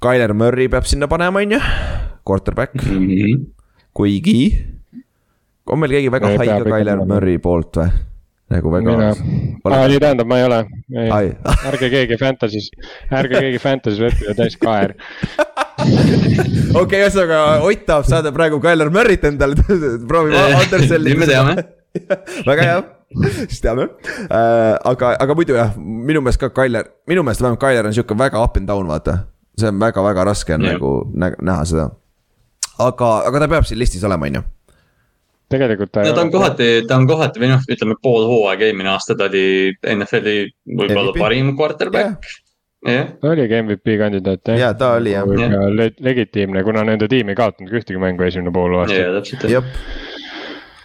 Speaker 2: Tyler Murray peab sinna panema, on ju, quarterback mm, -hmm. kuigi. on meil keegi väga
Speaker 4: Ei,
Speaker 2: haige Tyler. Murray poolt või? nagu väga
Speaker 4: aa ei tähendab, ma ei ole,
Speaker 2: Ai.
Speaker 4: ärge keegi Fantasy's, ärge keegi Fantasy's võtke täis kaer.
Speaker 2: okei, ühesõnaga Ott tahab saada praegu Tyler Murry't endale, proovime Andersoni.
Speaker 3: nüüd me teame.
Speaker 2: väga hea, siis teame äh,. aga, aga muidu jah, minu meelest ka Tyler, minu meelest vähemalt Tyler on sihuke väga up and down, vaata. see on väga-väga raske on
Speaker 3: Jah.
Speaker 2: nagu nä näha seda. aga, aga ta peab siin listis olema, on ju.
Speaker 4: tegelikult ta
Speaker 3: no ta on kohati, ta on kohati või noh, ütleme pool hooaega eelmine aasta ta oli NFL-i võib-olla parim quarterback. jah,
Speaker 4: ta oligi MVP kandidaat jah.
Speaker 2: Jaa, ta oli, jah.
Speaker 4: jah. legitiimne, kuna nende tiim ei kaotanud ühtegi mängu esimene pool aasta.
Speaker 3: ja täpselt.
Speaker 2: jah.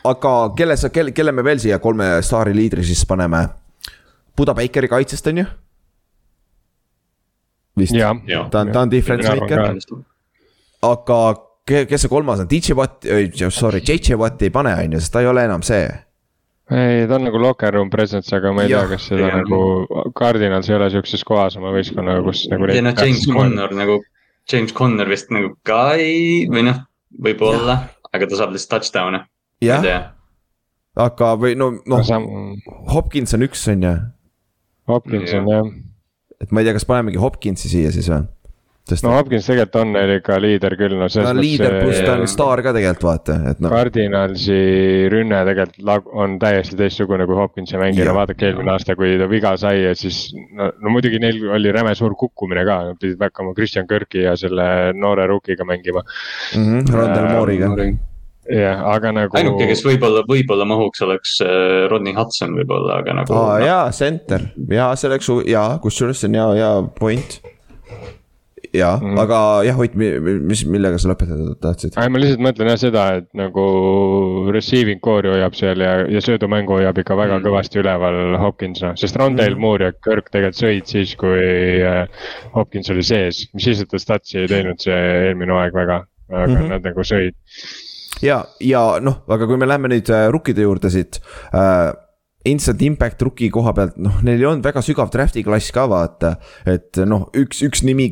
Speaker 2: Aga kelle sa, kelle, kelle me veel siia kolme staari liidri siis paneme? Buda Bakeri kaitsest on ju? vist, ta on, ta on difference maker aga ke- kes see kolmas on, DJ Watt, sorry, JJ Watt ei pane, on ju, sest ta ei ole enam see.
Speaker 4: ei, ta on nagu locker room presence, aga ma ei
Speaker 2: Jah,
Speaker 4: tea, kas seda
Speaker 3: jah.
Speaker 4: nagu Cardinals ei ole siukses kohas oma võistkonnaga, kus nagu.
Speaker 3: ja noh, James. Connor nagu, James Connor vist nagu ka ei, või noh, võib-olla, aga ta saab lihtsalt touchdown'e.
Speaker 2: jah, aga või no, noh,
Speaker 4: Sam-,
Speaker 2: Hopkins on üks, on ju.
Speaker 4: Hopkins on jah,
Speaker 2: et ma ei tea, kas panemegi Hopkinsi siia siis või? sest
Speaker 4: no Hopkins tegelikult on neil ikka liider küll, no selles
Speaker 2: on liider, pluss ta on staar ka tegelikult vaata, et noh.
Speaker 4: Cardinalsi rünne tegelikult on täiesti teistsugune kui Hopkinsi mängija, vaadake eelmine aasta, kui ta viga sai ja siis no, no muidugi neil oli räme suur kukkumine ka, nad pidid hakkama Christian Kirki ja selle noore rookiga mängima.
Speaker 2: Mhm, Rondel Moore'iga.
Speaker 4: jah, aga nagu.
Speaker 3: ainuke, kes võib-olla, võib-olla mahuks, oleks äh, Rodney Hudson võib-olla, aga nagu
Speaker 2: aa
Speaker 3: noh,
Speaker 2: jaa, center ja see oleks, jaa, kusjuures see on hea, hea point. jaa mm. -hmm. aga jah, Ott, mis, millega sa lõpetada tahtsid?
Speaker 4: ei, ma lihtsalt mõtlen jah seda, et nagu receiving core'i hoiab seal ja, ja söödumängu hoiab ikka väga
Speaker 3: Mm.
Speaker 4: kõvasti üleval Hopkins noh, sest Rondale
Speaker 2: Mm.
Speaker 4: Moore ja Kirk tegelikult sõid siis, kui äh, Hopkins oli sees, mis siis, et ta statsi ei teinud see eelmine hooaeg väga, aga mm. -hmm. nad nagu sõid.
Speaker 2: ja, ja noh, aga kui me läheme nüüd äh, rukkide juurde siit äh,. Instant impact rookie koha pealt, noh, neil ei olnud väga sügav draft'i klass ka vaata, et noh, üks, üks nimi.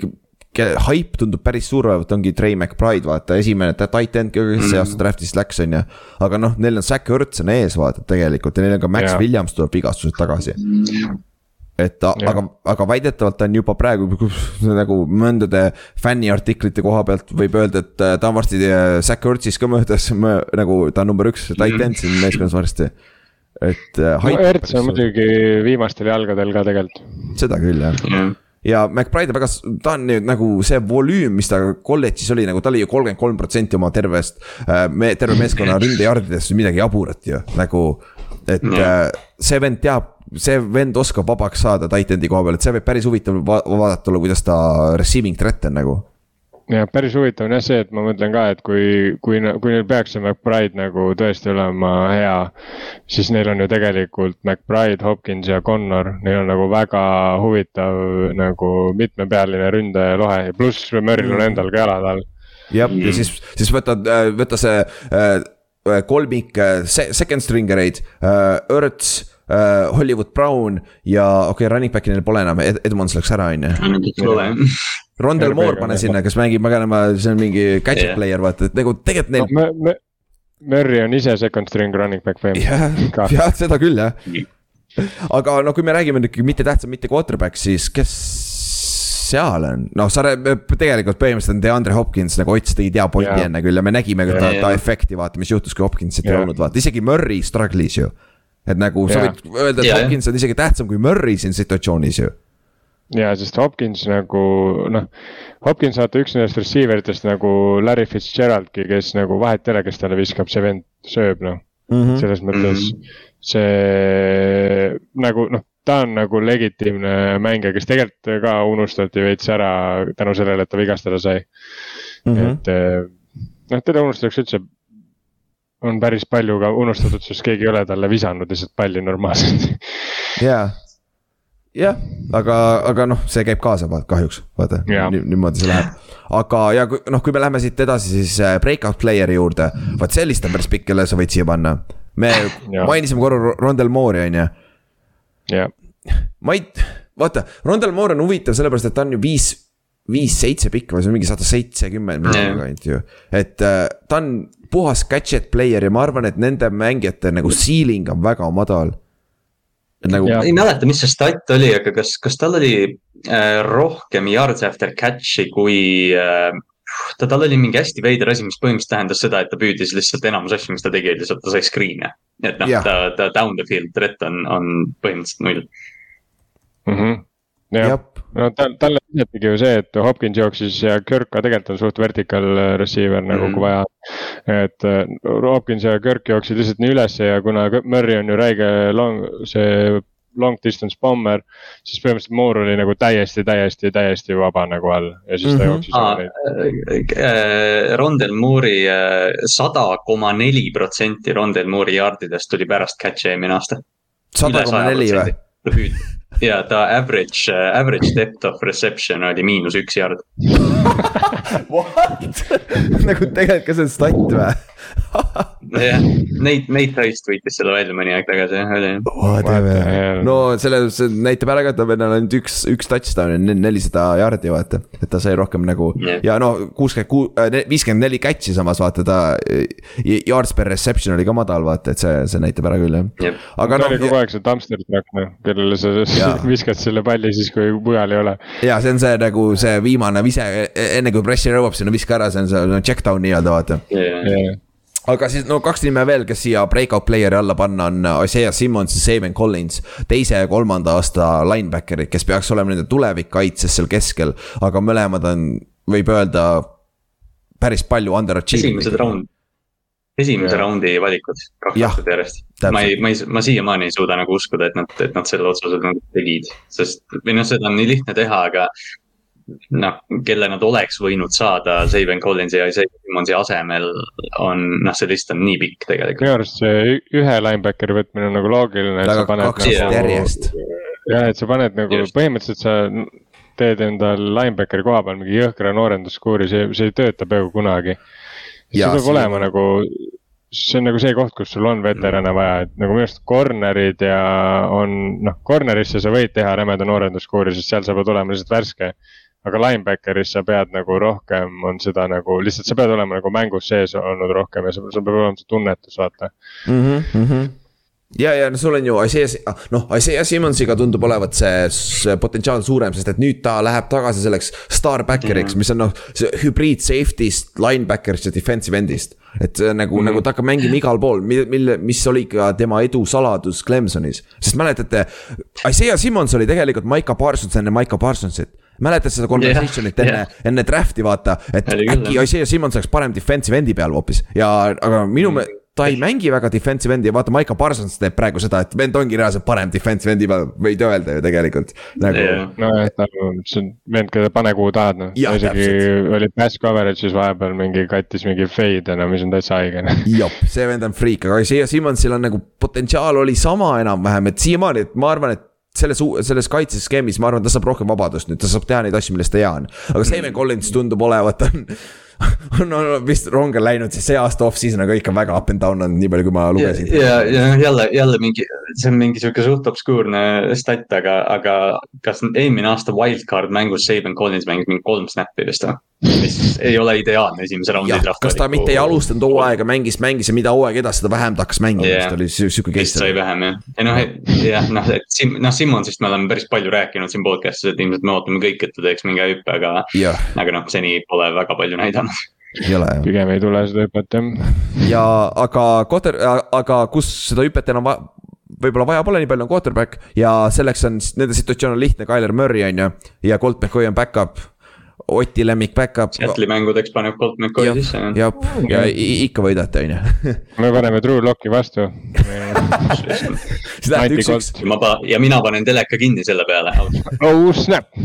Speaker 2: Hype tundub päris suur olevat, ongi Trey McBride, vaata, esimene ta- tight end, kes see aasta draft'ist läks, on ju. aga noh, neil on Zack Ertz on ees, vaata tegelikult ja neil on ka Max
Speaker 4: Jaa.
Speaker 2: Williams tuleb vigastuselt tagasi. Et
Speaker 4: Jah.
Speaker 2: aga, aga väidetavalt on juba praegu nagu mõndade fänniartiklite koha pealt võib öelda, et äh, ta on varsti äh, Zack Ertzis ka möödas, nagu ta on number üks tight end siin meeskonnas varsti. et äh,
Speaker 4: no Erts on muidugi viimastel jalgadel ka tegelikult.
Speaker 2: seda küll jah
Speaker 3: jah.
Speaker 2: ja McBride on väga, ta on nüüd nagu see volüüm, mis ta kolledžis oli, nagu ta oli ju kolmkümmend kolm protsenti oma tervest me, terve meeskonna ründejardidest midagi jaburat ju, nagu. et äh, see vend teab, see vend oskab vabaks saada titan'i koha peal, et see võib päris huvitav va vaadata olla, kuidas ta receiving threat on nagu.
Speaker 4: ja päris huvitav on jah see, et ma mõtlen ka, et kui, kui, kui neil peaks see McBride nagu tõesti olema hea. siis neil on ju tegelikult McBride, Hopkins ja Connor, neil on nagu väga huvitav nagu mitmepealine ründaja ja pluss Murry'l on endal ka jalad all.
Speaker 2: jah, ja siis, siis võtad, võta see äh, kolmik äh, se- second stringer eid äh,, Hollywood Brown ja okei okay,, running back'i neil pole enam. Ed, Edmonds läks ära, on ju. Rondel Moore pane sinna, kes mängib mäganema, see on mingi gadget
Speaker 3: Jah.
Speaker 2: player, vaata, et nagu tegelikult neil
Speaker 4: noh, Murry on ise second string running back
Speaker 2: jah
Speaker 4: Ka.,
Speaker 2: jah, seda küll jah. aga no kui me räägime nüüd mitte tähtsam, mitte quarterback, siis kes seal on, noh, sa tegelikult põhimõtteliselt on DeAndre Hopkins nagu Ott tegi hea pointi enne küll ja me nägime ka ta, ta efekti, vaata, mis juhtus, kui Hopkinsit ei olnud, vaata, isegi Murry struggle'is ju. Et nagu sa
Speaker 4: Jaa.
Speaker 2: võid öelda, et
Speaker 3: jah.
Speaker 2: Hopkins on isegi tähtsam kui Murry siin situatsioonis ju.
Speaker 4: ja sest Hopkins nagu noh, Hopkins vaata üks nendest receiver itest nagu Larry Fitzgeraldki, kes nagu vahet ei ole, kes talle viskab, see vend sööb noh.
Speaker 2: Mhm.
Speaker 4: selles mõttes see nagu noh, ta on nagu legitiimne mängija, kes tegelikult ka unustati veits ära tänu sellele, et ta vigastada sai mm. -hmm. et eh, noh, teda unustatakse üldse. On päris palju ka unustatud, sest keegi ei ole talle visanud lihtsalt palli normaalselt.
Speaker 2: jaa, jah, aga, aga noh, see käib kaasa vaata kahjuks, vaata niimoodi see läheb. aga ja kui noh, kui me läheme siit edasi, siis äh, breakout player'i juurde, vot sellist on päris pikk, kelle sa võid siia panna. me mainisime korra Rondel Moore'i, on ju.
Speaker 4: jah.
Speaker 2: ma ei, vaata, Rondel Moore on huvitav sellepärast, et ta on ju viis, viis-seitse pikk või see on mingi sada seitsekümmend midagi ainult ju. et äh, ta on puhas gadget player ja ma arvan, et nende mängijate nagu ceiling on väga madal.
Speaker 3: Nagu... ei mäleta, mis see stat oli, aga kas, kas tal oli äh, rohkem yards after catch'i kui äh, ta, tal oli mingi hästi veider asi, mis põhimõtteliselt tähendas seda, et ta püüdis lihtsalt enamus asju, mis ta tegi, lihtsalt ta sai screen'e. et noh, ta, ta down the field threat on, on põhimõtteliselt null
Speaker 4: mm. -hmm. jah, no tal, talle meeldibki ju see, et Hopkins jooksis ja Kirk ka tegelikult on suht vertical receiver nagu mm -hmm. kui vaja. et uh, Hopkins ja Kirk jooksid lihtsalt nii ülesse ja kuna Murry on ju räige long, see long distance bomber, siis põhimõtteliselt Moore oli nagu täiesti, täiesti, täiesti vaba nagu all ja siis ta mm -hmm. jooksis
Speaker 3: ah,. Äh, Rondel Moore'i äh, sada koma neli protsenti Rondel Moore'i yardidest tuli pärast catch'i eelmine aasta.
Speaker 2: sada koma neli või?
Speaker 3: Ja ta average, äh, average depth of reception oli miinus üks yard
Speaker 2: What? nagu tegelikult ka see on stat või?
Speaker 3: Jah, Nate, Nate Rice tweetis selle välja mõni aeg tagasi, jah, oli.
Speaker 2: no selle, see näitab ära ka, et tal on ainult üks, üks touchdown ja nelisada jardi, vaata. et ta sai rohkem nagu yeah. ja no kuuskümmend kuus, äh, viiskümmend neli catch'i samas vaata ta. Yards per reception oli ka madal, vaata, et see, see näitab ära küll jah
Speaker 3: yeah..
Speaker 4: aga noh. ta oli kogu aeg see dumpster truck noh, kellele sa viskad selle palli siis, kui mujal ei ole.
Speaker 2: ja see on see nagu see viimane vise, enne kui pressure jõuab sinna, viska ära, see on see no, check down nii-öelda vaata
Speaker 3: yeah..
Speaker 2: Aga siis no kaks nime veel, kes siia breakout player'i alla panna on Isaiah Simmons ja Saban Collins. teise ja kolmanda aasta linebacker'id, kes peaks olema nende tulevik kaitses seal keskel, aga mõlemad on, võib öelda. päris palju underachieving.
Speaker 3: esimesed round, esimese ja. raundi valikud kaks aastat järjest. ma ei, ma ei, ma siiamaani ei suuda nagu uskuda, et nad, et nad selle otsuse nagu tegid, sest või noh, seda on nii lihtne teha, aga noh, kelle nad oleks võinud saada Saban Collinsi ja Isaiah Simmonsi asemel on, noh, see list on nii pikk tegelikult.
Speaker 4: minu arust see ühe linebackeri võtmine on nagu loogiline.
Speaker 2: aga kaks nagu, järjest.
Speaker 4: jah, et sa paned nagu Just. põhimõtteliselt sa teed endal linebackeri koha peal mingi jõhkra noorenduskuuri, see, see ei tööta peaaegu kunagi. see peab see... olema nagu, see on nagu see koht, kus sul on veterane vaja, et nagu minu arust corner'id ja on, noh, corner'isse sa võid teha rämeda noorenduskuuri, sest seal sa pead olema lihtsalt värske aga linebacker'is sa pead nagu rohkem, on seda nagu lihtsalt sa pead olema nagu mängus sees olnud rohkem ja sul peab olema see tunnetus, vaata
Speaker 2: mm. -hmm. ja, ja no sul on ju Isaiah, noh, Isaiah Simmonsiga tundub olevat see, see potentsiaal suurem, sest et nüüd ta läheb tagasi selleks star backer'iks mm, -hmm. mis on noh, see hübriid safety'st, linebacker'ist ja defensive end'ist. et nagu mm, -hmm. nagu ta hakkab mängima igal pool, mille, mille, mis oli ka tema edu saladus Clemsonis. sest mäletate, Isaiah Simmons oli tegelikult Maiko Parsons enne Maiko Parsonsit mäletad seda conversation'it yeah, enne yeah., enne draft'i vaata, et Oli äkki Isaiah Simmons oleks parem defensive end'i peal hoopis. Ja, aga minu mm. meelest ta ei mängi väga defensive end'i. Ja vaata, Maiko Parsons teeb praegu seda, et vend ongi reaalselt parem defensive end'i peal, võid öelda ju tegelikult. Nagu....
Speaker 4: nojah, nagu see on vend, keda pane kuhu tahad noh, ta isegi oli pass coverage'is vahepeal mingi kattis mingi fade no mis on täitsa haige noh.
Speaker 2: jop, see vend on friik, aga Isaiah Simmonsil on nagu potentsiaal oli sama enam-vähem, et siiamaani, et ma arvan, et selles, selles kaitseskeemis, ma arvan, ta saab rohkem vabadust nüüd, ta saab teha neid asju, millest ta hea on. aga Steven Collins tundub olevat, on, on, on vist rongel läinud, siis see aasta off-season on ka ikka väga up and down olnud, nii palju, kui ma lugesin.
Speaker 3: ja, ja noh, jälle, jälle mingi, see on mingi sihuke suht obskuurne stat, aga, aga kas eelmine aasta wildcard mängus Steven Collins mängis mingi kolm snappi vist või? mis ei ole ideaalne esimese raundi
Speaker 2: draft. kas ta mitte ei alustanud hooaega, mängis, mängis ja mida hooaeg edasi, seda vähem ta hakkas mängima yeah., oli sihuke case.
Speaker 3: sai vähem jah, ja noh, jah, noh, et Sim-, noh Simmonsist me oleme päris palju rääkinud siin podcast'is, et ilmselt me ootame kõik, et ta teeks mingi hüppe, aga yeah., aga noh, seni pole väga palju näidanud
Speaker 2: ei ole jah.
Speaker 4: pigem ei tule seda hüpet jah.
Speaker 2: ja aga quarter, aga kus seda hüpet enam võib-olla vaja pole nii palju, on quarterback ja selleks on, nende situatsioon on lihtne, Tyler Murray on ju ja Colt McCoy on back-up Oti lemmik back-up.
Speaker 3: Seattle'i mängudeks paneb Colt McCoy sisse.
Speaker 2: jah, ja ikka võidate, on ju.
Speaker 4: me paneme True Locki vastu
Speaker 2: see tähendab üks-üks.
Speaker 3: ma pa-, ja mina panen teleka kinni selle peale.
Speaker 4: oh snap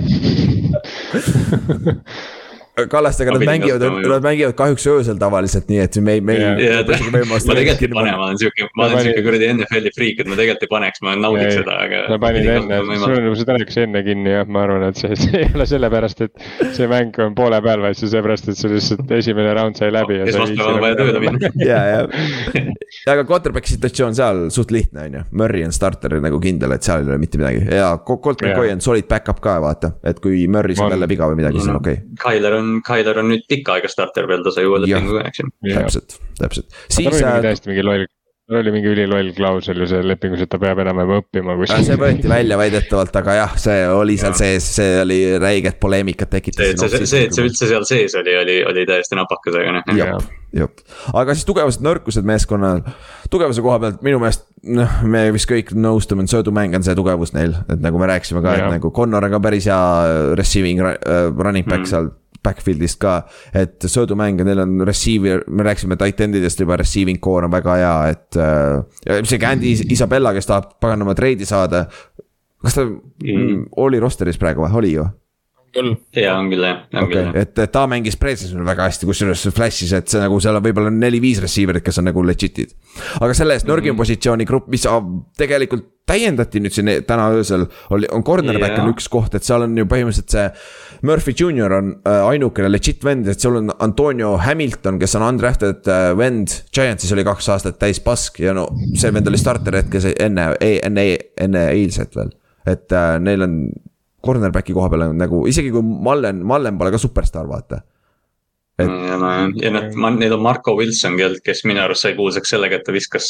Speaker 2: Kallastega nad mängivad, nad mängivad kahjuks öösel tavaliselt, nii et me ei, me
Speaker 3: ei. ma tegelikult ei pane, ma olen siuke, ma olen siuke kuradi NFL-i friik, et ma tegelikult ei paneks, ma naudiks seda, aga.
Speaker 4: sa panid enne, sul on see telekas enne kinni jah, ma arvan, et see, see ei ole sellepärast, et see mäng on poole peal, vaid see seepärast, et sul lihtsalt esimene round sai läbi.
Speaker 3: esmaspäeval on vaja tööle minna.
Speaker 2: ja, ja, aga quarterback'i situatsioon seal suht lihtne on ju, Murry on starter nagu kindel, et seal ei ole mitte midagi ja Colt McCoy on solid back-up ka vaata, et kui Murry saab jälle viga või midagi, siis on okei okay..
Speaker 3: Tyler on, Tyler on nüüd pikka aega starter veel, ta sai uue lepingu ka, eks ju.
Speaker 2: täpselt, täpselt.
Speaker 4: siis. äh, täiesti mingi loll tal oli mingi üliloll klausel ju seal lepingus, et ta peab enam-vähem õppima kuskil.
Speaker 2: see võeti välja väidetavalt, aga jah, see oli seal sees, see oli räiget poleemikat tekitas.
Speaker 3: see, see, see, et see üldse seal sees oli, oli, oli täiesti napakas, aga noh.
Speaker 2: jah, jah, aga siis tugevused, nõrkused meeskonnal. tugevuse koha pealt minu meelest, noh, me vist kõik nõustume, et söödumäng on see tugevus neil, et nagu me rääkisime ka, et nagu Connor on ka päris hea receiving uh, running back mm. seal backfield'ist ka. et söödumänge, neil on receiver, me rääkisime tight end'idest juba, receiving core on väga hea, et äh,. isegi Andy Isabella, kes tahab paganama treidi saada. kas ta mm. oli roster'is praegu või, oli ju?
Speaker 3: Küll. jaa, on küll jah, on okay. küll.
Speaker 2: et, et ta mängis Precisonil väga hästi, kusjuures flash'is, et see nagu seal on võib-olla neli-viis receiver'it, kes on nagu legit'id. aga selle eest nõrgim mm -hmm. positsiooni grupp, mis tegelikult täiendati nüüd siin täna öösel, oli, on cornerback yeah. on üks koht, et seal on ju põhimõtteliselt see. Murphy Junior on äh, ainukene legit vend, et seal on Antonio Hamilton, kes on undrafted äh, vend. Giantsis oli kaks aastat täis pask ja no see vend oli starter hetkes enne, enne, enne eilset veel. et äh, neil on cornerback'i koha peal on nagu, isegi kui Mallen, Mallen pole ka superstaar, vaata.
Speaker 3: Et... ja no ja need, need on Marko Wilson, kes minu arust sai kuulsaks sellega, et ta viskas,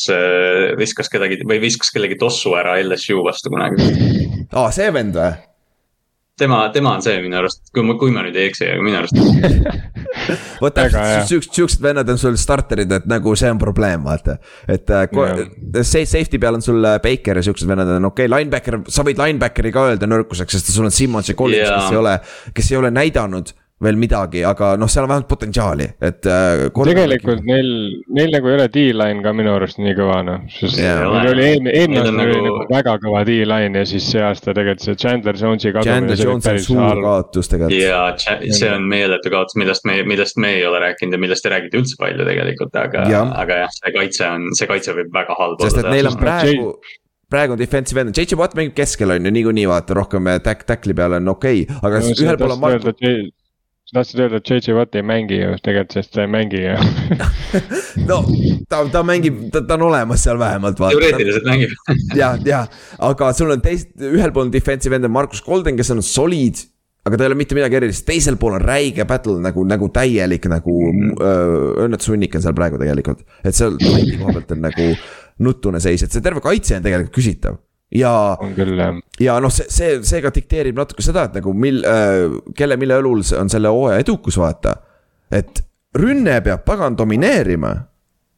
Speaker 3: viskas kedagi või viskas kellegi tossu ära LSU vastu kunagi.
Speaker 2: aa, see vend või?
Speaker 3: Tema, tema on see minu arust, kui ma, kui ma nüüd ei eksi, aga minu arust
Speaker 2: vot täpselt siuksed, siuksed vennad on sul starterid, et nagu see on probleem, vaata. et yeah. safety peal on sul äh, Baker ja siuksed vennad on okei okay,, linebacker, sa võid linebackeri ka öelda nõrkuseks, sest sul on Simmons ja Collins kes ei ole, kes ei ole näidanud veel midagi, aga noh, seal on vähemalt potentsiaali, et
Speaker 4: äh,. tegelikult neil, neil nagu ei ole D-line ka minu arust nii kõva noh, sest yeah. neil oli eelmine, eelmine aasta nagu... oli nagu väga kõva D-line ja siis see aasta tegelikult see Chandler Jones'i
Speaker 2: kadumine. Chandler Jones on suur kaotus tegelikult.
Speaker 3: ja see on meeletu kaotus, millest me, millest me ei ole rääkinud ja millest ei räägita üldse palju tegelikult, aga ja., aga jah, see kaitse on, see kaitse võib väga halb
Speaker 2: olla. sest et neil on praegu praegu on defensive end, JJ Watt mängib keskel on ju niikuinii vaata rohkem tack, tackli peal on okei okay,, aga no, ühel pool on Marko
Speaker 4: sa tahtsid öelda, et JJ Watt ei mängi ju tegelikult, sest ta ei mängi ju
Speaker 2: no ta, ta mängib, ta, ta on olemas seal vähemalt.
Speaker 3: teoreetiliselt mängib
Speaker 2: ja, ja, aga sul on teist, ühel pool on defensive end on Markus Golden, kes on solid aga ta ei ole mitte midagi erilist, teisel pool on räige battle nagu, nagu täielik nagu õnnetushunnik on seal praegu tegelikult. et seal koha pealt on nagu nutune seis, et see terve kaitse on tegelikult küsitav ja, ja noh, see, see, see ka dikteerib natuke seda, et nagu mil äh,, kelle, mille õlul on selle hooaja edukus, vaata. et rünne peab pagan domineerima.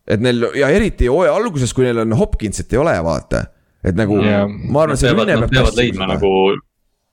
Speaker 2: et neil ja eriti hooaja alguses, kui neil on Hopkinsit ei ole, vaata. et nagu yeah. ma arvan, see rünne
Speaker 3: peab. Nad peavad leidma nagu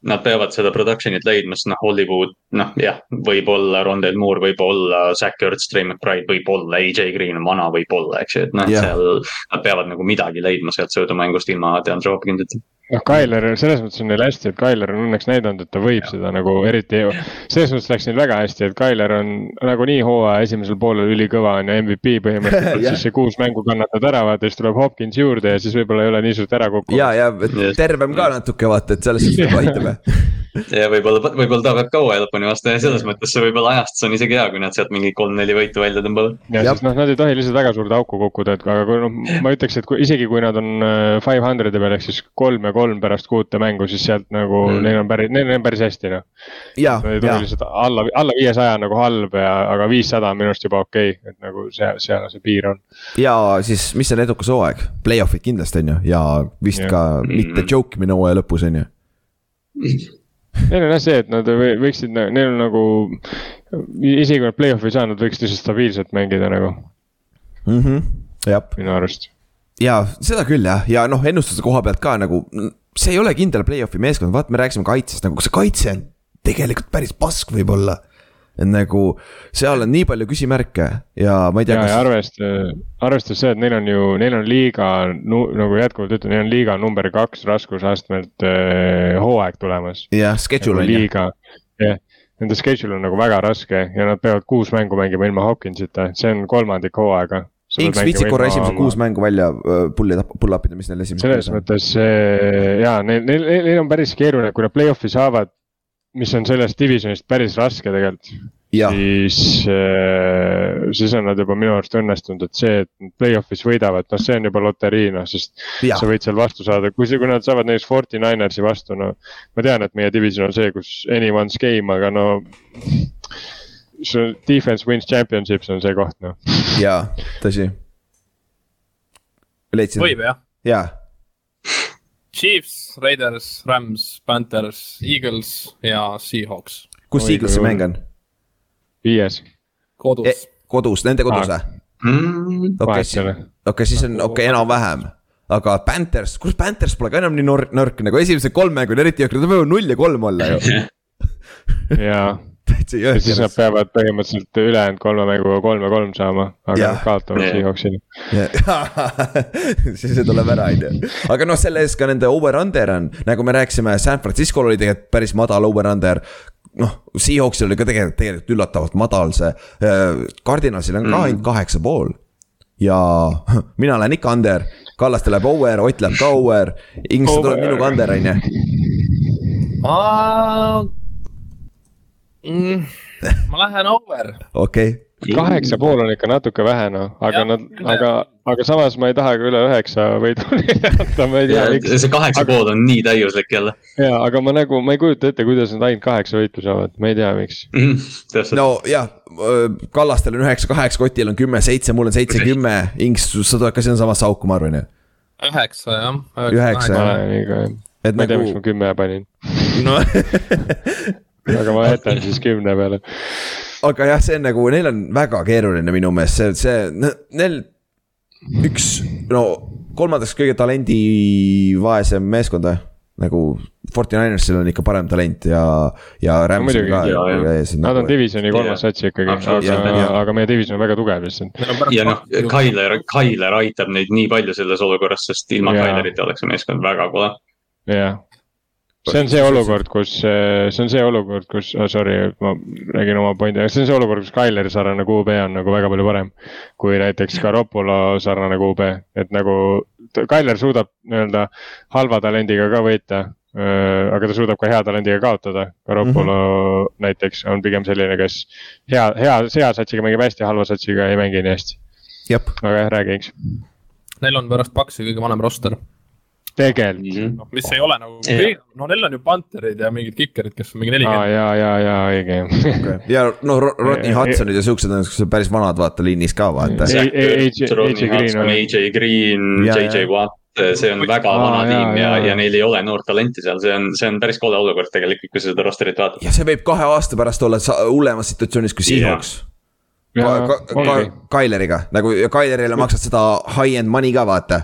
Speaker 3: nad peavad seda production'it leidma, sest noh, Hollywood, noh jah, võib-olla Rondel Moore, võib-olla Zack Ertz, Trey McBride, võib-olla AJ Green on vana, võib-olla, eks ju, et noh yeah., seal. Nad peavad nagu midagi leidma sealt söödumängust ilma DeAndre Hopkinsita
Speaker 4: noh, Tyler, selles mõttes on neil hästi, et Tyler on õnneks näidanud, et ta võib seda nagu eriti. selles mõttes läks neil väga hästi, et Tyler on nagunii hooaja esimesel poolel ülikõva on ju MVP põhimõtteliselt siis see kuus mängu kannatad ära, vaata siis tuleb Hopkins juurde ja siis võib-olla ei ole nii suurt ärakukkumist.
Speaker 2: ja, ja tervem ka natuke vaata, et selles suhtes nagu aitab
Speaker 3: ja võib-olla, võib-olla ta peab ka hooaja lõpuni vastu ja selles mõttes see võib-olla ajastus on isegi hea, kui nad sealt mingi kolm-neli võitu välja tõmbavad.
Speaker 4: ja, siis noh, nad ei tohi lihtsalt väga suurde auku kukkuda, et aga kui noh, ma ütleks, et kui isegi kui nad on äh, five hundred'i peal ehk siis kolm ja kolm pärast kuute mängu, siis sealt nagu mm. neil on päris, neil on päris hästi noh. Nad ei tohi lihtsalt alla, alla viiesaja nagu halb ja, aga viissada on minu arust juba okei okay,, et nagu seal, seal see piir on.
Speaker 2: ja siis, mis on edukas hooaeg, play-off'id kindlasti on ju ja vist ja. ka mitte joke imine hooaja lõpus on ju
Speaker 4: Neil on jah see, et nad võiksid, neil on nagu, isegi kui nad play-off'i ei saa, nad võiksid lihtsalt stabiilselt mängida nagu
Speaker 2: mm. -hmm,
Speaker 4: minu arust.
Speaker 2: ja seda küll jah, ja noh, ennustuse koha pealt ka nagu, see ei ole kindel play-off'i meeskond, vaata, me rääkisime kaitsest, nagu see kaitse on tegelikult päris pask võib-olla et nagu seal on nii palju küsimärke ja ma ei tea.
Speaker 4: ja kas..., ja arvesta, arvestades seda, et neil on ju, neil on liiga nagu jätkuvalt ütlen, neil on liiga number kaks raskusastmelt äh, hooaeg tulemas.
Speaker 2: jah, schedule
Speaker 4: nagu on ju. liiga, jah, nende schedule on nagu väga raske ja nad peavad kuus mängu mängima ilma Hopkinsita, see on kolmandik hooaega.
Speaker 2: Inks viitsib korra esimesed kuus mängu välja pull, pull up ida, mis neil esimesed.
Speaker 4: selles mõttes jaa, neil, neil, neil on päris keeruline, kui nad play-off'i saavad, mis on sellest divisionist päris raske tegelikult siis äh,, siis on nad juba minu arust õnnestunud, et see, et nad play-off'is võidavad, noh, see on juba loterii, noh, sest ja. sa võid seal vastu saada, kui, kui nad saavad näiteks Forty Ninersi vastu, no. ma tean, et meie division on see, kus anyone's game, aga no. see defense wins championships on see koht, noh.
Speaker 2: jaa, tõsi.
Speaker 5: võib jah.
Speaker 2: jaa.
Speaker 5: Chiefs, Raiders, Rams, Panthers, Eagles ja Seahawks.
Speaker 2: kus Eaglesi mäng on?
Speaker 4: viies.
Speaker 5: kodus e,.
Speaker 2: kodus, nende kodus või?
Speaker 4: Mm,
Speaker 2: okei, okei, siis on okei okay, enam-vähem aga Panthers, kus Panthers pole ka enam nii nõrk, nõrk nagu esimesed kolm mängu on eriti jõhkrad, nad võivad null ja kolm olla ju.
Speaker 4: jaa, ja siis nad peavad põhimõtteliselt ülejäänud kolme mänguga kolm ja kolm saama, aga nad kaotavad Seahawksile.
Speaker 2: siis see tuleb ära, on ju. aga noh, selle eest ka nende over-under on, nagu me rääkisime, San Francisco'l oli tegelikult päris madal over-under noh, Seahawksil oli ka tegelikult, tegelikult üllatavalt madal see. Cardinalsil on ka mm. ainult kaheksa pool. ja mina lähen ikka under, Kallaste läheb over, Ott läheb ka over, Ings tuleb minuga under, on ju.
Speaker 5: Mm, ma lähen over.
Speaker 2: okei okay
Speaker 4: kaheksa pool on ikka natuke vähe noh, aga ja, nad, aga, aga samas ma ei taha ka üle üheksa võidu anda, ma ei tea
Speaker 3: miks. see kaheksa aga... pool on nii täiuslik jälle.
Speaker 4: ja, aga ma nagu, ma ei kujuta ette, kuidas nad ainult kaheksa võitu saavad, ma ei tea, miks mm,.
Speaker 2: no jah, Kallastel on üheksa, kaheksa, Kotil on kümme, seitse, mul on seitse, kümme, Inks, sa tuled ka sinnasamasse auku, ma arvan ju.
Speaker 5: üheksa jah.
Speaker 2: üheksa jah.
Speaker 4: et ma ei tea nagu..., miks ma kümme panin no aga ma jätan siis kümne peale
Speaker 2: aga jah, see on nagu, neil on väga keeruline minu meelest see, see, neil üks, no kolmandaks kõige talendivaesem meeskond või? nagu Forty Ninersil on ikka parem talent ja, ja Rams'il
Speaker 4: ka. Nad on divisioni kolmas sats ikkagi, aga, aga meie division on väga tugev lihtsalt.
Speaker 3: ja noh, Tyler, Tyler aitab neid nii palju selles olukorras, sest ilma Tylerita oleks see meeskond väga kole.
Speaker 4: jah, see on see olukord, kus, see on see olukord, kus oh,, sorry, ma räägin oma pointi, aga see on see olukord, kus Kaileri sarnane QB on nagu väga palju parem. kui näiteks Garoppolo sarnane QB, et nagu Kailer suudab nii-öelda halva talendiga ka võita. aga ta suudab ka hea talendiga kaotada, Garoppolo mm -hmm. näiteks on pigem selline, kes hea, hea, hea satsiga mängib hästi, halva satsiga ei mängi nii hästi. aga jah, räägi, eks.
Speaker 5: Neil on pärast Paxi kõige vanem roster
Speaker 4: tegelikult mm.
Speaker 5: -hmm. noh, mis ei ole nagu, no neil on ju Panterid ja mingid kikerid, kes on mingi nelikümmend.
Speaker 4: ja, ja, ja õige
Speaker 2: okay.. ja no Rodney Hudsonid ja siuksed on päris vanad, vaata liinis ka vaata.
Speaker 3: AJ Green, JJ Watt see on väga Aa, vana tiim ja, ja, ja neil ei ole noort talenti seal, see on, see on päris kole olukord tegelikult, kui sa seda roster'it vaatad.
Speaker 2: ja see võib kahe aasta pärast olla hullemas situatsioonis kui Seahawks. Ka, ka, ka, Kaileriga nagu ja Kailerile maksad seda high-end money ka vaata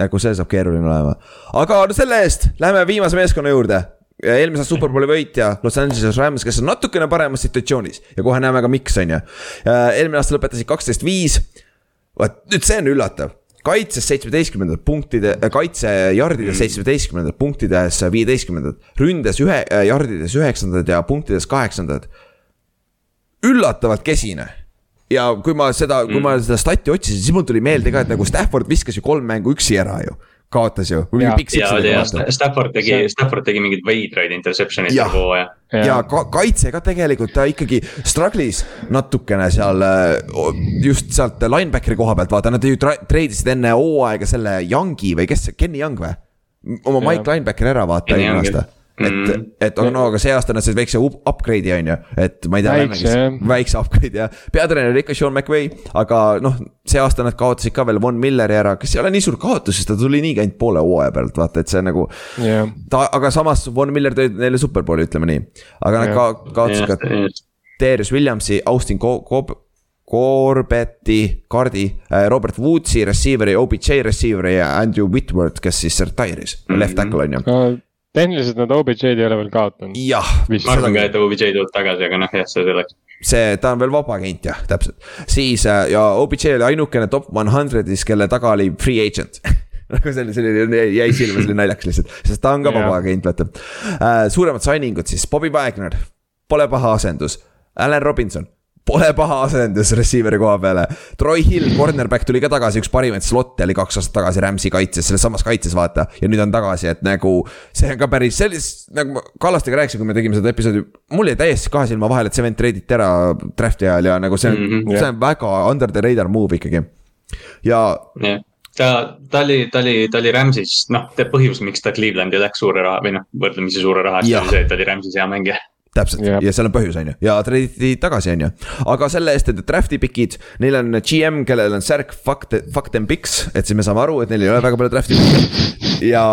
Speaker 2: nagu see saab keeruline olema. aga no selle eest läheme viimase meeskonna juurde. eelmise aasta superbowli võitja Los Angeles Rams, kes on natukene paremas situatsioonis ja kohe näeme ka, miks, on ju. eelmine aasta lõpetasid kaksteist, viis. vot nüüd see on üllatav kaitses seitsmeteistkümnendad punktide, kaitsejardides seitsmeteistkümnendad, punktides viieteistkümnendad, ründes ühe, jardides üheksandad ja punktides kaheksandad. üllatavalt kesine ja kui ma seda, kui ma mm. seda stati otsisin, siis mul tuli meelde ka, et nagu Stafford viskas ju kolm mängu üksi ära ju. Kaotas ju.
Speaker 3: ja, ja, ja Stafford tegi, Stafford tegi mingeid veidraid interception'id
Speaker 2: terve hooaja. ja, ja ka, kaitse ka tegelikult ta ikkagi struggle'is natukene seal just sealt linebackeri koha pealt, vaata nad ju treidisid enne hooaega selle Youngi või kes, Kenny Young või? oma Mike linebackeri ära vaata eelmine aasta et mm., et aga no, aga see aasta nad said väikse upgrade'i on ju, et ma ei tea. väikse, väikse upgrade'i jah, peatreener ikka Sean McVay, aga noh, see aasta nad kaotasid ka veel Von Milleri ära, kes ei ole nii suur kaotus, sest ta tuli niigi ainult poole hooaja pealt, vaata, et see nagu yeah.. ta, aga samas Von Miller tõi neile superbowli, ütleme nii, aga nad yeah. ka kaotasid yeah. ka Darius Williamsi, Austin Cobb. Corbetti, Cardi, äh, Robert Woodsi receiver'i, OBJ receiver'i ja Andrew Whitworth, kes siis retire'is mm, -hmm. left tackle on ju
Speaker 4: tehniliselt nad OBJ-d ei ole veel kaotanud.
Speaker 2: jah.
Speaker 3: ma arvan ka, et OBJ tuleb tagasi, aga noh, jah, see selleks.
Speaker 2: see, ta on veel vaba agent jah, täpselt. siis äh, ja OBJ oli ainukene top one hundred'is, kelle taga oli free agent nagu selline, selline jäi silma, selline naljakas lihtsalt, sest ta on ka vaba agent, vaata uh,. suuremad signing ud siis, Bobby Wagner. pole paha asendus. Allan Robinson, pole paha asendus receiver'i koha peale. Troy Hill, cornerback tuli ka tagasi, üks parimaid slot'e oli kaks aastat tagasi Rams'i kaitses, selles samas kaitses vaata. ja nüüd on tagasi, et nagu see on ka päris sellist, nagu ma Kallastega rääkisin, kui me tegime seda episoodi. mul jäi täiesti kahe silma vahele, et see vend treiditi ära draft'i ajal ja nagu see on mm, -hmm, see on väga under the radar move ikkagi. ja
Speaker 3: yeah ta, ta oli, ta oli, ta oli Rams'is, noh, põhjus, miks ta Clevelandi läks suure raha või noh, võrdlemisi suure raha eest oli see, et ta oli Rams'is hea mängija
Speaker 2: täpselt yep. ja seal on põhjus, on ju, ja treiditi tagasi, on ju. aga selle eest, et draft'i pikid, neil on GM, kellel on särk fuck, fuck them picks, et siis me saame aru, et neil ei ole väga palju draft'i pikki. ja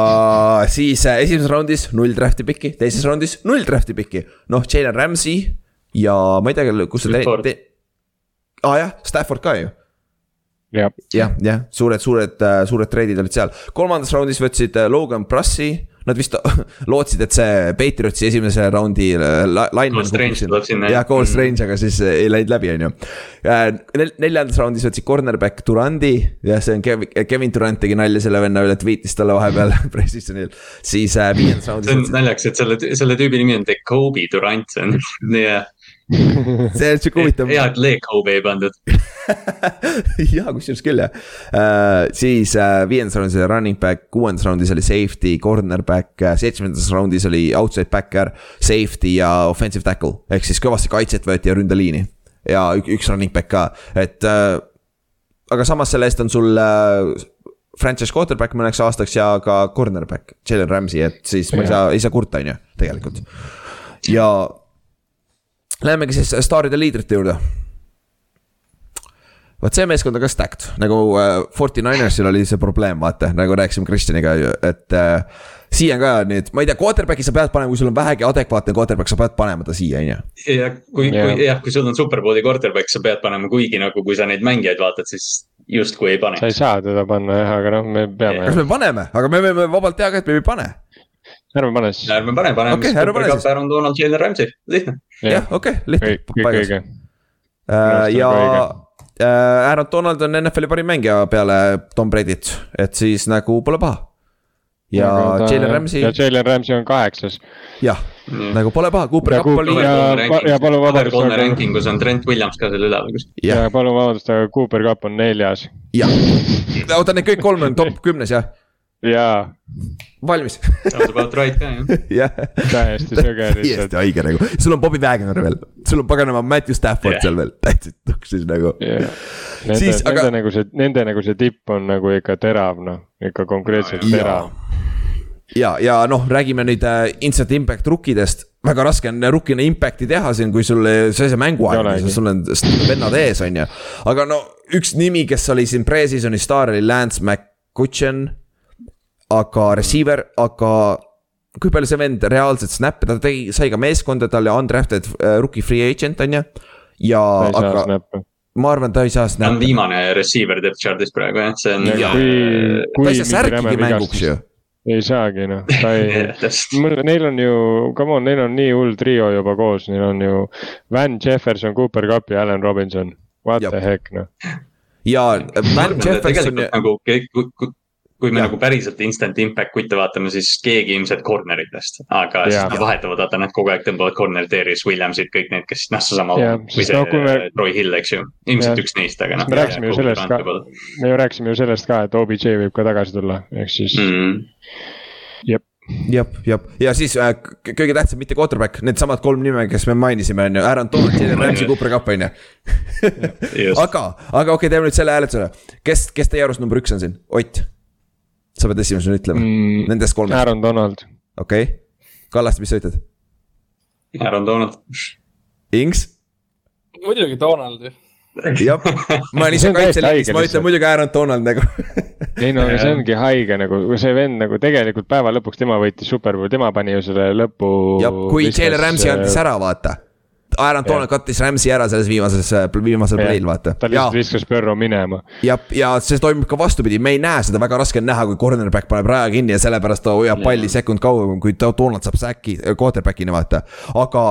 Speaker 2: siis äh, esimeses raundis null draft'i pikki, teises raundis null draft'i pikki. noh, Jalen Ramsey ja ma ei tea, kus see te-, aa ah, jah, Stafford ka ju
Speaker 4: jah,
Speaker 2: jah, jah, suured, suured, äh, suured treidid olid seal. kolmandas raundis võtsid äh, Logan Brussi Nad vist lootsid, et see Patriotsi esimese raundi äh, lineman. jah, Cole mm. Strange, aga siis äh, ei läinud läbi, on ju. Äh, neljandas raundis võtsid cornerback Durandi, jah, see on Kevin, Kevin Durant tegi nalja selle venna üle, tweet'is talle vahepeal Precisionil. siis viiendas raundis.
Speaker 3: see on naljakas, et selle, selle tüübi nimi on Jacobi Durant, see on, jah
Speaker 2: see on sihuke huvitav.
Speaker 3: hea, et Lee Kobe ei pandud
Speaker 2: jaa, kusjuures küll jah uh,. siis uh, viiendas raundis oli running back, kuuendas raundis oli safety, cornerback uh,, seitsmendas raundis oli outside backer, safety ja offensive tackle. ehk siis kõvasti kaitset võeti ja ründeliini. ja üks running back ka, et uh, aga samas selle eest on sul uh, franchise quarterback mõneks aastaks ja ka cornerback, Jalen Ramsey, et siis ma ei saa, ei saa kurta, on ju, tegelikult. ja Lähemegi siis staaride liidrite juurde. vot see meeskond on ka stacked, nagu äh, Forty Ninersil oli see probleem, vaata, nagu rääkisime Kristjaniga et äh, siia on ka nüüd, ma ei tea, quarterback'i sa pead panema, kui sul on vähegi adekvaatne quarterback, sa pead panema ta siia, on ju.
Speaker 3: ja kui yeah., kui jah, kui sul on superbowli quarterback, sa pead panema, kuigi nagu, kui sa neid mängijaid vaatad, siis justkui ei pane.
Speaker 4: sa ei saa teda panna jah, aga noh, me peame.
Speaker 2: kas me paneme, aga me võime vabalt teha ka, et me ei pane
Speaker 4: ärme pane siis.
Speaker 3: ärme pane, paneme okay, siis Cooper Cup, Aaron Donald, Jalen Ramsey, lihtne.
Speaker 2: jah, okei lihtne. kõik õige. Äh, ja äh, Aaron Donald on NFL-i parim mängija peale Tom Brady't, et siis nagu pole paha. ja Jalen Ramsey.
Speaker 4: ja Jalen Ramsey on kaheksas.
Speaker 2: jah mm., nagu pole paha, Cooper
Speaker 4: Cup oli. ja, ja palun vabandust.
Speaker 3: kolme rankingus on Trent Williams ka seal üleval kuskil.
Speaker 4: ja palun vabandust, aga Cooper Cup on neljas.
Speaker 2: jah, oota, need kõik kolm on top kümnes jah?
Speaker 4: Jaa.
Speaker 2: valmis
Speaker 3: Sounds about right ka
Speaker 2: jah.
Speaker 4: täiesti söge lihtsalt.
Speaker 2: täiesti haige nagu, sul on Bobby Wagner veel, sul on paganama Matthew Stafford yeah. seal veel, täitsa tuksis nagu
Speaker 4: yeah.. Nende, siis, nende aga... nagu see, nende nagu see tipp on nagu ikka terav noh, ikka konkreetselt no, terav.
Speaker 2: ja, ja noh, räägime nüüd äh, instant impact rukkidest väga raske on rukkina impact'i teha siin, kui sul see, see mänguaeg, sul on vennad ees, on ju. aga no üks nimi, kes oli siin pre-season'i staar oli Lance McCutcheon aga receiver, aga kui palju see vend reaalselt snap'e, ta tegi, sai ka meeskonda, ta oli undrafted uh, rookie free agent on ju. ja, aga ma arvan, ta ei saa
Speaker 3: snap'e. ta on viimane receiver depth chart'is praegu jah, see on.
Speaker 2: ta ei saa särkigi mänguks ju
Speaker 4: ei saagi noh, ta ei neil on ju, come on, neil on nii hull trio juba koos, neil on ju Van Jefferson, Cooper Cup ja Allan Robinson, what Jab. the heck noh.
Speaker 2: ja Van Jefferson.
Speaker 3: nagu kui me ja. nagu päriselt instant impact kutte vaatame, siis keegi ilmselt corneritest, aga ja. siis nad vahetavad, vaata nad kogu aeg tõmbavad corner'it ees, Williamsid, kõik need, kes noh, seesama. või see no, me... Troy Hill, eks ju, ilmselt ja. üks neist, aga noh.
Speaker 4: me rääkisime ju sellest ka, me ju rääkisime ju sellest ka, et OBJ võib ka tagasi tulla, ehk siis mm.. jep
Speaker 2: jah, jah, ja siis äh, kõige tähtsam, mitte quarterback, needsamad kolm nime, kes me mainisime, on ju, Aaron Donald, Jalen Ramsey, Cooper Cup, on ju. aga, aga okei okay,, teeme nüüd selle hääletuse, kes, kes teie arust number üks on siin, Ott? Sa pead esimesena ütlema mm,, nendest kolmest.
Speaker 4: Aaron Donald.
Speaker 2: okei okay., Kallaste, mis sa ütled?
Speaker 3: Aaron Donald.
Speaker 2: Ings?
Speaker 5: muidugi Donald ju
Speaker 2: jah, ma olen ise kaitseliigis, ma ütlen muidugi Aaron Donald nagu
Speaker 4: ei no see ongi haige nagu, see vend nagu tegelikult päeva lõpuks tema võitis superbowli, tema pani ju selle lõpu.
Speaker 2: ja kui Jalen Ramsey andis ära, vaata Aaron Donald kattis Rams'i ära selles viimases, äh, viimasel play'l, vaata.
Speaker 4: ta lihtsalt viskas Burrow minema.
Speaker 2: ja, ja see toimub ka vastupidi, me ei näe seda, väga raske on näha, kui cornerback paneb raja kinni ja sellepärast ta hoiab palli sekund kauem, kui Donald saab säki, äh, quarterback'ina vaata, aga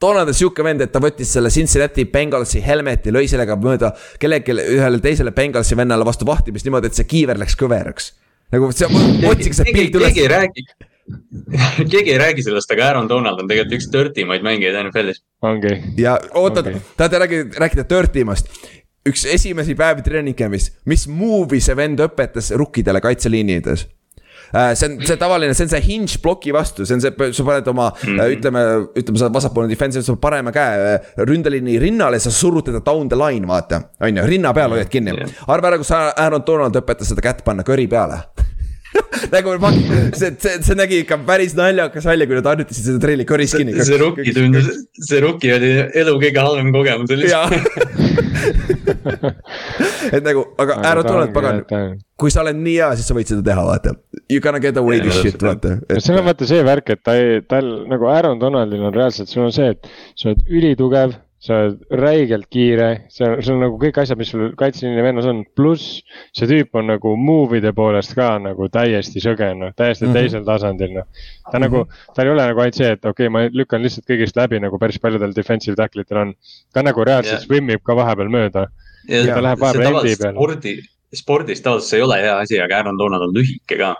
Speaker 2: Donald on sihuke vend, et ta võttis selle Cincinnati Bengalsi helmeti, lõi sellega mööda kellelegi, ühele teisele Bengalsi vennale vastu vahtimist niimoodi, et see kiiver läks kõveraks. nagu see, otsige see pilt
Speaker 3: üles. keegi ei räägi, keegi ei räägi sellest, aga Aaron Donald on tegelikult üks dirty maid mängijaid NFL-is.
Speaker 4: ongi.
Speaker 2: ja oota okay., tahate rääkida, rääkida dirty mast üks esimesi päevi treening camp'is, mis move'i see vend õpetas rukkidele kaitseliinides Äh, see on see tavaline, see on see hinge ploki vastu, see on see, sa paned oma mm, -hmm. ütleme, ütleme, sa vasakpoolne defensive, sa parema käe äh, ründeliini rinnale, sa surud teda down the line, vaata. on ju, rinna peal hoiad kinni yeah.. arva ära, kus Aaron Donald õpetas seda kätt panna kõri peale nagu see, see, see nägi ikka päris naljakas välja, kui nad harjutasid seda trelli kõris kinni.
Speaker 3: see rookie tundus, see rookie oli elu kõige halvem kogemus oli
Speaker 2: et nagu, aga ära tule, pagan, kui sa oled nii hea, siis sa võid seda teha, vaata. You gonna get away this shit, vaata
Speaker 4: et.... seal on vaata see värk, et ta ei, tal nagu Aaron Donaldil on reaalselt, sul on see, et sa oled ülitugev sa oled räigelt kiire, see on, see on nagu kõik asjad, mis sul kaitseliini vennas on, pluss see tüüp on nagu move'ide poolest ka nagu täiesti sõge, noh, täiesti mm -hmm. teisel tasandil, noh. ta mm -hmm. nagu, tal ei ole nagu ainult see, et okei okay,, ma lükkan lihtsalt kõigist läbi, nagu päris paljudel defensive tackle itel on. ta nagu reaalselt yeah. swim ib ka vahepeal mööda. ja ta läheb vahepeal endi peale.
Speaker 3: spordi, spordis tavaliselt see ei ole hea asi, aga Aaron Donald on lühike ka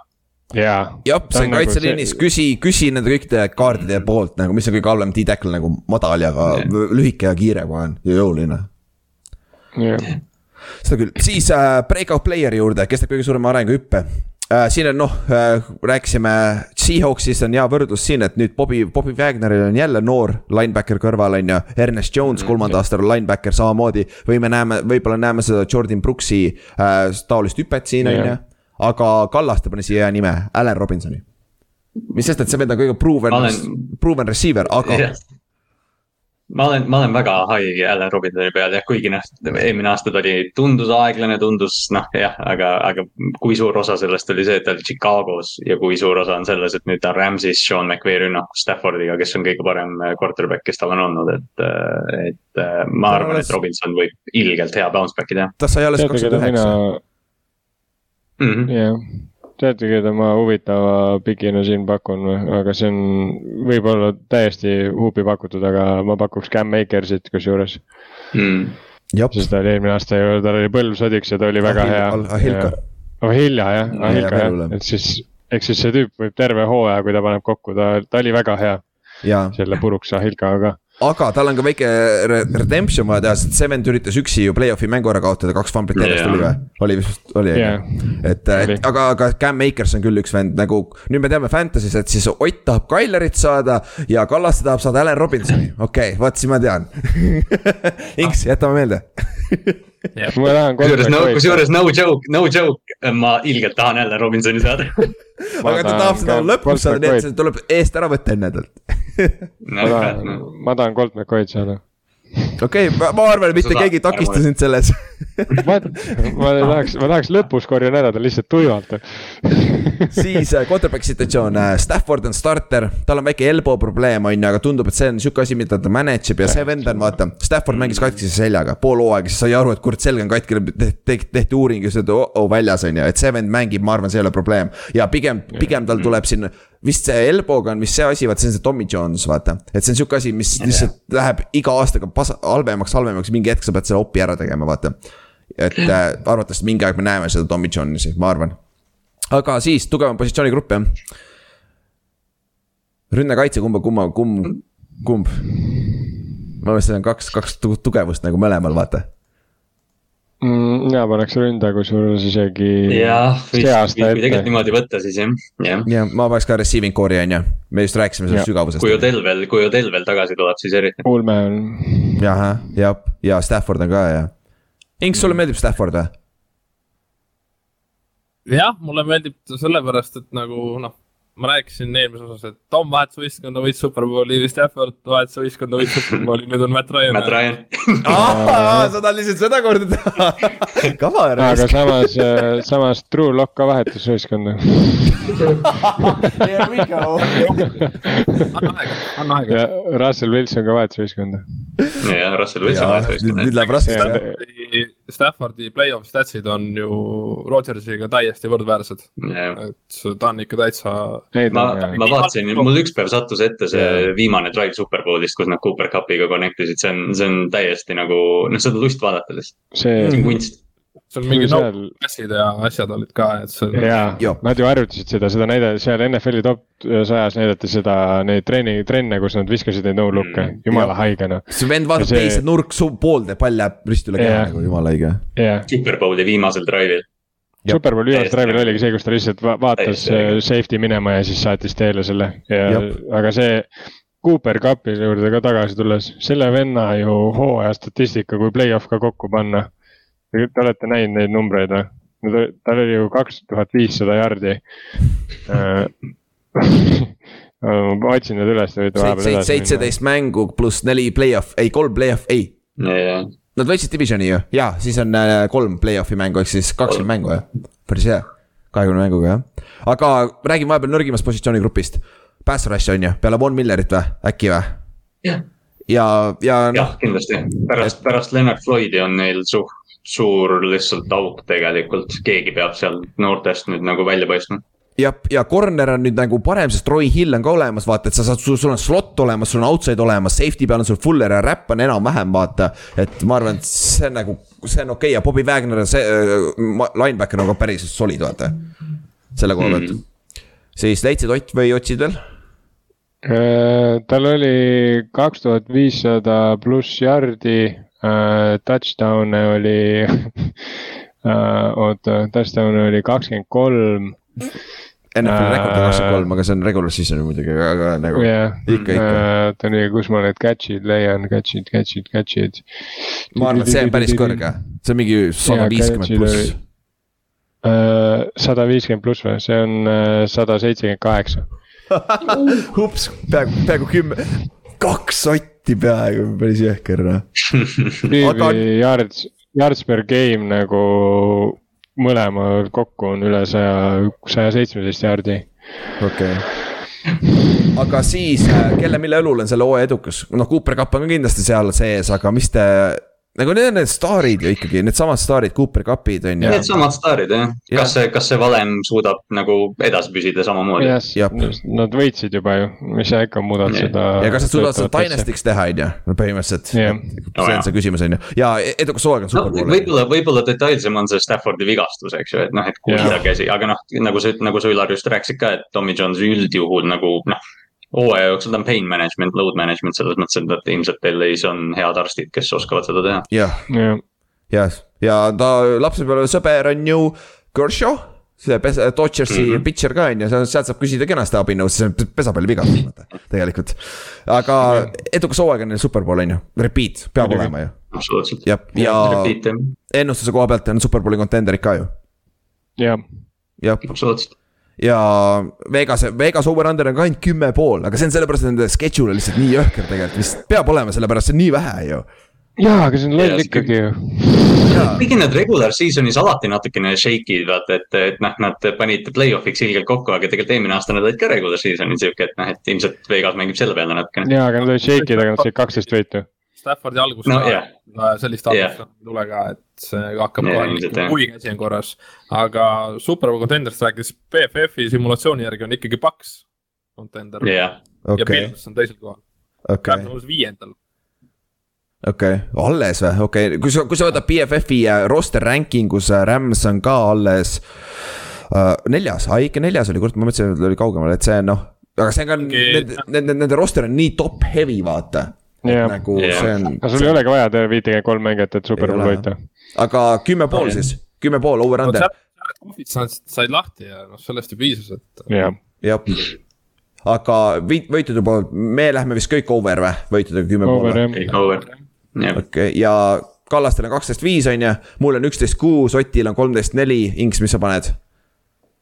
Speaker 2: jah, see on kaitseliinis nagu, küsi, küsi nende kõikide kaardide poolt nagu, mis on kõige halvem T-tackle nagu madal ja ka yeah. lühike ja kiire kohe on ja jõuline.
Speaker 4: Yeah..
Speaker 2: seda küll, siis äh, breakout player'i juurde, kes teeb kõige suurema arenguhüppe äh,. siin on noh äh,, rääkisime, Seahawksist on hea võrdlus siin, et nüüd Bobby, Bobby Wagneril on jälle noor linebacker kõrval, on ju. Ernest Jones, kolmanda aasta linebacker samamoodi. Või me näeme, võib-olla näeme seda Jordan Brooksi äh, taolist hüpet siin, on ju aga Kallaste pani siia nime, Allan Robinsoni. mis sest, et see vend on kõige proven olen..., proven receiver, aga yeah.
Speaker 3: ma olen, ma olen väga high Allan Robinsoni peal jah, kuigi noh, eelmine aasta ta oli, tundus aeglane, tundus noh, jah, aga, aga kui suur osa sellest oli see, et ta oli Chicagos ja kui suur osa on selles, et nüüd ta on Rams'is Sean McVay rünnakus Staffordiga, kes on kõige parem quarterback, kes tal on olnud, et, et ma arvan, et Robinson võib ilgelt hea bounce back'i teha.
Speaker 2: ta sai alles kakskümmend üheksa
Speaker 4: mm -hmm.. jah, teate, keda ma huvitava pikina siin pakun, aga see on võib-olla täiesti huupi pakutud, aga ma pakuks Cam Makersit kusjuures.
Speaker 3: Mm..
Speaker 4: sest ta oli eelmine aasta ju, tal oli põlv sodiks ja ta oli väga hea.
Speaker 2: Ahilka.
Speaker 4: Ahilja jah, Ahilka jah, et siis, eks siis see tüüp võib terve hooaja, kui ta paneb kokku, ta, ta oli väga hea. selle puruks Ahilkaga. ka
Speaker 2: aga tal on ka väike redemption vaja teha, sest see vend üritas üksi ju play-off'i mängu ära kaotada, kaks fumblit järjest yeah. oli või? oli vist, oli ju. et, et aga, aga Cam Makers on küll üks vend nagu, nüüd me teame Fantasy's, et siis Ott tahab Kailerit saada ja Kallaste tahab saada Allan Robinsoni, okei okay,, vot siis ma tean Inks, jätame meelde
Speaker 3: kusjuures no, kusjuures no joke, no joke, ma ilgelt tahan jälle Robinsoni saada.
Speaker 2: Aga ta tahab seda lõpus saada, nii et see tuleb eest ära võtta enne talt
Speaker 4: ma tahan, ma tahan Colt McCoy'd saada
Speaker 2: okei okay,, ma arvan, et mitte keegi ei takista sind selles
Speaker 4: ma, ma tahaks, ma tahaks lõpus korjan ära ta lihtsalt tuimalt
Speaker 2: siis äh, quarterback situatsioon, äh, Stafford on starter, tal on väike elbow probleem, on ju, aga tundub, et see on sihuke asi, mida ta manage ib ja see vend on, vaata. Stafford mängis katkise seljaga pool hooaega, siis sai aru, et kurat, selg on katki, tehti uuring ja siis öeldi oh, oh väljas on ju, et see vend mängib, ma arvan, see ei ole probleem. ja pigem, pigem tal tuleb siin vist see elbow'ga on vist see asi, vaata see on see Tommy Jones, vaata. et see on sihuke asi, mis lihtsalt läheb iga aastaga pas-, halvemaks, halvemaks, mingi hetk sa pead selle opi ära tegema, vaata. et äh, arvatavasti mingi aeg me näeme seda Tommy Jonesi, ma arvan. aga siis tugevam positsioonigrupp jah. rünnakaitse, kumba, kumma, kumb, kumb? ma mõtlen, et on kaks, kaks tugevust nagu mõlemal, vaata
Speaker 4: mm,. mina paneks ründa kusjuures isegi.
Speaker 3: jah, kui tegelikult niimoodi võtta, siis jah, jah.
Speaker 2: ja ma paneks ka receiving core'i on ju, me just rääkisime sellest sügavusest.
Speaker 3: kui Odell veel, kui Odell veel tagasi tuleb, siis eriti.
Speaker 4: ulme on.
Speaker 2: jah, jah, ja Stafford on ka ja. Inks, sulle meeldib Stafford või?
Speaker 5: jah, mulle meeldib ta sellepärast, et nagu noh ma rääkisin eelmises osas, et Tom vahetas võistkonda, võitis Superbowli, Stafford vahetas võistkonda, võitis Superbowli, nüüd on Matt Ryan.
Speaker 3: Matt Ryan
Speaker 2: sa tahad lihtsalt seda korda teha kava
Speaker 4: ära. aga samas, äh, samas True Lock ka vahetas võistkonda
Speaker 2: Here we go.
Speaker 5: anna aega, anna aega.
Speaker 4: ja Russell Wilson ka vahetas võistkonda.
Speaker 3: jah, Russell Wilson vahetas võistkonda.
Speaker 2: nüüd läheb raskeks.
Speaker 5: Staffordi play-off statsid on ju Rodgersiga täiesti võrdväärsed
Speaker 3: yeah..
Speaker 5: et ta on ikka täitsa.
Speaker 3: ma, ma vaatasin, mul üks päev sattus ette see yeah. viimane drive Superbowlist, kus nad Cooper Cupiga connect isid, see on, see on täiesti nagu, noh, seda lust vaadata lihtsalt.
Speaker 4: see,
Speaker 3: see on kunst
Speaker 5: sul mingi no klassid ja asjad olid ka, et see.
Speaker 4: jaa, nad ju harjutasid seda, seda näide-, seal NFL-i top sajas näidati seda, neid treeni, trenne, kus nad viskasid neid no-look'e mm., jumala haige noh.
Speaker 2: see vend vaatab see... teise nurk, poolde pall jääb risti üle keha nagu jumala haige.
Speaker 3: Superbowli viimasel drive'il.
Speaker 4: Superbowl viimasel drive'il oligi see, kus ta lihtsalt vaatas äh, safety minema ja siis saatis teele selle ja, aga see Cooper Cupi juurde ka tagasi tulles, selle venna ju hooaja statistika, kui play-off ka kokku panna. Te olete näinud neid numbreid või? tal oli ju kaks tuhat viissada jardi äh, ma otsin need üles,
Speaker 2: seitseteist mängu pluss neli play-off, ei kolm play-off, ei
Speaker 3: yeah..
Speaker 2: Nad võitsid divisioni ju, ja siis on äh, kolm play-off'i mängu, ehk siis kakskümmend mängu jah, päris hea. kahekümne mänguga jah, aga räägime vahepeal nõrgimast positsioonigrupist pass rush on ju, peale Von Millerit või, äkki või?
Speaker 3: jah.
Speaker 2: ja, ja, ja.
Speaker 3: jah, kindlasti, pärast, pärast Leonard Floydi on neil suht suur lihtsalt auk tegelikult, keegi peab seal noortest nüüd nagu välja paistma
Speaker 2: ja, ja corner on nüüd nagu parem, sest Roy Hill on ka olemas, vaata, et sa saad, sul on slot olemas, sul on outside olemas, safety peal on sul Fuller ja Räpp on enam-vähem, vaata. et ma arvan, et see on nagu, see on okei okay. ja Bobby Wagner, see äh, linebacker on ka päris solid, vaata. selle koha pealt mm siis leidsid Ott või otsid veel?
Speaker 4: Äh, tal oli kaks tuhat viissada pluss jardi touchdown'e oli uh,, oota, touchdown'e oli kakskümmend kolm.
Speaker 2: NFL rekord on kakskümmend kolm, aga see on regular season muidugi, aga nagu
Speaker 4: yeah. ikka, ikka oota nii, kus ma need catch'id leian, catch'id, catch'id, catch'id.
Speaker 2: ma arvan, et see on päris kõrge, see on mingi sada viiskümmend pluss
Speaker 4: Äh, sada viiskümmend pluss või, see on äh, sada seitsekümmend kaheksa.
Speaker 2: ups, peaaegu, peaaegu kümme, kaks sotti peaaegu, päris jõhker noh.
Speaker 4: Aga... yards, yards per game nagu mõlemal kokku on üle saja, saja seitsmeteist jaardi.
Speaker 2: okei okay. aga siis, äh, kelle, mille õlul on selle hooaja edukus, noh, Cooper Cup on ka kindlasti seal sees, aga mis te nagu need on need staarid ju ikkagi, needsamad staarid, Cooper Cupid on ju.
Speaker 3: Needsamad staarid jah ja., kas see, kas see valem suudab nagu edasi püsida samamoodi
Speaker 4: yes.? Nad võitsid juba ju, mis sa ikka muudad ja. seda.
Speaker 2: ja kas nad suudavad seda Dynasty'ks teha, on ju, no põhimõtteliselt yeah.. see on see küsimus, on ju, ja edukas hooaeg on superpool
Speaker 3: no,. võib-olla, võib-olla detailsem on see Staffordi vigastus, eks ju, et noh, et kui ta käsi, aga noh, nagu sa, nagu sa Ülar just rääkisid ka, et Tommy Jones üldjuhul nagu noh hooaja jooksul ta on pain management, load management selles mõttes, et ilmselt LA-s on head arstid, kes oskavad seda teha.
Speaker 2: jah, jah, ja ta lapsepõlve sõber on ju Kershaw see pesa, Dodgersi mm -hmm. pitcher ka on ju, sealt saab küsida kenasti abinõu, see on pesapallivigastus vaata, tegelikult. aga edukas hooaeg on neil superpool on ju, repeat peab olema ju.
Speaker 3: absoluutselt.
Speaker 2: ja, ja ennustuse koha pealt on superbowli kontenderid ka ju.
Speaker 4: jah.
Speaker 2: jah.
Speaker 3: absoluutselt
Speaker 2: ja Vegas, Vegas over-under on ka ainult kümme pool, aga see on sellepärast, et nende schedule on lihtsalt nii jõhker tegelikult, vist peab olema, sellepärast see on nii vähe ju.
Speaker 4: jaa, aga see on loll ikkagi ju.
Speaker 3: kuigi nad regular season'is alati natukene shake'id, vaata, et, et noh, nad panid play-off'iks ilgelt kokku, aga tegelikult eelmine aasta nad olid ka regular season'is sihuke, et noh, et ilmselt Vegas mängib selle peale natukene.
Speaker 4: jaa, aga nad olid shake'id, aga nad said kaksteist võitu.
Speaker 5: Staffordi algus no, ka yeah., sellist algust yeah. ei tule ka, et see hakkab yeah, kohe, kui käsi on korras. aga Superbowl Contenderist rääkides, BFF-i simulatsiooni järgi on ikkagi Paks contender
Speaker 3: yeah..
Speaker 2: Okay.
Speaker 5: ja Pils on teisel kohal
Speaker 2: okay..
Speaker 5: On viiendal.
Speaker 2: okei okay., alles või, okei okay., kui sa, kui sa võtad BFF-i roster ranking us, Rams on ka alles uh, neljas, aa ikka neljas oli, kurat, ma mõtlesin, et oli kaugemal, et see on noh aga see on ka, nende, nende, nende roster on nii top heavy, vaata
Speaker 4: nagu yeah. see on. aga sul ei olegi vaja viitekümmet kolm mängijat, et superbowl võita.
Speaker 2: aga kümme pool siis, kümme pool over-under no,.
Speaker 5: kohvid said lahti ja noh, sellest ju piisas, et.
Speaker 4: jah.
Speaker 2: aga võitude poolt, me lähme vist kõik over või, võitudega kümme pool?
Speaker 3: kõik over,
Speaker 2: jah. okei, ja Kallastel on kaksteist viis, on ju, mul on üksteist kuus, Otil on kolmteist neli, Inks, mis sa paned?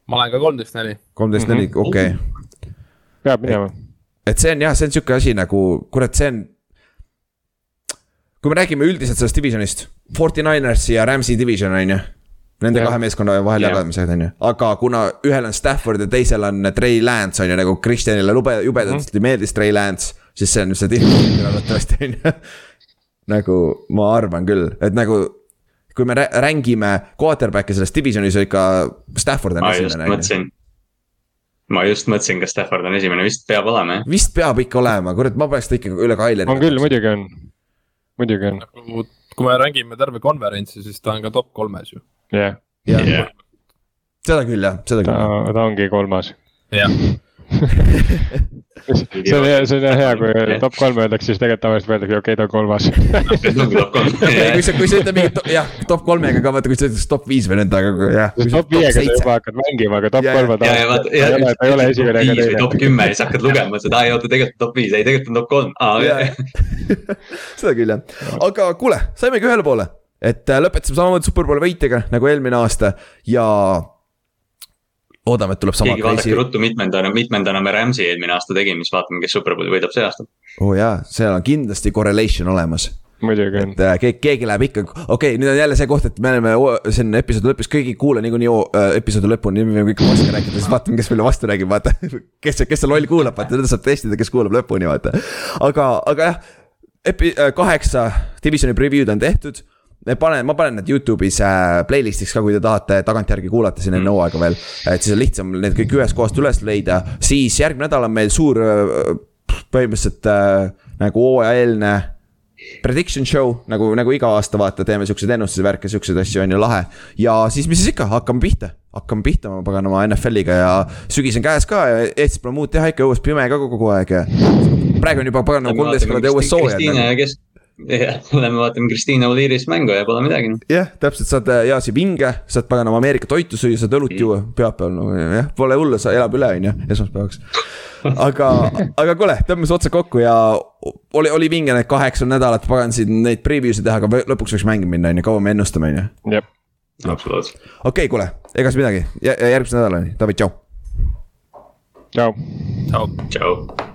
Speaker 5: ma olen ka kolmteist neli.
Speaker 2: kolmteist neli, mhm. okei.
Speaker 4: peab minema.
Speaker 2: et see on jah, see on sihuke asi nagu, kurat, see on kui me räägime üldiselt sellest divisionist, Forty Niners ja Rams'i division on ju. Nende yeah. kahe meeskonna vahel yeah. jagamised on ju, aga kuna ühel on Stafford ja teisel on Trey Lance on ju nagu Kristjanile lube, jubedalt mm. meeldis Trey Lance. siis see on see division arvatavasti on ju. nagu ma arvan küll, et nagu kui me rängime quarterback'i selles divisionis ikka Stafford on
Speaker 3: ma esimene. ma just mõtlesin, kas Stafford on esimene, vist peab olema jah.
Speaker 2: vist peab ikka olema, kurat, ma paneks ta ikka üle Kaileri.
Speaker 4: on küll, muidugi on muidugi on.
Speaker 5: nagu kui me mängime terve konverentsi, siis ta on ka top kolmes ju.
Speaker 4: jah
Speaker 2: yeah. yeah.. seda küll jah, seda küll.
Speaker 4: ta ongi kolmas.
Speaker 5: jah
Speaker 4: see on hea, see on hea, kui top kolm öeldakse, siis tegelikult tavaliselt öeldakse, okei okay,, ta on kolmas.
Speaker 2: kui sa, kui sa ütled mingi jah, top kolmega ka vaata, kui sa ütled top viis või nõnda, aga jah.
Speaker 4: top viiega sa juba hakkad mängima, aga top kolme
Speaker 3: ta ei ole, ta ei ole esimene ega teine. top kümme ja siis hakkad lugema seda, ei oota, tegelikult top viis, ei tegelikult on top kolm.
Speaker 2: seda küll jah, aga kuule, saimegi ühele poole, et äh, lõpetasime samamoodi superbowli võitjaga nagu eelmine aasta ja loodame, et tuleb sama.
Speaker 3: keegi vaadake ruttu, mitmendana, mitmendana me Rams'i eelmine aasta tegime, siis vaatame, kes superbowli võidab see aasta.
Speaker 2: oo oh jaa, seal on kindlasti correlation olemas
Speaker 4: muidugi on.
Speaker 2: et äh, keegi, keegi läheb ikka, okei okay,, nüüd on jälle see koht, et me oleme siin episoodi lõpus, keegi ei kuula niikuinii äh, episoodi lõpuni, me võime kõik vastu rääkida, siis vaatame, kes meile vastu räägib, vaata. kes, kes see loll kuulab, vaata, teda saab testida, kes kuulab lõpuni, vaata. aga, aga jah, epi- äh,, kaheksa divisioni preview'd on tehtud me panen, ma panen need Youtube'is äh, playlist'iks ka, kui te tahate tagantjärgi kuulata siin enne mm. hooaega veel. et siis on lihtsam need kõik ühest kohast üles leida, siis järgmine nädal on meil suur äh, põhimõtteliselt äh, nagu hooajaeelne prediction show nagu, nagu iga aasta vaata, teeme siukseid ennustusi, värke, siukseid asju on ju lahe. ja siis, mis siis ikka, hakkame pihta, hakkame pihta oma paganama NFL-iga ja sügis on käes ka ja Eestis pole muud teha, ikka õues pime ka kogu aeg ja. praegu on juba paganama kolmteist korda õues soojad
Speaker 3: jah, lähme vaatame Kristiina Oliirist mängu ja pole midagi.
Speaker 2: jah, täpselt, saad heasi vinge, saad paganama Ameerika toitu süüa, saad õlut juua pühapäeval, no jah, pole hullu, sa elab üle, on ju, esmaspäevaks. aga, aga kuule, tõmbame otsad kokku ja oli, oli vinge need kaheksa nädalat, pagan siin neid preview sid teha, aga lõpuks võiks mängima minna, on ju, kaua me ennustame, on
Speaker 4: ju. jah,
Speaker 3: absoluutselt.
Speaker 2: okei okay,, kuule, ega siis midagi, järgmise nädalani, David, tšau.
Speaker 4: tšau.
Speaker 5: tšau.
Speaker 3: tšau.